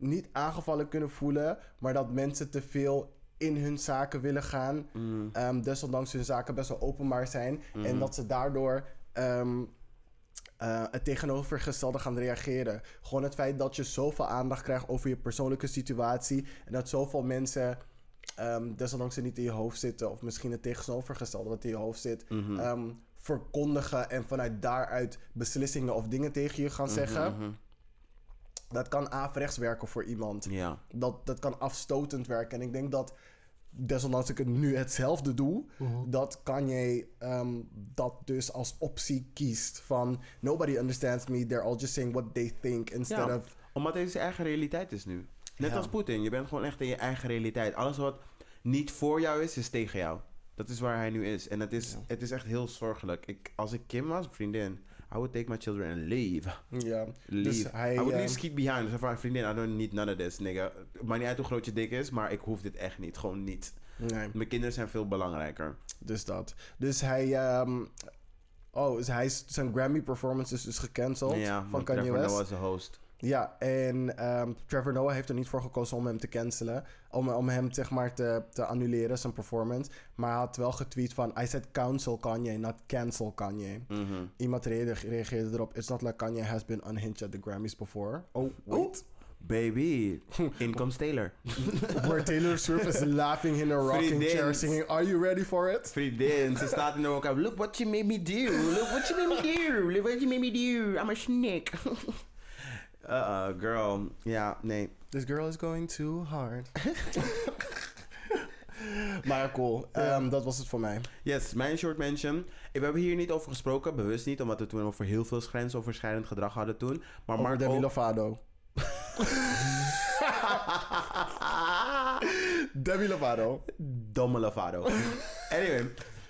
Speaker 2: niet aangevallen kunnen voelen, maar dat mensen te veel in hun zaken willen gaan. Ehm, desondanks hun zaken best wel openbaar zijn. En dat ze daardoor ehm, eh, het tegenovergestelde gaan reageren. Gewoon het feit dat je zoveel aandacht krijgt over je persoonlijke situatie. En dat zoveel mensen, ehm, desondanks ze niet in je hoofd zitten, of misschien het tegenovergestelde wat in je hoofd zit, ehm, verkondigen en vanuit daaruit beslissingen of dingen tegen je gaan zeggen. Dat kan averechts werken voor iemand.
Speaker 1: Ja.
Speaker 2: Dat, dat kan afstotend werken. En ik denk dat, desondanks ik het nu hetzelfde doe, dat Kanye ehm, dat dus als optie kiest. Van nobody understands me, they're all just saying what they think instead
Speaker 1: Ja,
Speaker 2: of.
Speaker 1: omdat deze zijn eigen realiteit is nu. Net
Speaker 2: Ja.
Speaker 1: als Poetin. Je bent gewoon echt in je eigen realiteit. Alles wat niet voor jou is, is tegen jou. Dat is waar hij nu is. En het is, het is echt heel zorgelijk. Ik, als ik Kim was, vriendin, I would take my children and leave.
Speaker 2: Ja,
Speaker 1: Leave.
Speaker 2: dus hij.
Speaker 1: I would
Speaker 2: ehm,
Speaker 1: least keep behind. Dus van, vriendin, I don't need none of this, nigga. Maakt niet uit hoe groot je dik is, maar ik hoef dit echt niet. Gewoon niet.
Speaker 2: nee,
Speaker 1: Mijn kinderen zijn veel belangrijker.
Speaker 2: dus dat. Dus hij. ehm, oh, dus hij is, zijn Grammy performance is dus gecanceld
Speaker 1: ja,
Speaker 2: van Kanye West.
Speaker 1: Noah is de host.
Speaker 2: Ja, en ehm, Trevor Noah heeft er niet voor gekozen om hem te cancelen. Om, om hem zeg maar te, te annuleren, zijn performance. Maar hij had wel getweet van... I said counsel Kanye, not cancel Kanye.
Speaker 1: Mhm.
Speaker 2: Iemand reage- reageerde erop... It's not like Kanye has been unhinged at the Grammys before. Oh, wait.
Speaker 1: Baby, Income Taylor.
Speaker 2: Where Taylor Swift is laughing in a rocking chair singing... Are you ready for it?
Speaker 1: Vriendin, ze staat in de woonkamer. Look what you made me do. Look what you made me do. Look what you made me do. I'm a snake. Uh-uh, girl. Ja, nee.
Speaker 2: This girl is going too hard. maar cool. Ehm, dat was het voor mij.
Speaker 1: Yes, mijn short mention. We hebben hier niet over gesproken, bewust niet, omdat we toen over heel veel grensoverschrijdend gedrag hadden toen. Maar
Speaker 2: Over
Speaker 1: Mark
Speaker 2: Demi Lovato. Demi Lovato.
Speaker 1: Domme Lavado. anyway,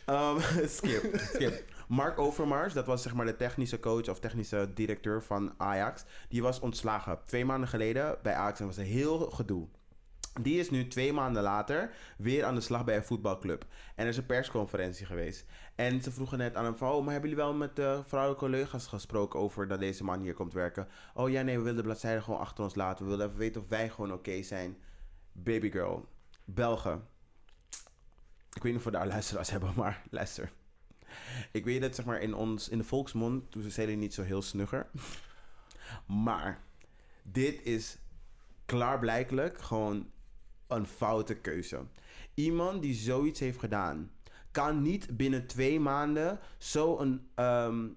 Speaker 1: um, skip, skip. Mark Overmars, dat was zeg maar de technische coach of technische directeur van Ajax. Die was ontslagen twee maanden geleden bij Ajax en was een heel gedoe. Die is nu twee maanden later weer aan de slag bij een voetbalclub. En er is een persconferentie geweest. En ze vroegen net aan hem van... Oh, maar hebben jullie wel met de vrouwelijke collega's gesproken over dat deze man hier komt werken? Oh ja, nee, we willen de bladzijde gewoon achter ons laten. We willen even weten of wij gewoon oké zijn. Baby girl. Belgen. Ik weet niet of we daar luisteraars hebben, maar luister. Ik weet dat zeg maar in ons, in de volksmond, toen ze zeiden niet zo heel snugger. Maar dit is klaarblijkelijk gewoon een foute keuze. Iemand die zoiets heeft gedaan, kan niet binnen twee maanden zo'n ehm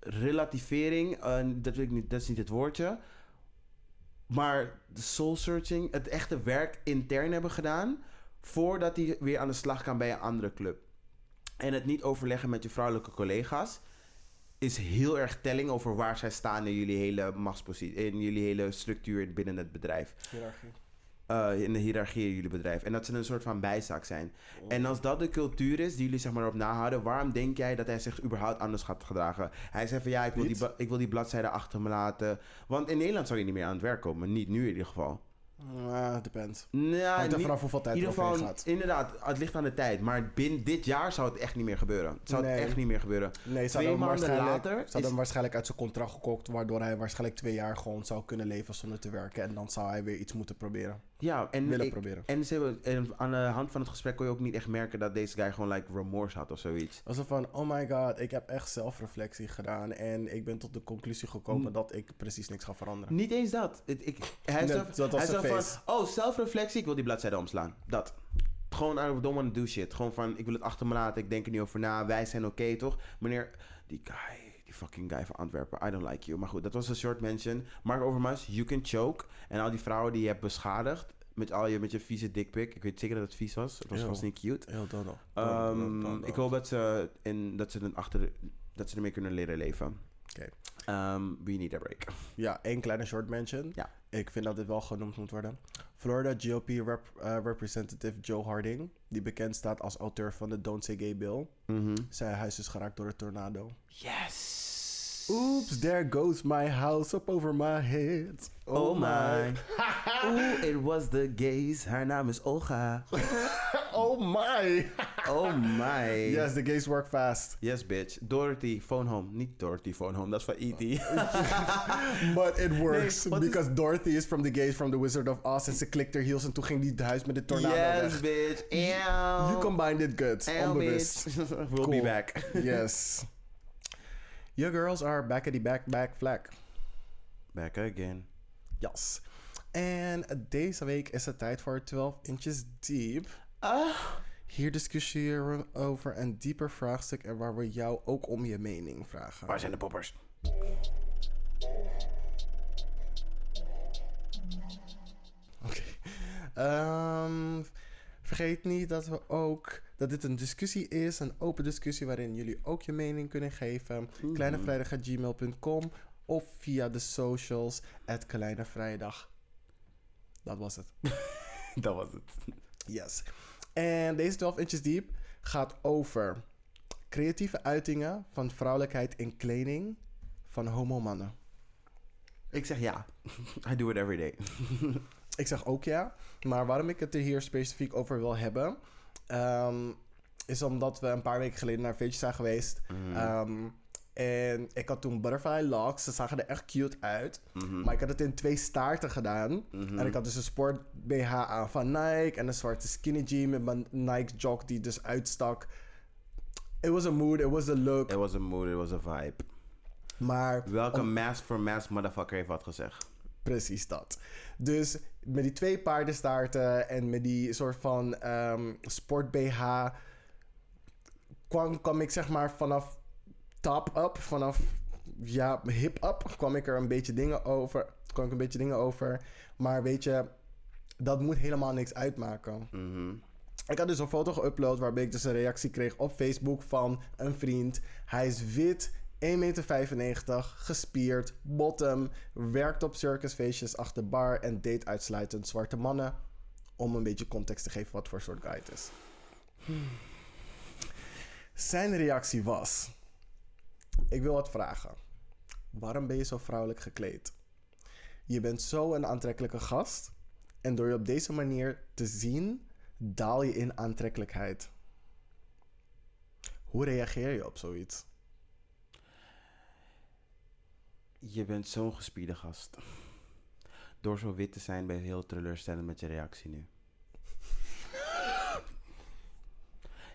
Speaker 1: relativering, eh, dat ik niet, dat is niet het woordje, maar de soul searching, het echte werk intern hebben gedaan, voordat hij weer aan de slag kan bij een andere club. En het niet overleggen met je vrouwelijke collega's is heel erg telling over waar zij staan in jullie hele machtspositie, in jullie hele structuur binnen het bedrijf. Eh, in de hiërarchie in jullie bedrijf. En dat ze een soort van bijzaak zijn. En als dat de cultuur is die jullie zeg maar op nahouden, waarom denk jij dat hij zich überhaupt anders gaat gedragen? Hij zei van ja, ik wil, die,
Speaker 2: Niet?
Speaker 1: ik wil die bladzijde achter me laten. Want in Nederland zou je niet meer aan het werk komen. Niet nu in ieder geval.
Speaker 2: Ah, depends.
Speaker 1: Nou,
Speaker 2: Hangt er vanaf hoeveel tijd
Speaker 1: in
Speaker 2: er
Speaker 1: ieder geval,
Speaker 2: gaat.
Speaker 1: inderdaad, het ligt aan de tijd. Maar binnen dit jaar zou het echt niet meer gebeuren. Het zou
Speaker 2: Nee.
Speaker 1: het echt niet meer gebeuren.
Speaker 2: Nee, ze
Speaker 1: Twee maanden later
Speaker 2: ze hadden hem waarschijnlijk uit zijn contract gekocht, waardoor hij waarschijnlijk twee jaar gewoon zou kunnen leven zonder te werken. En dan zou hij weer iets moeten proberen.
Speaker 1: Ja, en,
Speaker 2: Willen
Speaker 1: ik-
Speaker 2: proberen.
Speaker 1: en, ze hebben, en aan de hand van het gesprek kon je ook niet echt merken dat deze guy gewoon like remorse had of zoiets.
Speaker 2: Alsof van, oh my god, ik heb echt zelfreflectie gedaan en ik ben tot de conclusie gekomen dat ik precies niks ga veranderen.
Speaker 1: Niet eens dat. Het- ik, hij
Speaker 2: Nee,
Speaker 1: zei,
Speaker 2: dat was
Speaker 1: hij
Speaker 2: zijn
Speaker 1: zei van, oh, zelfreflectie, ik wil die bladzijde omslaan. Dat. Gewoon, I don't want to do shit. Gewoon van, ik wil het achter me laten, ik denk er niet over na, wij zijn oké, toch? Meneer, die guy, fucking guy van Antwerpen, I don't like you. Maar goed, dat was een short mention. Mark Overmars, you can choke. En al die vrouwen die je hebt beschadigd, met al je, met je vieze dickpic. Ik weet zeker dat het vies was. Het was vast niet cute.
Speaker 2: Heel dono.
Speaker 1: Ehm, ik hoop dat ze, in, dat ze, er achter, dat ze ermee kunnen leren leven.
Speaker 2: Oké.
Speaker 1: Ehm, we need a break.
Speaker 2: Ja, één kleine short mention.
Speaker 1: Ja.
Speaker 2: Ik vind dat dit wel genoemd moet worden. Florida GOP rep- eh, representative Joe Harding, die bekend staat als auteur van de Don't Say Gay Bill.
Speaker 1: Mhm.
Speaker 2: Zijn huis is geraakt door een tornado.
Speaker 1: Yes!
Speaker 2: Oops, there goes my house up over my head.
Speaker 1: Oh my. Oeh, it was the gays. Haar naam is Olga.
Speaker 2: Oh my.
Speaker 1: Oh my.
Speaker 2: yes, the gays work fast.
Speaker 1: Yes, bitch. Dorothy, phone home. Niet Dorothy, phone home. Dat is van E.T.
Speaker 2: But it works.
Speaker 1: is-
Speaker 2: because Dorothy is from the gays from the Wizard of Oz. En ze klikt haar heels en toen ging die huis met de tornado
Speaker 1: yes,
Speaker 2: weg.
Speaker 1: bitch. Ew.
Speaker 2: You combined it good.
Speaker 1: Ew,
Speaker 2: Onbewust.
Speaker 1: we'll be back.
Speaker 2: yes. Your girls are back at the back back flag.
Speaker 1: Back again.
Speaker 2: Yes. En deze week is het tijd voor 12 inches deep.
Speaker 1: Ah.
Speaker 2: Hier discussiëren we over een dieper vraagstuk en waar we jou ook om je mening vragen.
Speaker 1: Waar zijn de poppers?
Speaker 2: Oké. Ehm, vergeet niet dat we ook dat dit een discussie is, een open discussie waarin jullie ook je mening kunnen geven. Kleinevrijdag.gmail.com of via de socials at Kleinevrijdag. Dat was het.
Speaker 1: Dat was het.
Speaker 2: Yes. En deze 12 inches deep gaat over creatieve uitingen van vrouwelijkheid in kleding van homo-mannen.
Speaker 1: Ik zeg ja. I do it every day.
Speaker 2: Ik zeg ook ja, maar waarom ik het er hier specifiek over wil hebben, ehm, is omdat we een paar weken geleden naar feestje zijn geweest. Ehm, en ik had toen butterfly locks. Ze zagen er echt cute uit. Maar ik had het in twee staarten gedaan. En ik had dus een sport BH aan van Nike. En een zwarte skinny jean met mijn Nike jog die dus uitstak. It was a mood, it was a look.
Speaker 1: It was a mood, it was a vibe.
Speaker 2: Maar
Speaker 1: Welke mask for mask motherfucker heeft wat gezegd?
Speaker 2: Precies dat. Dus met die twee paardenstaarten en met die soort van ehm, sport BH kwam, kwam ik zeg maar vanaf top up, vanaf ja, hip up, kwam ik er een beetje dingen over. kwam ik een beetje dingen over. Maar weet je, dat moet helemaal niks uitmaken.
Speaker 1: Mhm.
Speaker 2: Ik had dus een foto geüpload waarbij ik dus een reactie kreeg op Facebook van een vriend. Hij is wit, 1,95 meter, gespierd, bottom, werkt op circusfeestjes achter bar en date uitsluitend zwarte mannen. Om een beetje context te geven wat voor soort guy het is. Zijn reactie was: Ik wil wat vragen. Waarom ben je zo vrouwelijk gekleed? Je bent zo een aantrekkelijke gast. En door je op deze manier te zien, daal je in aantrekkelijkheid. Hoe reageer je op zoiets?
Speaker 1: Je bent zo'n gespierde gast. Door zo wit te zijn ben je heel teleurstellend met je reactie nu.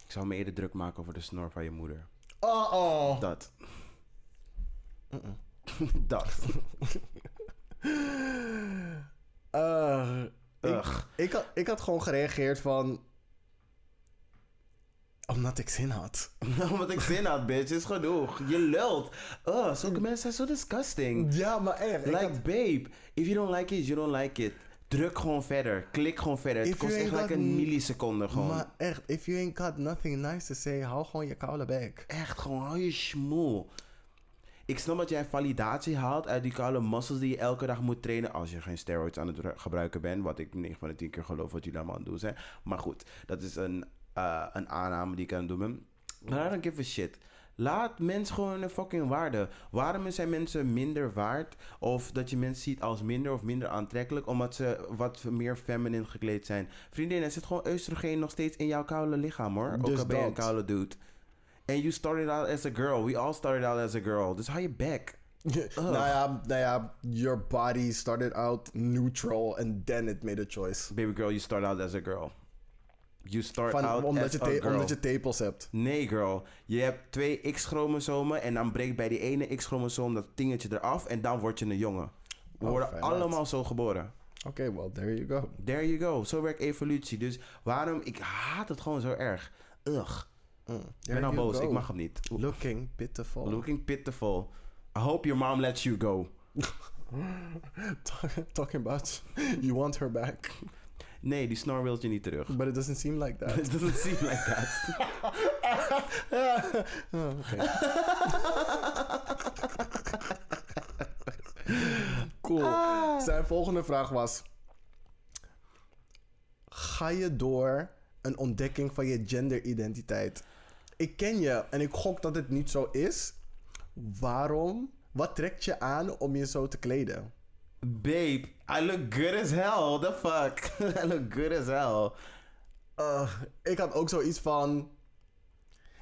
Speaker 1: Ik zou me eerder druk maken over de snor van je moeder.
Speaker 2: Oh, oh.
Speaker 1: Dat. Dat.
Speaker 2: Uh, ik,
Speaker 1: Ugh.
Speaker 2: ik, had, ik had gewoon gereageerd van... Omdat ik zin had.
Speaker 1: Omdat ik zin had, bitch. Is genoeg. Je lult. Ugh, zulke mensen zijn zo disgusting.
Speaker 2: Ja, maar echt. ik
Speaker 1: Like,
Speaker 2: had-
Speaker 1: babe, if you don't like it, you don't like it. Druk gewoon verder. Klik gewoon verder. Het kost echt like een milliseconde gewoon.
Speaker 2: Maar echt, if you ain't got nothing nice to say, hou gewoon je koude bek.
Speaker 1: Echt, gewoon hou je schmoel. Ik snap dat jij validatie haalt uit die koude muscles die je elke dag moet trainen. Als je geen steroids aan het ru- gebruiken bent. Wat ik 9 van de 10 keer geloof wat jullie allemaal aan het doen zijn. Maar goed, dat is een, eh, een aanname die ik aan het doen ben. Maar I don't give a shit. Laat mensen gewoon een fucking waarde. Waarom zijn mensen minder waard? Of dat je mensen ziet als minder of minder aantrekkelijk. Omdat ze wat meer feminine gekleed zijn. Vriendin, er zit gewoon oestrogeen nog steeds in jouw koude lichaam hoor. Ook
Speaker 2: Dus
Speaker 1: al ben je een koude dude. And you started out as a girl. We all started out as a girl. Dus hou je back.
Speaker 2: nou, ja, nou ja, your body started out neutral and then it made a choice.
Speaker 1: Baby girl, you start out as a girl. You start
Speaker 2: Van,
Speaker 1: out
Speaker 2: omdat,
Speaker 1: as
Speaker 2: je
Speaker 1: a girl.
Speaker 2: omdat je tepels hebt.
Speaker 1: Nee, girl. Je hebt twee X-chromosomen en dan breekt bij die ene X-chromosoom dat tingetje eraf en dan word je een jongen. We
Speaker 2: Oh,
Speaker 1: worden allemaal zo geboren.
Speaker 2: Oké, well, there you go.
Speaker 1: There you go. Zo werkt evolutie. Dus waarom... Ik haat het gewoon zo erg. Ugh.
Speaker 2: Mm,
Speaker 1: Ik ben al boos.
Speaker 2: go.
Speaker 1: Ik mag hem niet.
Speaker 2: Looking pitiful.
Speaker 1: Looking pitiful. I hope your mom lets you go.
Speaker 2: Talking about you want her back.
Speaker 1: Nee, die snor wil je niet terug.
Speaker 2: But it doesn't seem like that.
Speaker 1: It doesn't seem like that.
Speaker 2: Oh, cool. Zijn volgende vraag was: Ga je door een ontdekking van je genderidentiteit? Ik ken je en ik gok dat het niet zo is. Waarom? Wat trekt je aan om je zo te kleden?
Speaker 1: Babe, I look good as hell. What the fuck? I look good as hell.
Speaker 2: Uh, ik had ook zoiets van.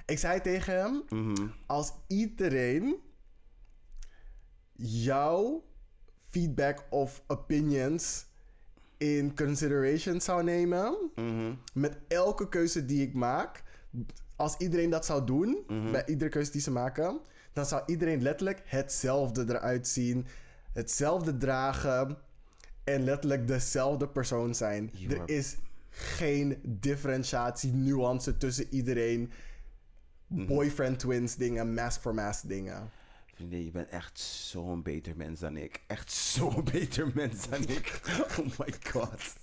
Speaker 2: Ik zei tegen hem:
Speaker 1: Mhm.
Speaker 2: als iedereen jouw feedback of opinions in consideration zou nemen
Speaker 1: Mhm.
Speaker 2: met elke keuze die ik maak, als iedereen dat zou doen
Speaker 1: Mhm.
Speaker 2: bij iedere keuze die ze maken, dan zou iedereen letterlijk hetzelfde eruit zien, hetzelfde dragen en letterlijk dezelfde persoon zijn.
Speaker 1: You
Speaker 2: er is geen differentiatie, nuance tussen iedereen.
Speaker 1: Mhm.
Speaker 2: Boyfriend twins dingen, mask for mask dingen.
Speaker 1: Vriendin, je bent echt zo'n beter mens dan ik. Echt zo'n beter mens dan ik. Oh my god.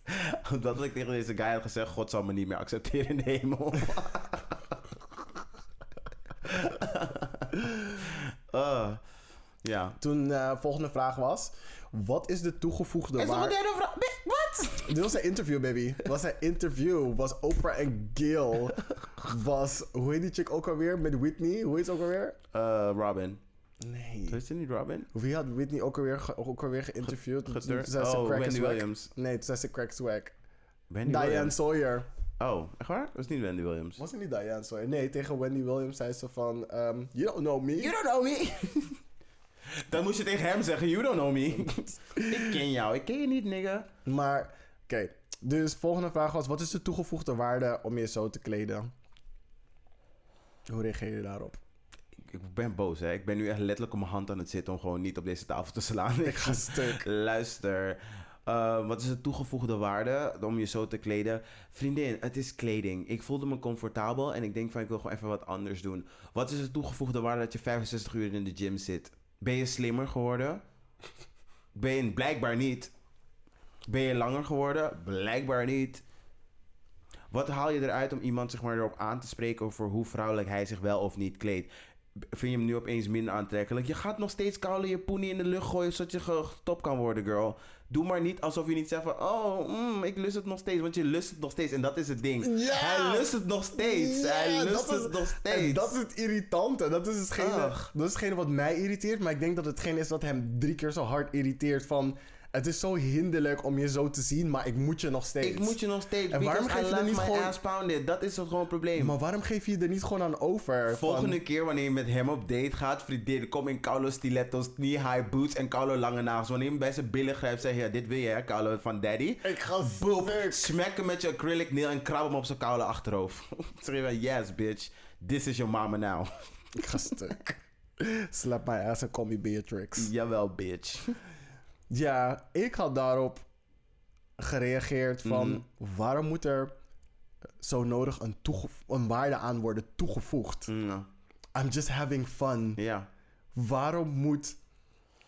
Speaker 1: Omdat ik tegen deze guy had gezegd: God zal me niet meer accepteren in de hemel. Ah, ja.
Speaker 2: Toen de volgende vraag was: wat is de toegevoegde
Speaker 1: Is er een
Speaker 2: waarde?
Speaker 1: derde vraag? Wat?
Speaker 2: Dit was een interview, baby. Was een interview. Was Oprah en Gil. Was, hoe heet die chick ook alweer? Met Whitney. Hoe heet ze ook alweer?
Speaker 1: Eh, Robin.
Speaker 2: Nee.
Speaker 1: Is het niet Robin?
Speaker 2: Wie had Whitney ook alweer, ge- ook alweer geïnterviewd?
Speaker 1: Getur-
Speaker 2: toen zei ze
Speaker 1: oh,
Speaker 2: crack
Speaker 1: Wendy
Speaker 2: is.
Speaker 1: Williams.
Speaker 2: Nee, toen zei ze crack is wack.
Speaker 1: Wendy
Speaker 2: Diane
Speaker 1: Williams.
Speaker 2: Sawyer.
Speaker 1: Oh, echt waar? Dat is niet Wendy Williams.
Speaker 2: Was het niet Diane Sawyer? Nee, tegen Wendy Williams zei ze van... ehm, you don't know me.
Speaker 1: You don't know me. Dan moest je tegen hem zeggen, you don't know me. ik ken jou, ik ken je niet, nigga.
Speaker 2: Maar, oké. Dus volgende vraag was... Wat is de toegevoegde waarde om je zo te kleden? Hoe reageer je daarop?
Speaker 1: Ik ben boos, hè. Ik ben nu echt letterlijk op mijn hand aan het zitten om gewoon niet op deze tafel te slaan.
Speaker 2: Ik ga stuk.
Speaker 1: Luister. Eh, wat is de toegevoegde waarde om je zo te kleden? Vriendin, het is kleding. Ik voelde me comfortabel en ik denk van ik wil gewoon even wat anders doen. Wat is de toegevoegde waarde dat je 65 uur in de gym zit? Ben je slimmer geworden? Ben je blijkbaar niet. Ben je langer geworden? Blijkbaar niet. Wat haal je eruit om iemand zeg maar, erop aan te spreken over hoe vrouwelijk hij zich wel of niet kleedt? Vind je hem nu opeens minder aantrekkelijk? Je gaat nog steeds koude je poenie in de lucht gooien zodat je gestopt kan worden, girl. Doe maar niet alsof je niet zegt van, oh, mm, ik lust het nog steeds. Want je lust het nog steeds en dat is het ding.
Speaker 2: Ja!
Speaker 1: Hij lust het nog steeds. Hij lust
Speaker 2: is-
Speaker 1: het nog
Speaker 2: En
Speaker 1: steeds.
Speaker 2: dat is het irritante. Dat is, hetgene, dat is hetgene wat mij irriteert. Maar ik denk dat hetgene is wat hem drie keer zo hard irriteert. Van, het is zo hinderlijk om je zo te zien, maar ik moet je nog steeds.
Speaker 1: Ik moet je nog steeds.
Speaker 2: En waarom geef je er niet gewoon-.
Speaker 1: Dat is gewoon een probleem.
Speaker 2: Maar waarom geef je je er niet gewoon aan over?
Speaker 1: Volgende
Speaker 2: Van,
Speaker 1: keer wanneer je met hem op date gaat, vriendin, kom in Carlo stilettos, knee-high boots en Carlo lange nagels. Wanneer je hem bij zijn billen grijpt, zeg je, ja, dit wil je hè, Carlo van daddy.
Speaker 2: ik ga
Speaker 1: Boop,
Speaker 2: stuk.
Speaker 1: smack hem met je acrylic nail en krab hem op zijn koude achterhoofd. van, yes bitch, this is your mama now.
Speaker 2: Ik ga stuk. Slap my ass en call me Beatrix.
Speaker 1: Jawel bitch.
Speaker 2: Ja, ik had daarop gereageerd van...
Speaker 1: Mhm.
Speaker 2: Waarom moet er zo nodig een, een waarde aan worden toegevoegd?
Speaker 1: Mm,
Speaker 2: I'm just having fun.
Speaker 1: ja.
Speaker 2: Waarom moet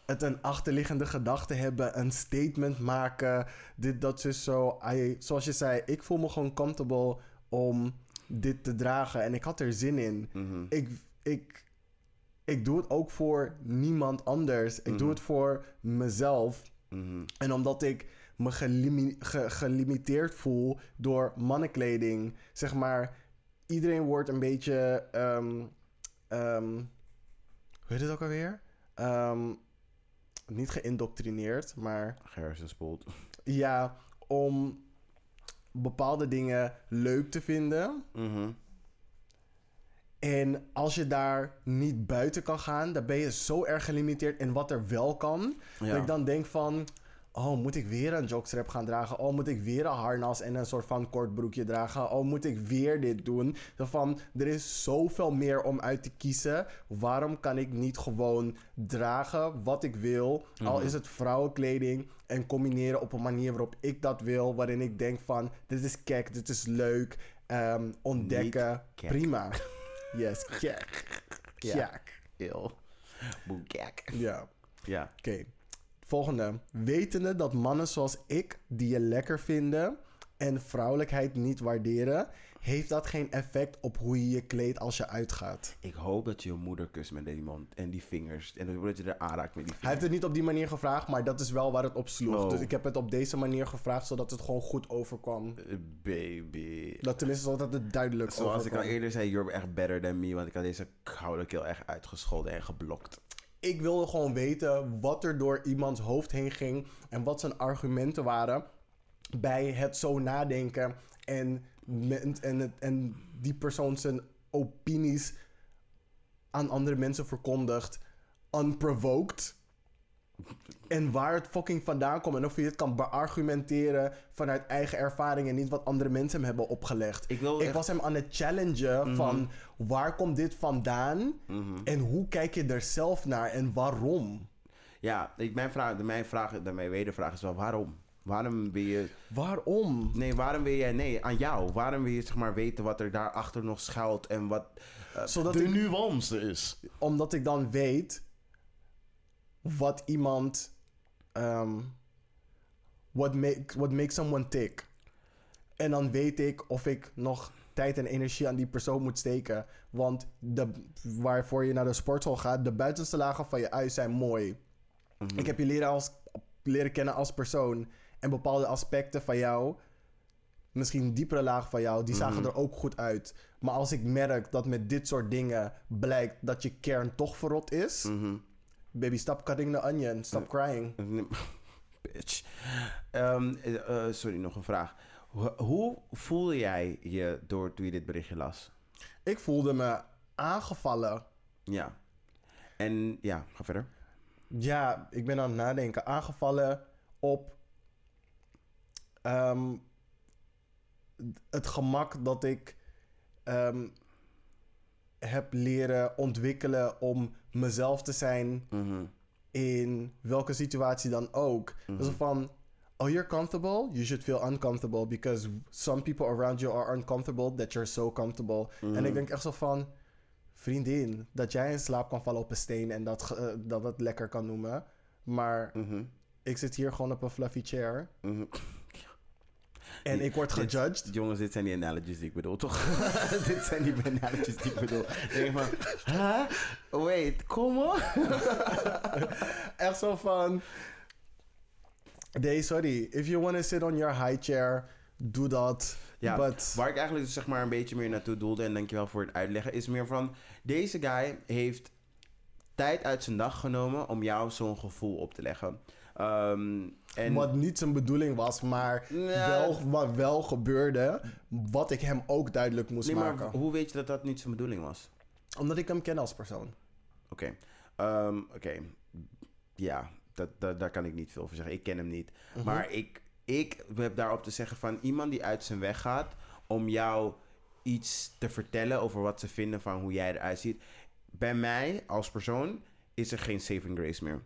Speaker 2: het een achterliggende gedachte hebben, een statement maken, dit, dat, zus, zo. I- zoals je zei, ik voel me gewoon comfortable om dit te dragen en ik had er zin in.
Speaker 1: Mhm.
Speaker 2: Ik, ik, ik doe het ook voor niemand anders. Ik doe het voor mezelf.
Speaker 1: Mhm.
Speaker 2: En omdat ik me gelimi- ge- gelimiteerd voel door mannenkleding, zeg maar, iedereen wordt een beetje, ehm, ehm, hoe heet het ook alweer? Ehm, niet geïndoctrineerd, maar
Speaker 1: Gehersenspoeld.
Speaker 2: ja, om bepaalde dingen leuk te vinden.
Speaker 1: Mhm.
Speaker 2: En als je daar niet buiten kan gaan, dan ben je zo erg gelimiteerd in wat er wel kan.
Speaker 1: Ja.
Speaker 2: Dat ik dan denk van, oh, moet ik weer een jockstrap gaan dragen? Oh, moet ik weer een harnas en een soort van kort broekje dragen? Oh, moet ik weer dit doen? Zo van, er is zoveel meer om uit te kiezen. Waarom kan ik niet gewoon dragen wat ik wil? Al
Speaker 1: Mhm.
Speaker 2: is het vrouwenkleding en combineren op een manier waarop ik dat wil. Waarin ik denk van, dit is kek, dit is leuk. ehm, ontdekken, prima. Yes.
Speaker 1: Ja.
Speaker 2: Kek.
Speaker 1: Eeuw. Boekek.
Speaker 2: Ja.
Speaker 1: Ja.
Speaker 2: Oké. Volgende. Wetende dat mannen zoals ik, die je lekker vinden en vrouwelijkheid niet waarderen, heeft dat geen effect op hoe je je kleedt als je uitgaat.
Speaker 1: Ik hoop dat je je moeder kust met die mond en die vingers. En dat je er aanraakt met die
Speaker 2: Hij
Speaker 1: vingers.
Speaker 2: heeft het niet op die manier gevraagd, maar dat is wel waar het op sloeg.
Speaker 1: Oh.
Speaker 2: Dus ik heb het op deze manier gevraagd, zodat het gewoon goed overkwam.
Speaker 1: Eh, Baby.
Speaker 2: Dat tenminste, zodat het duidelijk
Speaker 1: Zoals ik al eerder zei, you're echt better than me. Want ik had deze koude keel echt uitgescholden en geblokt.
Speaker 2: Ik wilde gewoon weten wat er door iemands hoofd heen ging en wat zijn argumenten waren bij het zo nadenken en en, het, en die persoon zijn opinies aan andere mensen verkondigt, unprovoked. En waar het fucking vandaan komt en of je het kan beargumenteren vanuit eigen ervaring en niet wat andere mensen hem hebben opgelegd.
Speaker 1: Ik wil
Speaker 2: Ik
Speaker 1: echt-
Speaker 2: was hem aan het challengen van waar komt dit vandaan
Speaker 1: Mhm.
Speaker 2: en hoe kijk je er zelf naar en waarom?
Speaker 1: Ja, ik, mijn vraag, de, mijn vraag, de, mijn wedervraag is wel waarom? Waarom wil je...
Speaker 2: Waarom?
Speaker 1: Nee, waarom wil jij... Nee, aan jou. Waarom wil je zeg maar weten wat er daarachter nog schuilt en wat... eh,
Speaker 2: Zodat
Speaker 1: de
Speaker 2: ik-
Speaker 1: nuance is.
Speaker 2: Omdat ik dan weet wat iemand. ehm what, make, what makes someone tick. En dan weet ik of ik nog tijd en energie aan die persoon moet steken. Want de, waarvoor je naar de sportschool gaat, de buitenste lagen van je ui zijn mooi. Ik heb je leren, als, leren kennen als persoon. En bepaalde aspecten van jou, misschien diepere lagen van jou, die zagen er ook goed uit. Maar als ik merk dat met dit soort dingen blijkt dat je kern toch verrot is.
Speaker 1: Mhm.
Speaker 2: Baby, stop cutting the onion. Stop crying.
Speaker 1: Bitch. Eh, sorry, nog een vraag. Ho- hoe voelde jij je door toen je dit berichtje las?
Speaker 2: Ik voelde me aangevallen.
Speaker 1: Ja. En ja, ga verder.
Speaker 2: Ja, ik ben aan het nadenken. Aangevallen op ehm, het gemak dat ik ehm, heb leren ontwikkelen om mezelf te zijn
Speaker 1: Mhm.
Speaker 2: in welke situatie dan ook. Dus van, oh, you're comfortable? You should feel uncomfortable because some people around you are uncomfortable that you're so comfortable. En ik denk echt zo van, vriendin, dat jij in slaap kan vallen op een steen en dat, eh, dat het lekker kan noemen. Maar
Speaker 1: Mhm.
Speaker 2: ik zit hier gewoon op een fluffy chair
Speaker 1: Mhm.
Speaker 2: En ik word
Speaker 1: Dit-
Speaker 2: gejudged.
Speaker 1: jongens, dit zijn die analogies die ik bedoel, toch? dit zijn die analogies die ik bedoel. Ik denk van, huh? Wait, kom op.
Speaker 2: Echt zo van, nee, sorry. If you want to sit on your high chair, doe dat.
Speaker 1: Ja,
Speaker 2: But,
Speaker 1: waar ik eigenlijk dus zeg maar een beetje meer naartoe doelde... en dankjewel voor het uitleggen... is meer van... deze guy heeft tijd uit zijn dag genomen... om jou zo'n gevoel op te leggen. Ehm, en
Speaker 2: Wat niet zijn bedoeling was, maar
Speaker 1: Ja.
Speaker 2: wel, wat wel gebeurde. Wat ik hem ook duidelijk moest
Speaker 1: nee, maar
Speaker 2: maken.
Speaker 1: hoe weet je dat dat niet zijn bedoeling was?
Speaker 2: Omdat ik hem ken als persoon.
Speaker 1: Oké. Ehm, Oké. Ja, dat, dat, daar kan ik niet veel over zeggen. Ik ken hem niet.
Speaker 2: Mhm.
Speaker 1: Maar ik, ik heb daarop te zeggen van iemand die uit zijn weg gaat om jou iets te vertellen over wat ze vinden van hoe jij eruit ziet. Bij mij als persoon is er geen saving grace meer.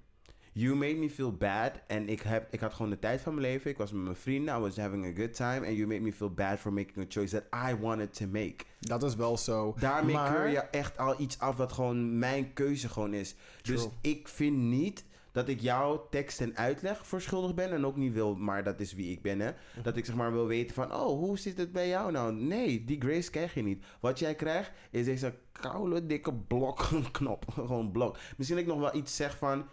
Speaker 1: You made me feel bad. En ik, heb, ik had gewoon de tijd van mijn leven. Ik was met mijn vrienden. I was having a good time. And you made me feel bad for making a choice that I wanted to make.
Speaker 2: Dat is wel zo.
Speaker 1: Daarmee
Speaker 2: maar,
Speaker 1: keur je echt al iets af wat gewoon mijn keuze gewoon is. Dus ik vind niet dat ik jouw tekst en uitleg verschuldigd ben. En ook niet wil, maar dat is wie ik ben, hè. Dat ik zeg maar wil weten van, oh, hoe zit het bij jou nou? Nee, die grace krijg je niet. Wat jij krijgt is deze koude, dikke blok, knop. Gewoon blok. Misschien dat ik nog wel iets zeg van,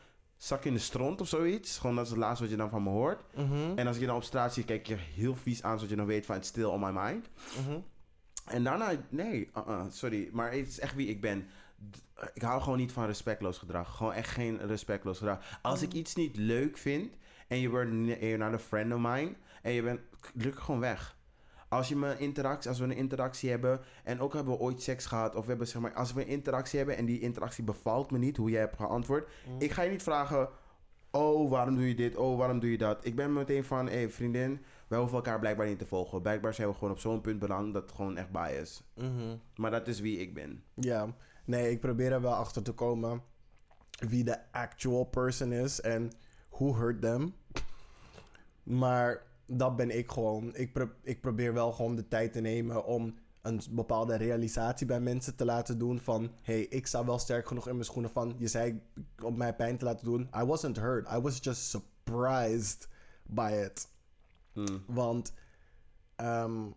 Speaker 1: zak in de stront of zoiets. Gewoon dat is het laatste wat je dan van me hoort.
Speaker 2: Mhm,
Speaker 1: En als ik je dan op straat zie, kijk je heel vies aan, zodat je nog weet van, it's still on my mind.
Speaker 2: mhm.
Speaker 1: En daarna, nee, uh-uh, sorry, maar het is echt wie ik ben. D- Ik hou gewoon niet van respectloos gedrag. Gewoon echt geen respectloos gedrag. Als ik iets niet leuk vind en je you're not a friend of mine en je bent, druk gewoon weg. Als je me interactie, als we een interactie hebben en ook hebben we ooit seks gehad of we hebben zeg maar, als we een interactie hebben en die interactie bevalt me niet hoe jij hebt geantwoord, ik ga je niet vragen, oh waarom doe je dit, oh waarom doe je dat. Ik ben meteen van, hé hey, vriendin, wij hoeven elkaar blijkbaar niet te volgen. Blijkbaar zijn we gewoon op zo'n punt beland dat het gewoon echt bij is.
Speaker 2: Mhm.
Speaker 1: Maar dat is wie ik ben.
Speaker 2: Ja, nee, ik probeer er wel achter te komen wie de actual person is en who hurt them. Maar dat ben ik gewoon. Ik, pro- ik probeer wel gewoon de tijd te nemen om een bepaalde realisatie bij mensen te laten doen van... hey, ik sta wel sterk genoeg in mijn schoenen van... je zei om mij pijn te laten doen. I wasn't hurt. I was just surprised by it.
Speaker 1: Mm.
Speaker 2: Want... ehm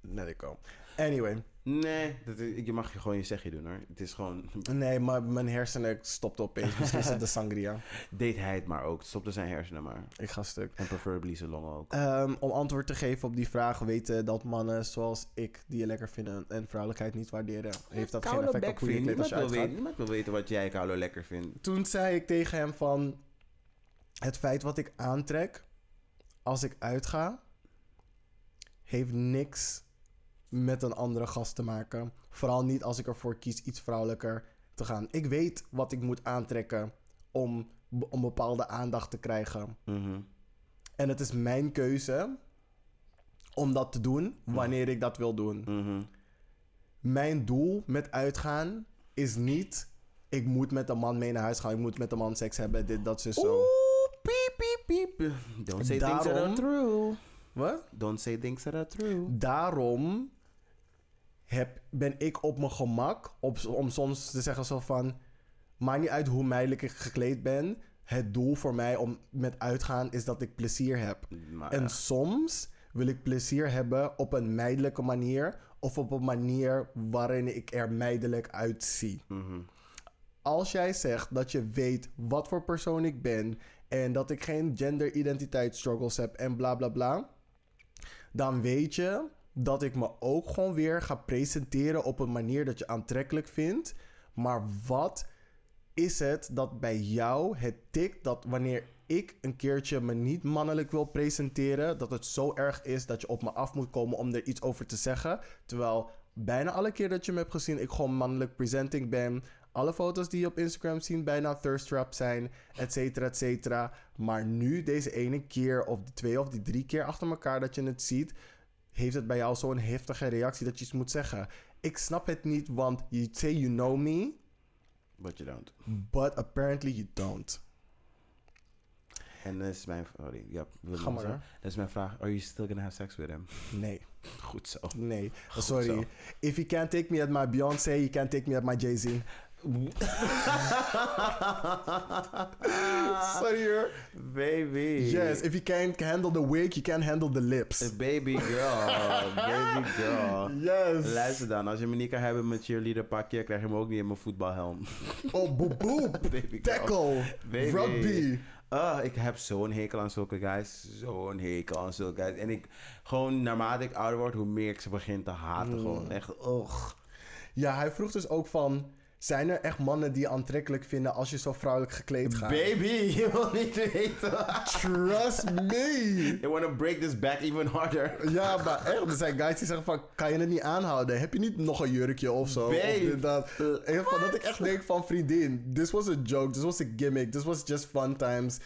Speaker 2: let it go. Anyway.
Speaker 1: Nee, dat is- je mag je gewoon je zegje doen hoor. Het is gewoon,
Speaker 2: Nee, maar mijn hersenen stopten opeens. Misschien is het de sangria.
Speaker 1: deed hij het maar ook. Stopte zijn hersenen maar.
Speaker 2: Ik ga stuk.
Speaker 1: En preferably zijn longen ook.
Speaker 2: Ehm, om antwoord te geven op die vraag, weten dat mannen zoals ik, die je lekker vinden en vrouwelijkheid niet waarderen, heeft dat geen effect op hoe je als
Speaker 1: Niemand wil, weten, niemand wil weten wat jij Carlo lekker vindt.
Speaker 2: Toen zei ik tegen hem van, het feit wat ik aantrek als ik uitga, heeft niks met een andere gast te maken. Vooral niet als ik ervoor kies iets vrouwelijker te gaan. Ik weet wat ik moet aantrekken om, om bepaalde aandacht te krijgen.
Speaker 1: Mhm.
Speaker 2: En het is mijn keuze om dat te doen wanneer ik dat wil doen.
Speaker 1: Mhm.
Speaker 2: Mijn doel met uitgaan is niet... ik moet met een man mee naar huis gaan. Ik moet met een man seks hebben. Dit, dat, zo, zo.
Speaker 1: Oeh, piep, piep, piep. Don't say things that are true.
Speaker 2: Wat?
Speaker 1: Don't say things that are true.
Speaker 2: Daarom heb, ben ik op mijn gemak op, om soms te zeggen zo van... Maakt niet uit hoe meidelijk ik gekleed ben. Het doel voor mij om met uitgaan is dat ik plezier heb.
Speaker 1: Maar,
Speaker 2: En soms wil ik plezier hebben op een meidelijke manier... of op een manier waarin ik er meidelijk uitzie.
Speaker 1: Mhm.
Speaker 2: Als jij zegt dat je weet wat voor persoon ik ben... en dat ik geen gender-identiteit-struggles heb en bla bla bla... dan weet je dat ik me ook gewoon weer ga presenteren op een manier dat je aantrekkelijk vindt. Maar wat is het dat bij jou het tikt dat wanneer ik een keertje me niet mannelijk wil presenteren, dat het zo erg is dat je op me af moet komen om er iets over te zeggen. Terwijl bijna alle keer dat je me hebt gezien, ik gewoon mannelijk presenting ben. Alle foto's die je op Instagram ziet bijna thirst trap zijn, et cetera, et cetera. Maar nu, deze ene keer of de twee of die drie keer achter elkaar dat je het ziet, heeft het bij jou zo'n heftige reactie dat je iets moet zeggen. Ik snap het niet, want you say you know me,
Speaker 1: But you don't.
Speaker 2: but apparently you don't.
Speaker 1: En dat is mijn... Sorry, ja,
Speaker 2: Ga maar?
Speaker 1: Dat is mijn vraag. Are you still gonna have sex with him?
Speaker 2: Nee,
Speaker 1: Goed zo.
Speaker 2: nee.
Speaker 1: Goed
Speaker 2: Sorry.
Speaker 1: zo.
Speaker 2: If you can't take me at my Beyoncé, you can't take me at my Jay-Z. Sorry hoor.
Speaker 1: Baby.
Speaker 2: Yes, if you can't handle the wig, you can't handle the lips.
Speaker 1: Baby girl. Baby girl.
Speaker 2: Yes.
Speaker 1: Luister dan, als je me niet kan hebben met cheerleader pakje, krijg je me ook niet in mijn voetbalhelm.
Speaker 2: Oh, boep boep.
Speaker 1: Baby girl.
Speaker 2: Tackle.
Speaker 1: Baby.
Speaker 2: Rugby.
Speaker 1: Ah, ik heb zo'n hekel aan zulke guys. Zo'n hekel aan zulke guys. En ik, gewoon naarmate ik ouder word, hoe meer ik ze begin te haten. Gewoon echt, ugh.
Speaker 2: Ja, hij vroeg dus ook van... Zijn er echt mannen die je aantrekkelijk vinden als je zo vrouwelijk gekleed gaat?
Speaker 1: Baby, je wil niet weten.
Speaker 2: Trust me.
Speaker 1: They want to break this back even harder.
Speaker 2: Ja, maar echt, er zijn guys die zeggen van, kan je het niet aanhouden? Heb je niet nog een jurkje of zo? Of
Speaker 1: Babe.
Speaker 2: dit, dat. En van, dat ik echt denk van, vriendin, this was a joke, this was a gimmick, this was just fun times.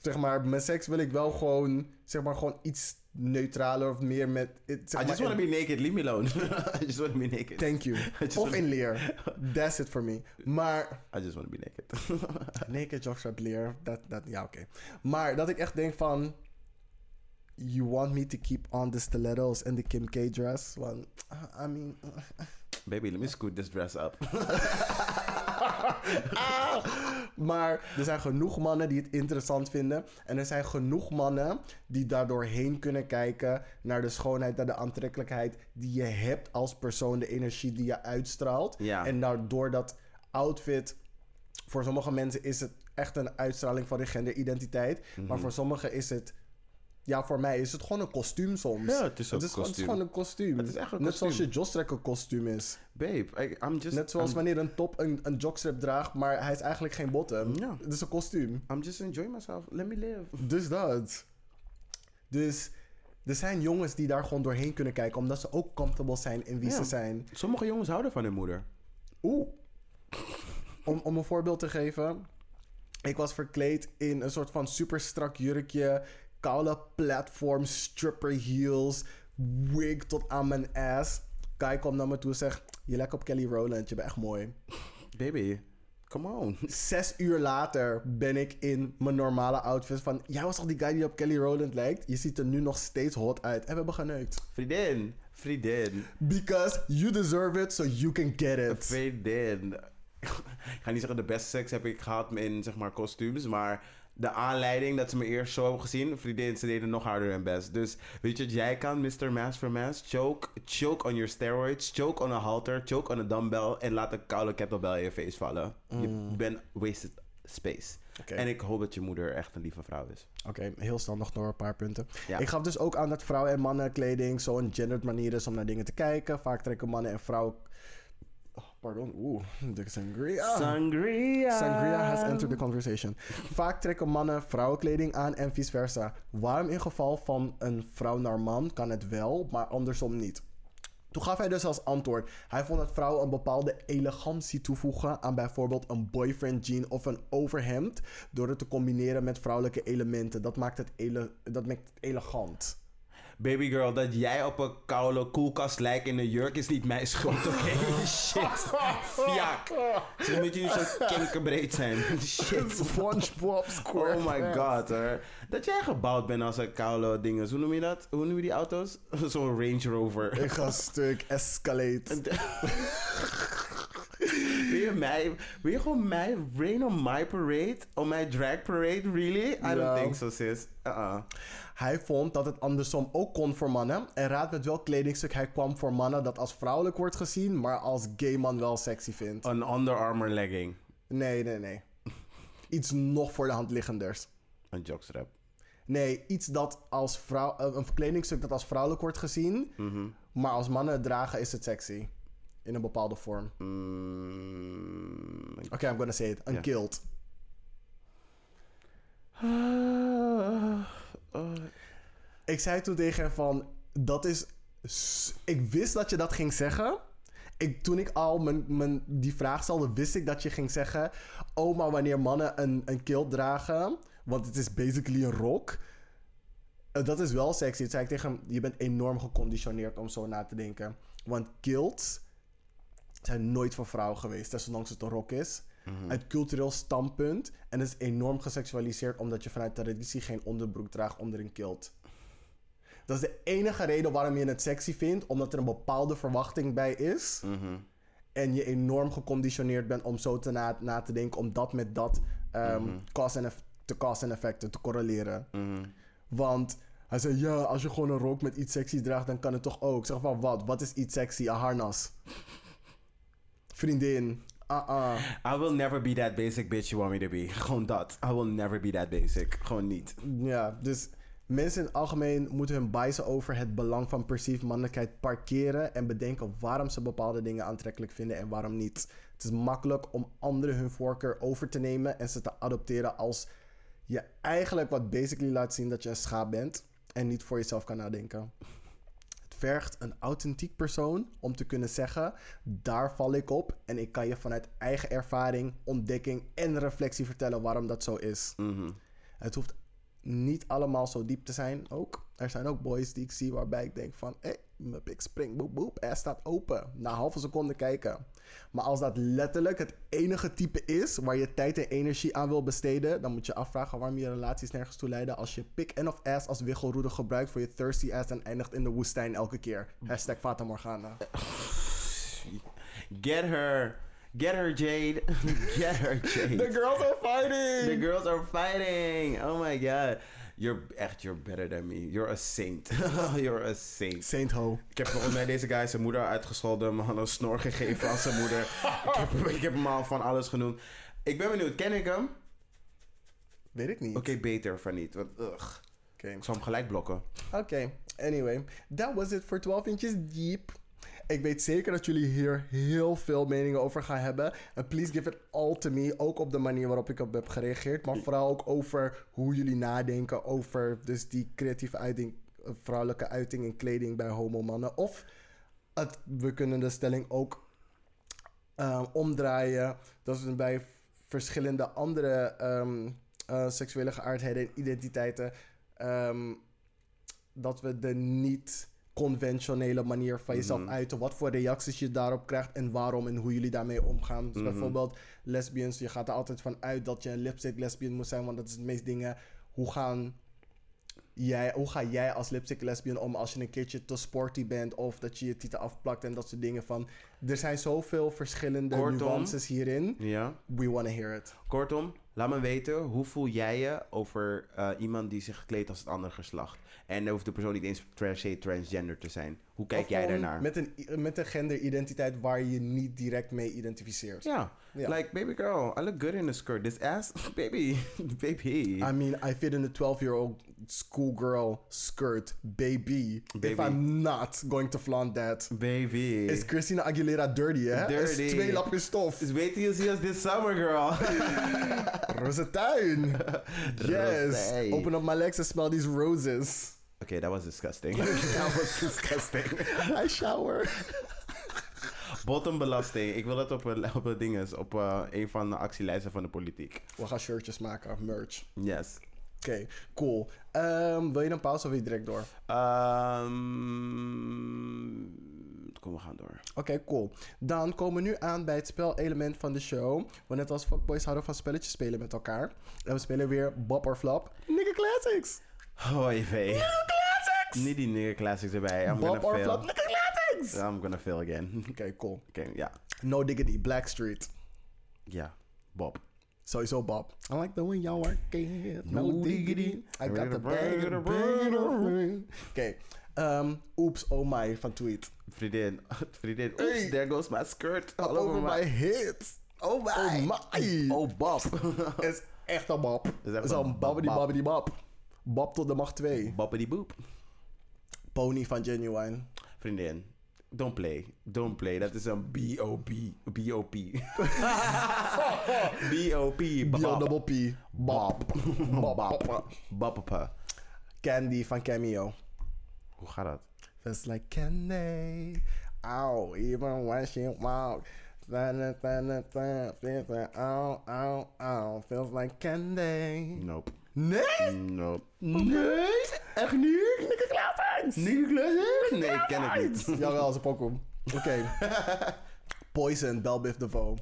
Speaker 2: Zeg maar, met seks wil ik wel gewoon, zeg maar, gewoon iets neutraler of meer met... it- zeg
Speaker 1: I just want to be naked, leave me alone. I just want to be naked.
Speaker 2: Thank you. Of
Speaker 1: wanna-
Speaker 2: in leer. That's it for me. Maar...
Speaker 1: I just want to be naked.
Speaker 2: Naked jockstrap leer, dat, dat, ja oké. Maar dat ik echt denk van... You want me to keep on the stilettos and the Kim K dress? Want, I mean...
Speaker 1: Baby, let me scoot this dress up.
Speaker 2: Maar er zijn genoeg mannen die het interessant vinden. En er zijn genoeg mannen die daardoor heen kunnen kijken naar de schoonheid, naar de aantrekkelijkheid die je hebt als persoon, de energie die je uitstraalt.
Speaker 1: Ja.
Speaker 2: En daardoor dat outfit, voor sommige mensen is het echt een uitstraling van de genderidentiteit.
Speaker 1: Mhm.
Speaker 2: Maar voor sommigen is het, ja, voor mij is het gewoon een kostuum soms.
Speaker 1: Ja, het is ook
Speaker 2: het is, gewoon- het is gewoon een kostuum.
Speaker 1: Het is echt een
Speaker 2: Net zoals je. Jostrek een kostuum is.
Speaker 1: Babe, I, I'm just...
Speaker 2: Net zoals
Speaker 1: I'm,
Speaker 2: wanneer een top een, een jockstrap draagt, maar hij is eigenlijk geen bottom.
Speaker 1: Ja.
Speaker 2: Het is een kostuum.
Speaker 1: I'm just enjoying myself. Let me live.
Speaker 2: Dus dat. Dus er zijn jongens die daar gewoon doorheen kunnen kijken, omdat ze ook comfortable zijn in wie
Speaker 1: Ja.
Speaker 2: ze zijn.
Speaker 1: Sommige jongens houden van hun moeder.
Speaker 2: Oeh. Om, om een voorbeeld te geven. Ik was verkleed in een soort van super strak jurkje. Koude platform, stripper heels, wig tot aan mijn ass. Kai komt naar me toe en zegt... Je lijkt op Kelly Rowland, je bent echt mooi.
Speaker 1: Baby, come on.
Speaker 2: Zes uur later ben ik in mijn normale outfit van... Jij was toch die guy die op Kelly Rowland lijkt? Je ziet er nu nog steeds hot uit. En we hebben geneukt.
Speaker 1: Vriendin, vriendin,
Speaker 2: Because you deserve it, so you can get it.
Speaker 1: vriendin. Ik ga niet zeggen de beste seks heb ik gehad in zeg maar kostuums, maar de aanleiding dat ze me eerst zo hebben gezien, vriendin, ze deden nog harder en best. Dus weet je wat jij kan, Mr. Mass for Mass? Choke, choke on your steroids, choke on a halter, choke on a dumbbell en laat een koude kettlebell in je face vallen. Je bent wasted space. En ik hoop dat je moeder echt een lieve vrouw is.
Speaker 2: Oké, heel snel nog door een paar punten.
Speaker 1: Ja.
Speaker 2: Ik gaf dus ook aan dat vrouwen- en mannenkleding zo'n gendered manier is om naar dingen te kijken. Vaak trekken mannen en vrouwen... Pardon, oeh, de sangria.
Speaker 1: Sangria.
Speaker 2: Sangria has entered the conversation. Vaak trekken mannen vrouwenkleding aan en vice versa. Waarom in geval van een vrouw naar man kan het wel, maar andersom niet? Toen gaf hij dus als antwoord. Hij vond dat vrouwen een bepaalde elegantie toevoegen aan bijvoorbeeld een boyfriend jean of een overhemd. Door het te combineren met vrouwelijke elementen. Dat maakt het, ele dat maakt het elegant.
Speaker 1: Baby girl, dat jij op een koude koelkast lijkt in een jurk is niet mijn schuld, oké? Shit. Fiak. Zo moet je niet zo kinkerbreed zijn. Shit.
Speaker 2: SpongeBob SquarePants.
Speaker 1: Oh my god, hoor. Dat jij gebouwd bent als een koude ding. Hoe noem je dat? Hoe noem je die auto's? Zo'n Range Rover.
Speaker 2: Ik ga stuk escalate.
Speaker 1: Wil, je mij, wil je gewoon mij rain on my parade? On my drag parade? Really? I don't think so, sis. Uh-uh.
Speaker 2: Hij vond dat het andersom ook kon voor mannen. En raad met welk kledingstuk hij kwam voor mannen dat als vrouwelijk wordt gezien, maar als gay man wel sexy vindt.
Speaker 1: Een Under Armour legging.
Speaker 2: Nee, nee, nee. Iets nog voor de hand liggenders.
Speaker 1: Een jockstrap.
Speaker 2: Nee, iets dat als vrouw, eh, een kledingstuk dat als vrouwelijk wordt gezien, maar als mannen het dragen is het sexy. In een bepaalde vorm. Oké,
Speaker 1: Mm,
Speaker 2: I'm gonna say it. Een kilt. Ik zei toen tegen hem van, dat is... Ik wist dat je dat ging zeggen. Ik, toen ik al mijn, mijn, die vraag stelde, wist ik dat je ging zeggen... Oh, maar wanneer mannen een, een kilt dragen... Want het is basically een rok... eh, Dat is wel sexy. Toen zei ik tegen hem, je bent enorm geconditioneerd om zo na te denken. Want kilts zijn nooit voor vrouwen geweest, desondanks het een rok is. Uit cultureel standpunt. En het is enorm geseksualiseerd omdat je vanuit traditie geen onderbroek draagt onder een kilt. Dat is de enige reden waarom je het sexy vindt, omdat er een bepaalde verwachting bij is. En je enorm geconditioneerd bent om zo te na, na te denken, om dat met dat cause en te cause en effecten te correleren. Want hij zei, ja, als je gewoon een rok met iets sexy draagt, dan kan het toch ook. Ik zeg van, wat? Wat is iets sexy? Een harnas. Vriendin. Ah-ah.
Speaker 1: I will never be that basic bitch you want me to be. Gewoon dat. I will never be that basic. Gewoon niet.
Speaker 2: Ja, dus mensen in het algemeen moeten hun biasen over het belang van perceived mannelijkheid parkeren en bedenken waarom ze bepaalde dingen aantrekkelijk vinden en waarom niet. Het is makkelijk om anderen hun voorkeur over te nemen en ze te adopteren als je eigenlijk wat basically laat zien dat je een schaap bent en niet voor jezelf kan nadenken. Vergt een authentiek persoon om te kunnen zeggen: daar val ik op en ik kan je vanuit eigen ervaring, ontdekking en reflectie vertellen waarom dat zo is. Het hoeft niet allemaal zo diep te zijn ook. Er zijn ook boys die ik zie waarbij ik denk van... Hey, mijn pik springt, boep, boep. Hij staat open. Na een halve seconde kijken. Maar als dat letterlijk het enige type is... waar je tijd en energie aan wil besteden... dan moet je afvragen waarom je relaties nergens toe leiden... als je pik en of ass als wiggelroede gebruikt... voor je thirsty ass en eindigt in de woestijn elke keer. Hashtag Fata Morgana.
Speaker 1: Get her. Get her, Jade. Get her, Jade.
Speaker 2: The girls are fighting!
Speaker 1: The girls are fighting. Oh my god. You're echt, you're better than me. You're a saint. you're a saint.
Speaker 2: Saint Ho.
Speaker 1: Ik heb volgens mij deze guy zijn moeder uitgescholden. Me had een snor gegeven aan zijn moeder. ik, heb, ik heb hem al van alles genoemd. Ik ben benieuwd. Ken ik hem?
Speaker 2: Weet ik niet.
Speaker 1: Oké, beter van niet. Want, ugh.
Speaker 2: Oké.
Speaker 1: Ik zal hem gelijk blokken.
Speaker 2: Oké, anyway. That was it voor 12 inches deep. Ik weet zeker dat jullie hier heel veel meningen over gaan hebben. En please give it all to me. Ook op de manier waarop ik op heb gereageerd. Maar vooral ook over hoe jullie nadenken over dus die creatieve uiting, eh, vrouwelijke uiting in kleding bij homomannen. Of het, we kunnen de stelling ook eh, omdraaien. Dat we bij verschillende andere ehm, eh, seksuele geaardheden en identiteiten. ehm, dat we de niet conventionele manier van jezelf uiten. Wat voor reacties je daarop krijgt en waarom en hoe jullie daarmee omgaan. Dus bijvoorbeeld lesbians, je gaat er altijd van uit dat je een lipstick lesbian moet zijn, want dat is het meest dingen. Hoe gaan jij, hoe ga jij als lipstick lesbian om als je een keertje te sporty bent of dat je je titel afplakt en dat soort dingen van. Er zijn zoveel verschillende
Speaker 1: Kortom.
Speaker 2: nuances hierin.
Speaker 1: Ja.
Speaker 2: We want to hear it.
Speaker 1: Kortom, laat me weten, hoe voel jij je over eh, iemand die zich kleedt als het andere geslacht? En dan hoeft de persoon niet eens per se transgender te zijn. Hoe kijk
Speaker 2: Of
Speaker 1: jij daarnaar?
Speaker 2: Met een, met een genderidentiteit waar je je niet direct mee identificeert.
Speaker 1: Ja. Like, baby girl, I look good in a skirt. This ass, baby, baby.
Speaker 2: I mean, I fit in a 12-year-old schoolgirl skirt, baby. If. I'm not going to flaunt that.
Speaker 1: baby.
Speaker 2: Is Christina Aguilera dirty, hè?
Speaker 1: Dirty.
Speaker 2: Is twee lapjes stof.
Speaker 1: Dus wait till you see us this summer, girl.
Speaker 2: Rosetuin. yes. Open up my legs and smell these roses.
Speaker 1: Okay, that was disgusting. that was disgusting.
Speaker 2: I shower.
Speaker 1: Bottombelasting. Ik wil dat op een, op een ding is, op eh, een van de actielijsten van de politiek.
Speaker 2: We gaan shirtjes maken, merch.
Speaker 1: Yes.
Speaker 2: Oké, cool. Ehm, wil je een pauze of wil je direct door?
Speaker 1: Ehm kom, we gaan door.
Speaker 2: Oké, cool. Dan komen we nu aan bij het spelelement van de show. Want net als fuckboys houden van spelletjes spelen met elkaar. En we spelen weer Bob or Flop. Nigga Classics!
Speaker 1: Hoi, vee.
Speaker 2: Classics!
Speaker 1: Niet die nigger classics erbij. I'm
Speaker 2: Bob
Speaker 1: gonna
Speaker 2: or
Speaker 1: fail.
Speaker 2: Nigga Classics!
Speaker 1: I'm gonna fail again.
Speaker 2: Oké, cool.
Speaker 1: Oké, ja.
Speaker 2: No Diggity, Blackstreet.
Speaker 1: Ja. Bob.
Speaker 2: Sowieso Bob. I like the way y'all work it. No,
Speaker 1: No
Speaker 2: diggity. I got the bag the Oké. ehm, Oeps, oh my, van Tweet.
Speaker 1: Vriendin. Vriendin.
Speaker 2: Hey.
Speaker 1: Oops, there goes my skirt. All
Speaker 2: Over
Speaker 1: over
Speaker 2: my hit.
Speaker 1: Oh my.
Speaker 2: Oh my.
Speaker 1: Oh, Bob.
Speaker 2: is echt een Bob.
Speaker 1: Is
Speaker 2: is
Speaker 1: een
Speaker 2: een babbedy
Speaker 1: Bob.
Speaker 2: Bob. Tot de macht 2.
Speaker 1: Boppity boop.
Speaker 2: Pony van Genuine.
Speaker 1: Vriendin. Don't play. Don't play. Dat is een B.O.B. B.O.P. B.O.P.
Speaker 2: Bio
Speaker 1: Bob.
Speaker 2: double P. Bob. Bob. Candy van Cameo.
Speaker 1: Hoe gaat dat?
Speaker 2: Feels like candy. Ow, even when she walk. Feels like candy.
Speaker 1: Nope.
Speaker 2: Nee?
Speaker 1: Nope.
Speaker 2: Nee? Echt niet? Nikke Classics?
Speaker 1: Nikke? Nee, ik ken het niet.
Speaker 2: Jawel, ze pokoe. Oké. Poison, Belle Biv DeVoe.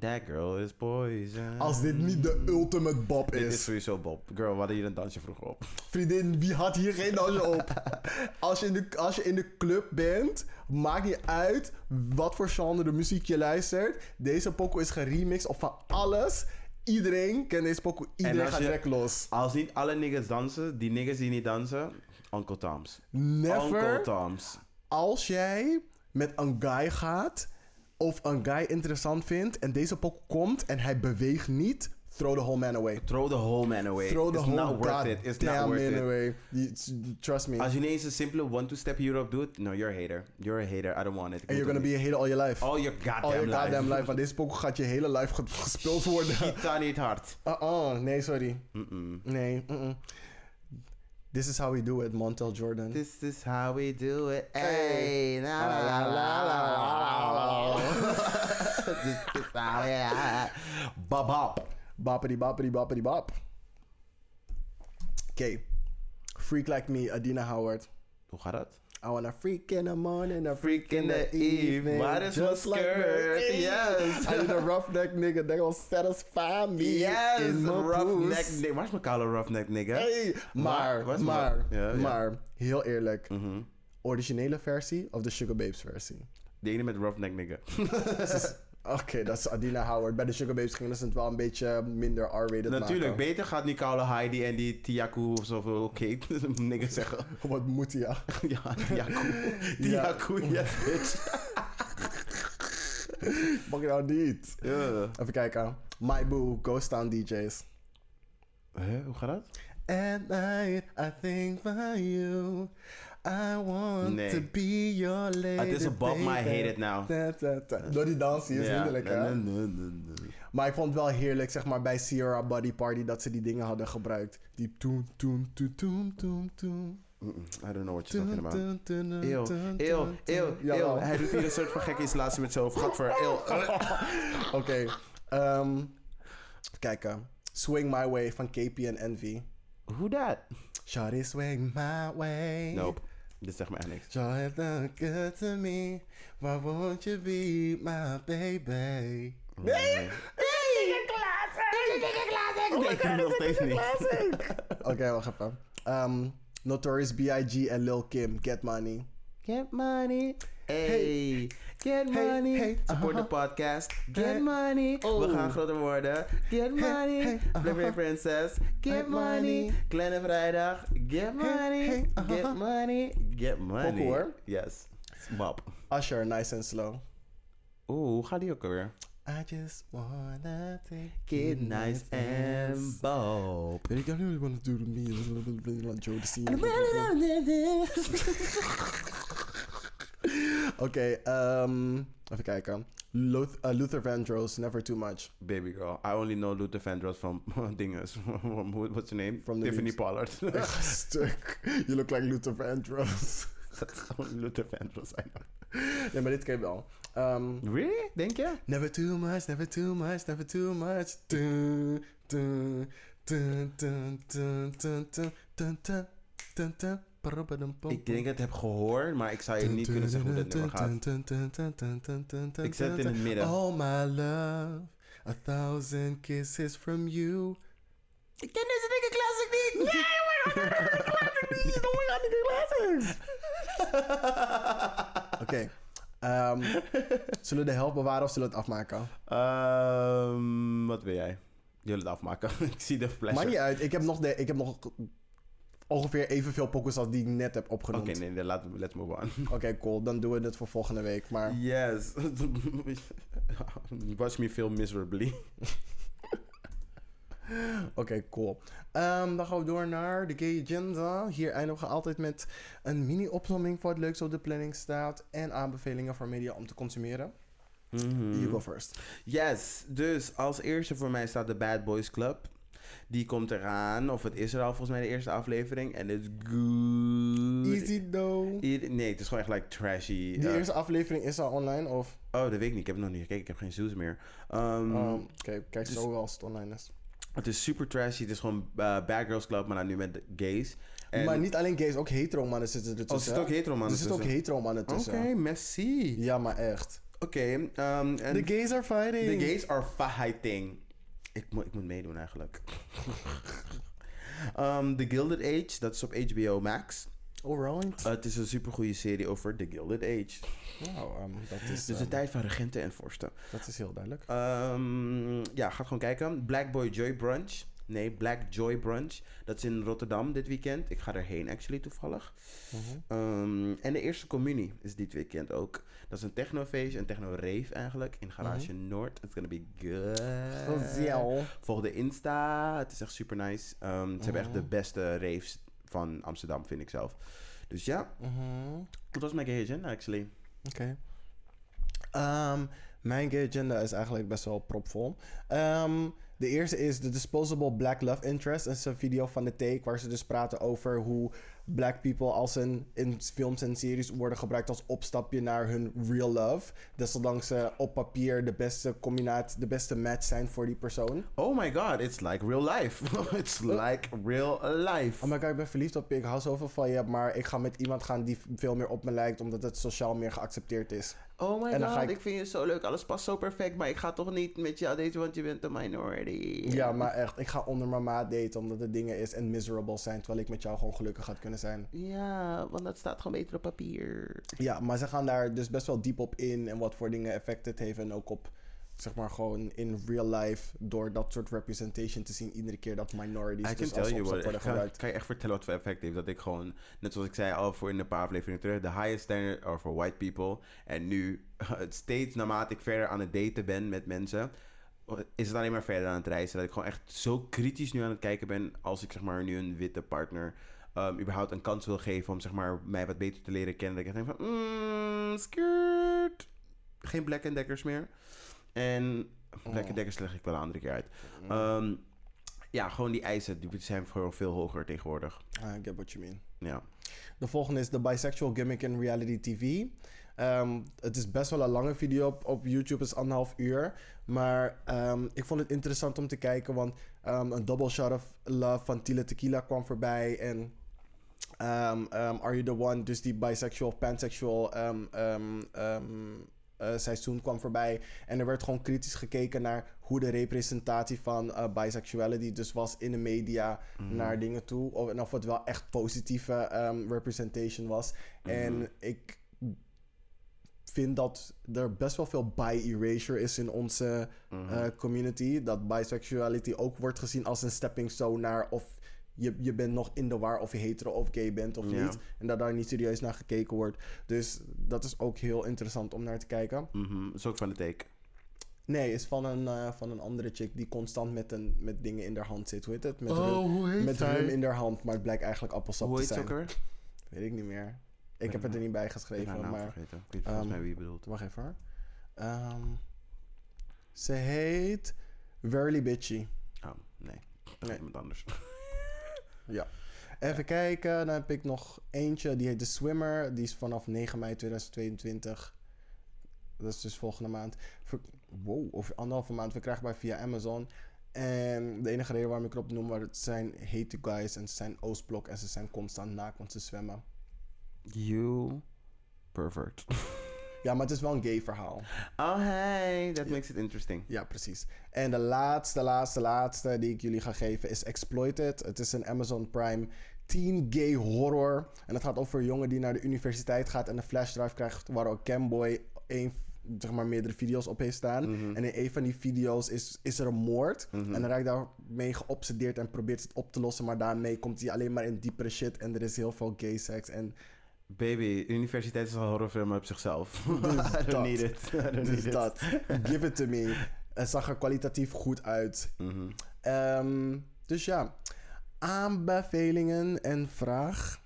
Speaker 1: That girl is poison.
Speaker 2: Als dit niet de ultimate Bob
Speaker 1: Dit is
Speaker 2: is.
Speaker 1: sowieso Bob. Girl, we hadden hier een dansje vroeger op.
Speaker 2: Vriendin, wie had hier geen dansje op? Als je, in de, als je in de club bent, maakt niet uit wat voor genre de muziek je luistert. Deze pokoe is geremixed op van alles. Iedereen kent deze pokoe. Iedereen gaat
Speaker 1: je-
Speaker 2: direct los.
Speaker 1: Als niet alle niggas dansen, die niggas die niet dansen, Uncle Tom's. Uncle
Speaker 2: Never
Speaker 1: Tom's.
Speaker 2: als jij met een guy gaat of een guy interessant vindt en deze pokoe komt en hij beweegt niet, throw the whole man away.
Speaker 1: Throw the whole man away.
Speaker 2: Throw the
Speaker 1: It's
Speaker 2: whole
Speaker 1: not worth it. It's not
Speaker 2: goddamn
Speaker 1: worth
Speaker 2: man
Speaker 1: it.
Speaker 2: away. You- Trust me.
Speaker 1: Als je ineens een simpele one-two-step hierop doet, no, you're a hater. You're a hater. I don't want it.
Speaker 2: And you're gonna be a hater all your life.
Speaker 1: All your goddamn
Speaker 2: all your
Speaker 1: life.
Speaker 2: goddamn life. Want deze pokoe gaat je hele life ge- gespeeld worden.
Speaker 1: Gita niet hard.
Speaker 2: Uh-uh. Nee, sorry.
Speaker 1: Mm-mm.
Speaker 2: Nee. mm-mm. This is how we do it, Montel Jordan.
Speaker 1: This is how we do it.
Speaker 2: Hey.
Speaker 1: La la la la la. This is how we Babab.
Speaker 2: Bappity bappity bappity bap. Oké. Freak like me, Adina Howard.
Speaker 1: Hoe gaat dat?
Speaker 2: I wanna freak in the morning, a
Speaker 1: Freak in the evening, might as well skirt, yes.
Speaker 2: I need a roughneck nigga that gonna satisfy me
Speaker 1: Yes,
Speaker 2: in my
Speaker 1: roughneck nigga. Waar is mijn koude roughneck nigga?
Speaker 2: Hey, maar,
Speaker 1: waar is
Speaker 2: maar,
Speaker 1: ja.
Speaker 2: maar, heel eerlijk.
Speaker 1: Mhm.
Speaker 2: Originele versie of de Sugar Babes versie?
Speaker 1: De ene met roughneck nigga.
Speaker 2: Oké, dat is Adina Howard. Bij de Sugar Babes gingen ze het wel een beetje minder R-rated
Speaker 1: Natuurlijk,
Speaker 2: maken.
Speaker 1: beter gaat koude Heidi en die Tiaku of zoveel oké nigga zeggen.
Speaker 2: Wat moet hij, ja?
Speaker 1: Ja, Tiaku. Tiaku, yes bitch.
Speaker 2: Mag je nou niet? Even kijken. My Boo, Ghost Town DJs.
Speaker 1: Huh, hoe gaat dat?
Speaker 2: At night, I think for you. I want
Speaker 1: Nee.
Speaker 2: to be your lady.
Speaker 1: Het is een Bob, maar I
Speaker 2: baby.
Speaker 1: hate it now.
Speaker 2: Ta, ta. Door die dans, die is
Speaker 1: Ja.
Speaker 2: hinderlijk, hè?
Speaker 1: Nee, nee.
Speaker 2: Maar ik vond het wel heerlijk, zeg maar, bij Sierra Body Party dat ze die dingen hadden gebruikt. Die toen, toen, toen, toen, toen,
Speaker 1: I don't know what you're talking about. Eeuw, eeuw, eeuw, eeuw. Hij doet hier een soort van gekke installatie met zo gat voor eeuw.
Speaker 2: Oké. ehm, kijken. Swing My Way van KP en Envy.
Speaker 1: Hoe dat?
Speaker 2: Shawty swing my way.
Speaker 1: Nope. Dit zegt me echt niks.
Speaker 2: Shawty done good to me. Why won't you be my baby?
Speaker 1: Nee. Nee, ik ken het nog steeds niet.
Speaker 2: Oké, wacht even. Ehm, Notorious B.I.G. en Lil Kim, Get Money.
Speaker 1: Get money. Hey. Get money.
Speaker 2: hey,
Speaker 1: Support
Speaker 2: aha.
Speaker 1: de podcast. Get
Speaker 2: Hey.
Speaker 1: money. We
Speaker 2: Oh.
Speaker 1: gaan groter worden. Get money.
Speaker 2: hey, aha.
Speaker 1: Princess. Get money. Kleine vrijdag. Get money. Get money. Get money.
Speaker 2: Pokoe, hoor.
Speaker 1: Yes. Bab.
Speaker 2: Usher, nice and slow.
Speaker 1: Oeh, hoe gaat die ook alweer?
Speaker 2: I just wanna take
Speaker 1: Get nice and
Speaker 2: I really wanna do to me a little bit like Joe the Oké, ehm, even kijken. Luth- uh, Luther Vandross, Never Too Much.
Speaker 1: Baby girl. I only know Luther Vandross from dinges. What's her name?
Speaker 2: From
Speaker 1: Tiffany. Pollard.
Speaker 2: Ah, Echt stuk. You look like Luther Vandross.
Speaker 1: Luther Vandross zijn.
Speaker 2: nee, maar dit ken je wel. Ehm,
Speaker 1: Really? Denk je?
Speaker 2: never too much, never too much, never too much. Dun, dun, dun, dun, dun, dun, dun, dun, dun, dun.
Speaker 1: Ik denk dat ik het heb gehoord, maar ik zou je niet kunnen zeggen hoe dat nummer gaat. Ik zet het in het midden.
Speaker 2: Oh my love, a thousand kisses from you.
Speaker 1: Ik ken deze dikke classic niet! Nee, oh my god, classic niet! Oh my god, dikke classics!
Speaker 2: Oké. ehm, zullen we de helft bewaren of zullen we het afmaken?
Speaker 1: Ehm, wat wil jij? Wil het afmaken. ik zie de flash.
Speaker 2: Maakt niet uit. Ik heb nog, de, ik heb nog ongeveer evenveel pokus als die ik net heb
Speaker 1: Oké,
Speaker 2: opgenoemd.
Speaker 1: nee, laten we, let's move on.
Speaker 2: Oké, cool. Dan doen we het voor volgende week. Maar
Speaker 1: Yes. Watch me feel miserably.
Speaker 2: oké, cool. Ehm, dan gaan we door naar de Gay Agenda. Hier eindigen we altijd met een mini-opzomming voor het leukste op de planning staat. En aanbevelingen voor media om te consumeren. You go first.
Speaker 1: Yes, dus als eerste voor mij staat de Bad Boys Club. Die komt eraan, of het is er al volgens mij de eerste aflevering. En het is good.
Speaker 2: Easy though.
Speaker 1: I- Nee, het is gewoon echt like trashy.
Speaker 2: Die
Speaker 1: Eh,
Speaker 2: eerste aflevering is al online of...
Speaker 1: Oh, dat weet ik niet. Ik heb het nog niet gekeken. Ik heb geen zoes meer. Ehm,
Speaker 2: Oh, Oké, kijk
Speaker 1: dus-
Speaker 2: zo wel als het online is.
Speaker 1: Het is super trashy. Het is gewoon uh, Bad Girls Club, maar dan nu met de gays. En-
Speaker 2: Maar niet alleen gays, ook hetero mannen zitten er
Speaker 1: Oh, er
Speaker 2: tussen.
Speaker 1: zit ook hetero mannen
Speaker 2: Er zitten ook
Speaker 1: tussen.
Speaker 2: hetero mannen
Speaker 1: Oké,
Speaker 2: tussen.
Speaker 1: merci.
Speaker 2: Ja, maar echt.
Speaker 1: Oké, ehm, en
Speaker 2: The gays are fighting.
Speaker 1: the gays are fighting. Ik, moet ik moet meedoen eigenlijk. Ehm, The Gilded Age, dat is op HBO Max.
Speaker 2: Alright.
Speaker 1: Uh, het is een supergoeie serie over The Gilded Age.
Speaker 2: nou, ehm, dat, is,
Speaker 1: is de
Speaker 2: ehm,
Speaker 1: tijd van regenten en vorsten.
Speaker 2: dat is heel duidelijk.
Speaker 1: Ja, ga gewoon kijken. Black Boy Joy Brunch. Nee, Black Joy Brunch. Dat is in Rotterdam dit weekend. Ik ga erheen actually toevallig.
Speaker 2: Mhm.
Speaker 1: Ehm, en de eerste communie is dit weekend ook. Dat is een technofeest, een techno-rave eigenlijk. In Garage Noord. It's gonna be good.
Speaker 2: Gezel.
Speaker 1: Volg de Insta. Het is echt super nice. Ehm, ze hebben echt
Speaker 2: Mhm.
Speaker 1: de beste raves van Amsterdam, vind ik zelf. Dus ja,
Speaker 2: Mhm.
Speaker 1: dat was mijn gay agenda actually.
Speaker 2: Oké. Ehm, mijn gay agenda is eigenlijk best wel propvol. Ehm, de eerste is The Disposable Black Love Interest. Dat is een video van de Take waar ze dus praten over hoe black people als een, in films en series worden gebruikt als opstapje naar hun real love. Desondanks ze op papier de beste combinatie, de beste match zijn voor die persoon.
Speaker 1: Oh my god, it's like real life. it's like real life.
Speaker 2: Oh my god, ik ben verliefd op je. Ik hou zoveel van je. Maar ik ga met iemand gaan die veel meer op me lijkt. Omdat het sociaal meer geaccepteerd is.
Speaker 1: Oh my
Speaker 2: En dan
Speaker 1: god,
Speaker 2: ga
Speaker 1: ik...
Speaker 2: ik-
Speaker 1: vind je zo leuk. Alles past zo perfect. Maar ik ga toch niet met jou daten, want je bent een minority.
Speaker 2: Ja, maar echt. Ik ga onder mijn maat daten. Omdat het dingen is en miserable zijn. Terwijl ik met jou gewoon gelukkig had kunnen zijn.
Speaker 1: Ja, want dat staat gewoon beter op papier.
Speaker 2: Ja, maar ze gaan daar dus best wel diep op in. En wat voor dingen effect het heeft. En ook op, zeg maar, gewoon in real life. Door dat soort representation te zien. Iedere keer dat minorities
Speaker 1: I can
Speaker 2: dus
Speaker 1: tell you what. Ik
Speaker 2: worden
Speaker 1: kan,
Speaker 2: gebruikt.
Speaker 1: kan je echt vertellen wat voor effect heeft. Dat ik gewoon, net zoals ik zei al voor in een paar afleveringen terug, de highest standard are for white people. En nu, steeds naarmate ik verder aan het daten ben met mensen, is het alleen maar verder aan het reizen. Dat ik gewoon echt zo kritisch nu aan het kijken ben als ik zeg maar nu een witte partner um, überhaupt een kans wil geven om zeg maar mij wat beter te leren kennen. Dat ik denk van, mm, skirt. Geen Black and Deckers meer. En Black
Speaker 2: Oh.
Speaker 1: leg ik wel een andere keer uit. Ehm, ja, gewoon die eisen die zijn gewoon veel hoger tegenwoordig.
Speaker 2: I get what you mean.
Speaker 1: Ja.
Speaker 2: De volgende is de bisexual gimmick in reality TV. Ehm, het is best wel een lange video op, op YouTube, is anderhalf uur. Maar ehm, ik vond het interessant om te kijken, want ehm, een double shot of love van Tila Tequila kwam voorbij. En Are You The One, dus die bisexual, pansexual eh, seizoen kwam voorbij. En er werd gewoon kritisch gekeken naar hoe de representatie van eh, bisexuality dus was in de media naar dingen toe. Of, en of het wel echt positieve ehm, representation was. En ik vind dat er best wel veel bi-erasure is in onze eh, community. Dat bisexuality ook wordt gezien als een stepping stone naar of je, je bent nog in de war of je hetero of gay bent of
Speaker 1: Ja.
Speaker 2: niet. En dat daar niet serieus naar gekeken wordt. Dus dat is ook heel interessant om naar te kijken.
Speaker 1: Mhm, is ook van de take.
Speaker 2: Nee, is van een, eh, van een andere chick die constant met, een, met dingen in haar hand zit. Hoe heet het? Met,
Speaker 1: Oh,
Speaker 2: rum,
Speaker 1: hoe heet
Speaker 2: met rum in haar hand, maar het blijkt eigenlijk appelsap
Speaker 1: Hoe
Speaker 2: te
Speaker 1: heet ze
Speaker 2: zijn.
Speaker 1: ook alweer?
Speaker 2: Weet ik niet meer. Ik
Speaker 1: Ben
Speaker 2: heb het er niet bij
Speaker 1: Ik
Speaker 2: geschreven,
Speaker 1: naam
Speaker 2: maar...
Speaker 1: vergeten. Ik weet volgens
Speaker 2: ehm,
Speaker 1: mij wie je bedoelt.
Speaker 2: Wacht even hoor. Ehm, ze heet Verly Bitchy.
Speaker 1: Oh, nee.
Speaker 2: Nee.
Speaker 1: Nee. Iemand anders.
Speaker 2: Ja. Even kijken, dan heb ik nog eentje. Die heet The Swimmer. Die is vanaf 9 mei 2022. Dat is dus volgende maand. Wow, over anderhalve maand verkrijgbaar via Amazon. En de enige reden waarom ik erop noem, maar het zijn hate guys en ze zijn Oostblok en ze zijn constant naakt, want ze zwemmen.
Speaker 1: You pervert.
Speaker 2: Ja, maar het is wel een gay verhaal.
Speaker 1: Oh, hey. That makes it interesting.
Speaker 2: Ja, precies. En de laatste, laatste, laatste die ik jullie ga geven is Exploited. Het is een Amazon Prime teen gay horror. En het gaat over een jongen die naar de universiteit gaat en een flashdrive krijgt waar ook Camboy een, zeg maar, meerdere video's op heeft staan.
Speaker 1: Mhm.
Speaker 2: En in een van die video's is, is er een moord. En dan raakt daarmee geobsedeerd en probeert het op te lossen. Maar daarmee komt hij alleen maar in diepere shit. En er is heel veel gay seks. En
Speaker 1: Baby, universiteit is al een horrorfilm op zichzelf.
Speaker 2: Dus
Speaker 1: I don't
Speaker 2: dat.
Speaker 1: need it. I don't
Speaker 2: dus
Speaker 1: need it.
Speaker 2: dat. Give it to me. Het zag er kwalitatief goed uit.
Speaker 1: Mhm.
Speaker 2: Ehm, dus ja, aanbevelingen en vraag.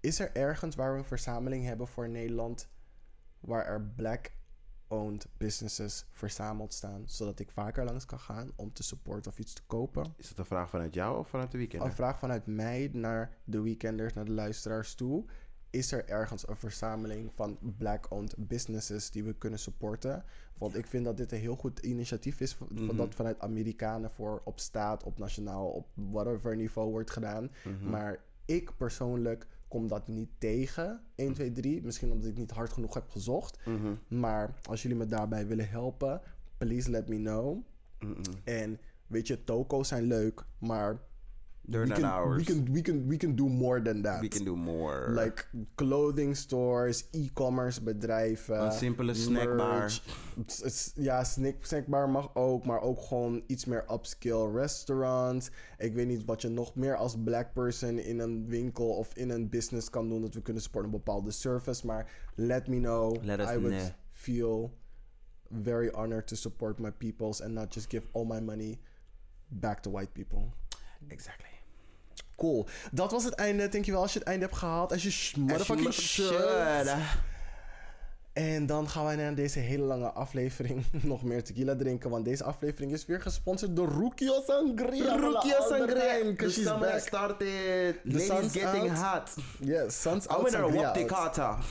Speaker 2: Is er ergens waar we een verzameling hebben voor Nederland waar er black-owned businesses verzameld staan, zodat ik vaker langs kan gaan om te supporten of iets te kopen?
Speaker 1: Is dat een vraag vanuit jou of vanuit de weekend?
Speaker 2: Een vraag vanuit mij naar de weekenders, naar de luisteraars toe. Is er ergens een verzameling van black-owned businesses die we kunnen supporten? Want ik vind dat dit een heel goed initiatief is.
Speaker 1: Mhm.
Speaker 2: Dat vanuit Amerikanen voor op staat, op nationaal, op whatever niveau wordt gedaan.
Speaker 1: Mhm.
Speaker 2: Maar ik persoonlijk kom dat niet tegen. 1, 2, 3. Misschien omdat ik niet hard genoeg heb gezocht.
Speaker 1: Mhm.
Speaker 2: Maar als jullie me daarbij willen helpen, please let me know.
Speaker 1: Mhm.
Speaker 2: En weet je, toko's zijn leuk, maar
Speaker 1: During
Speaker 2: we can,
Speaker 1: hours.
Speaker 2: we can we can we can do more than that.
Speaker 1: We can do more.
Speaker 2: Like clothing stores, e-commerce bedrijven.
Speaker 1: Een simpele snackbar.
Speaker 2: Ja, snack, snackbar mag ook, maar ook gewoon iets meer upscale restaurants. Ik weet niet wat je nog meer als black person in een winkel of in een business kan doen dat we kunnen supporten een bepaalde service. Maar let me know.
Speaker 1: Let us
Speaker 2: I would
Speaker 1: know.
Speaker 2: feel very honored to support my peoples and not just give all my money back to white people.
Speaker 1: Exactly.
Speaker 2: Cool. Dat was het einde. Dankjewel als je het einde hebt gehaald. Als je sh- motherfucking should. En dan gaan wij naar deze hele lange aflevering nog meer tequila drinken. Want deze aflevering is weer gesponsord door Rukio Sangria.
Speaker 1: Rukia Sangria. The summer
Speaker 2: back.
Speaker 1: started. Ladies
Speaker 2: sun's
Speaker 1: getting
Speaker 2: out.
Speaker 1: hot.
Speaker 2: Yes, Sans
Speaker 1: I'm
Speaker 2: out
Speaker 1: the
Speaker 2: out.
Speaker 1: kata.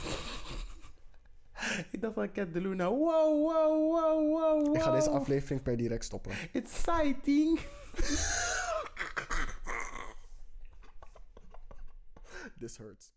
Speaker 1: Ik dacht van Cat de Luna. Wow, wow, wow, wow, wow.
Speaker 2: Ik ga deze aflevering per direct stoppen.
Speaker 1: Exciting.
Speaker 2: This hurts.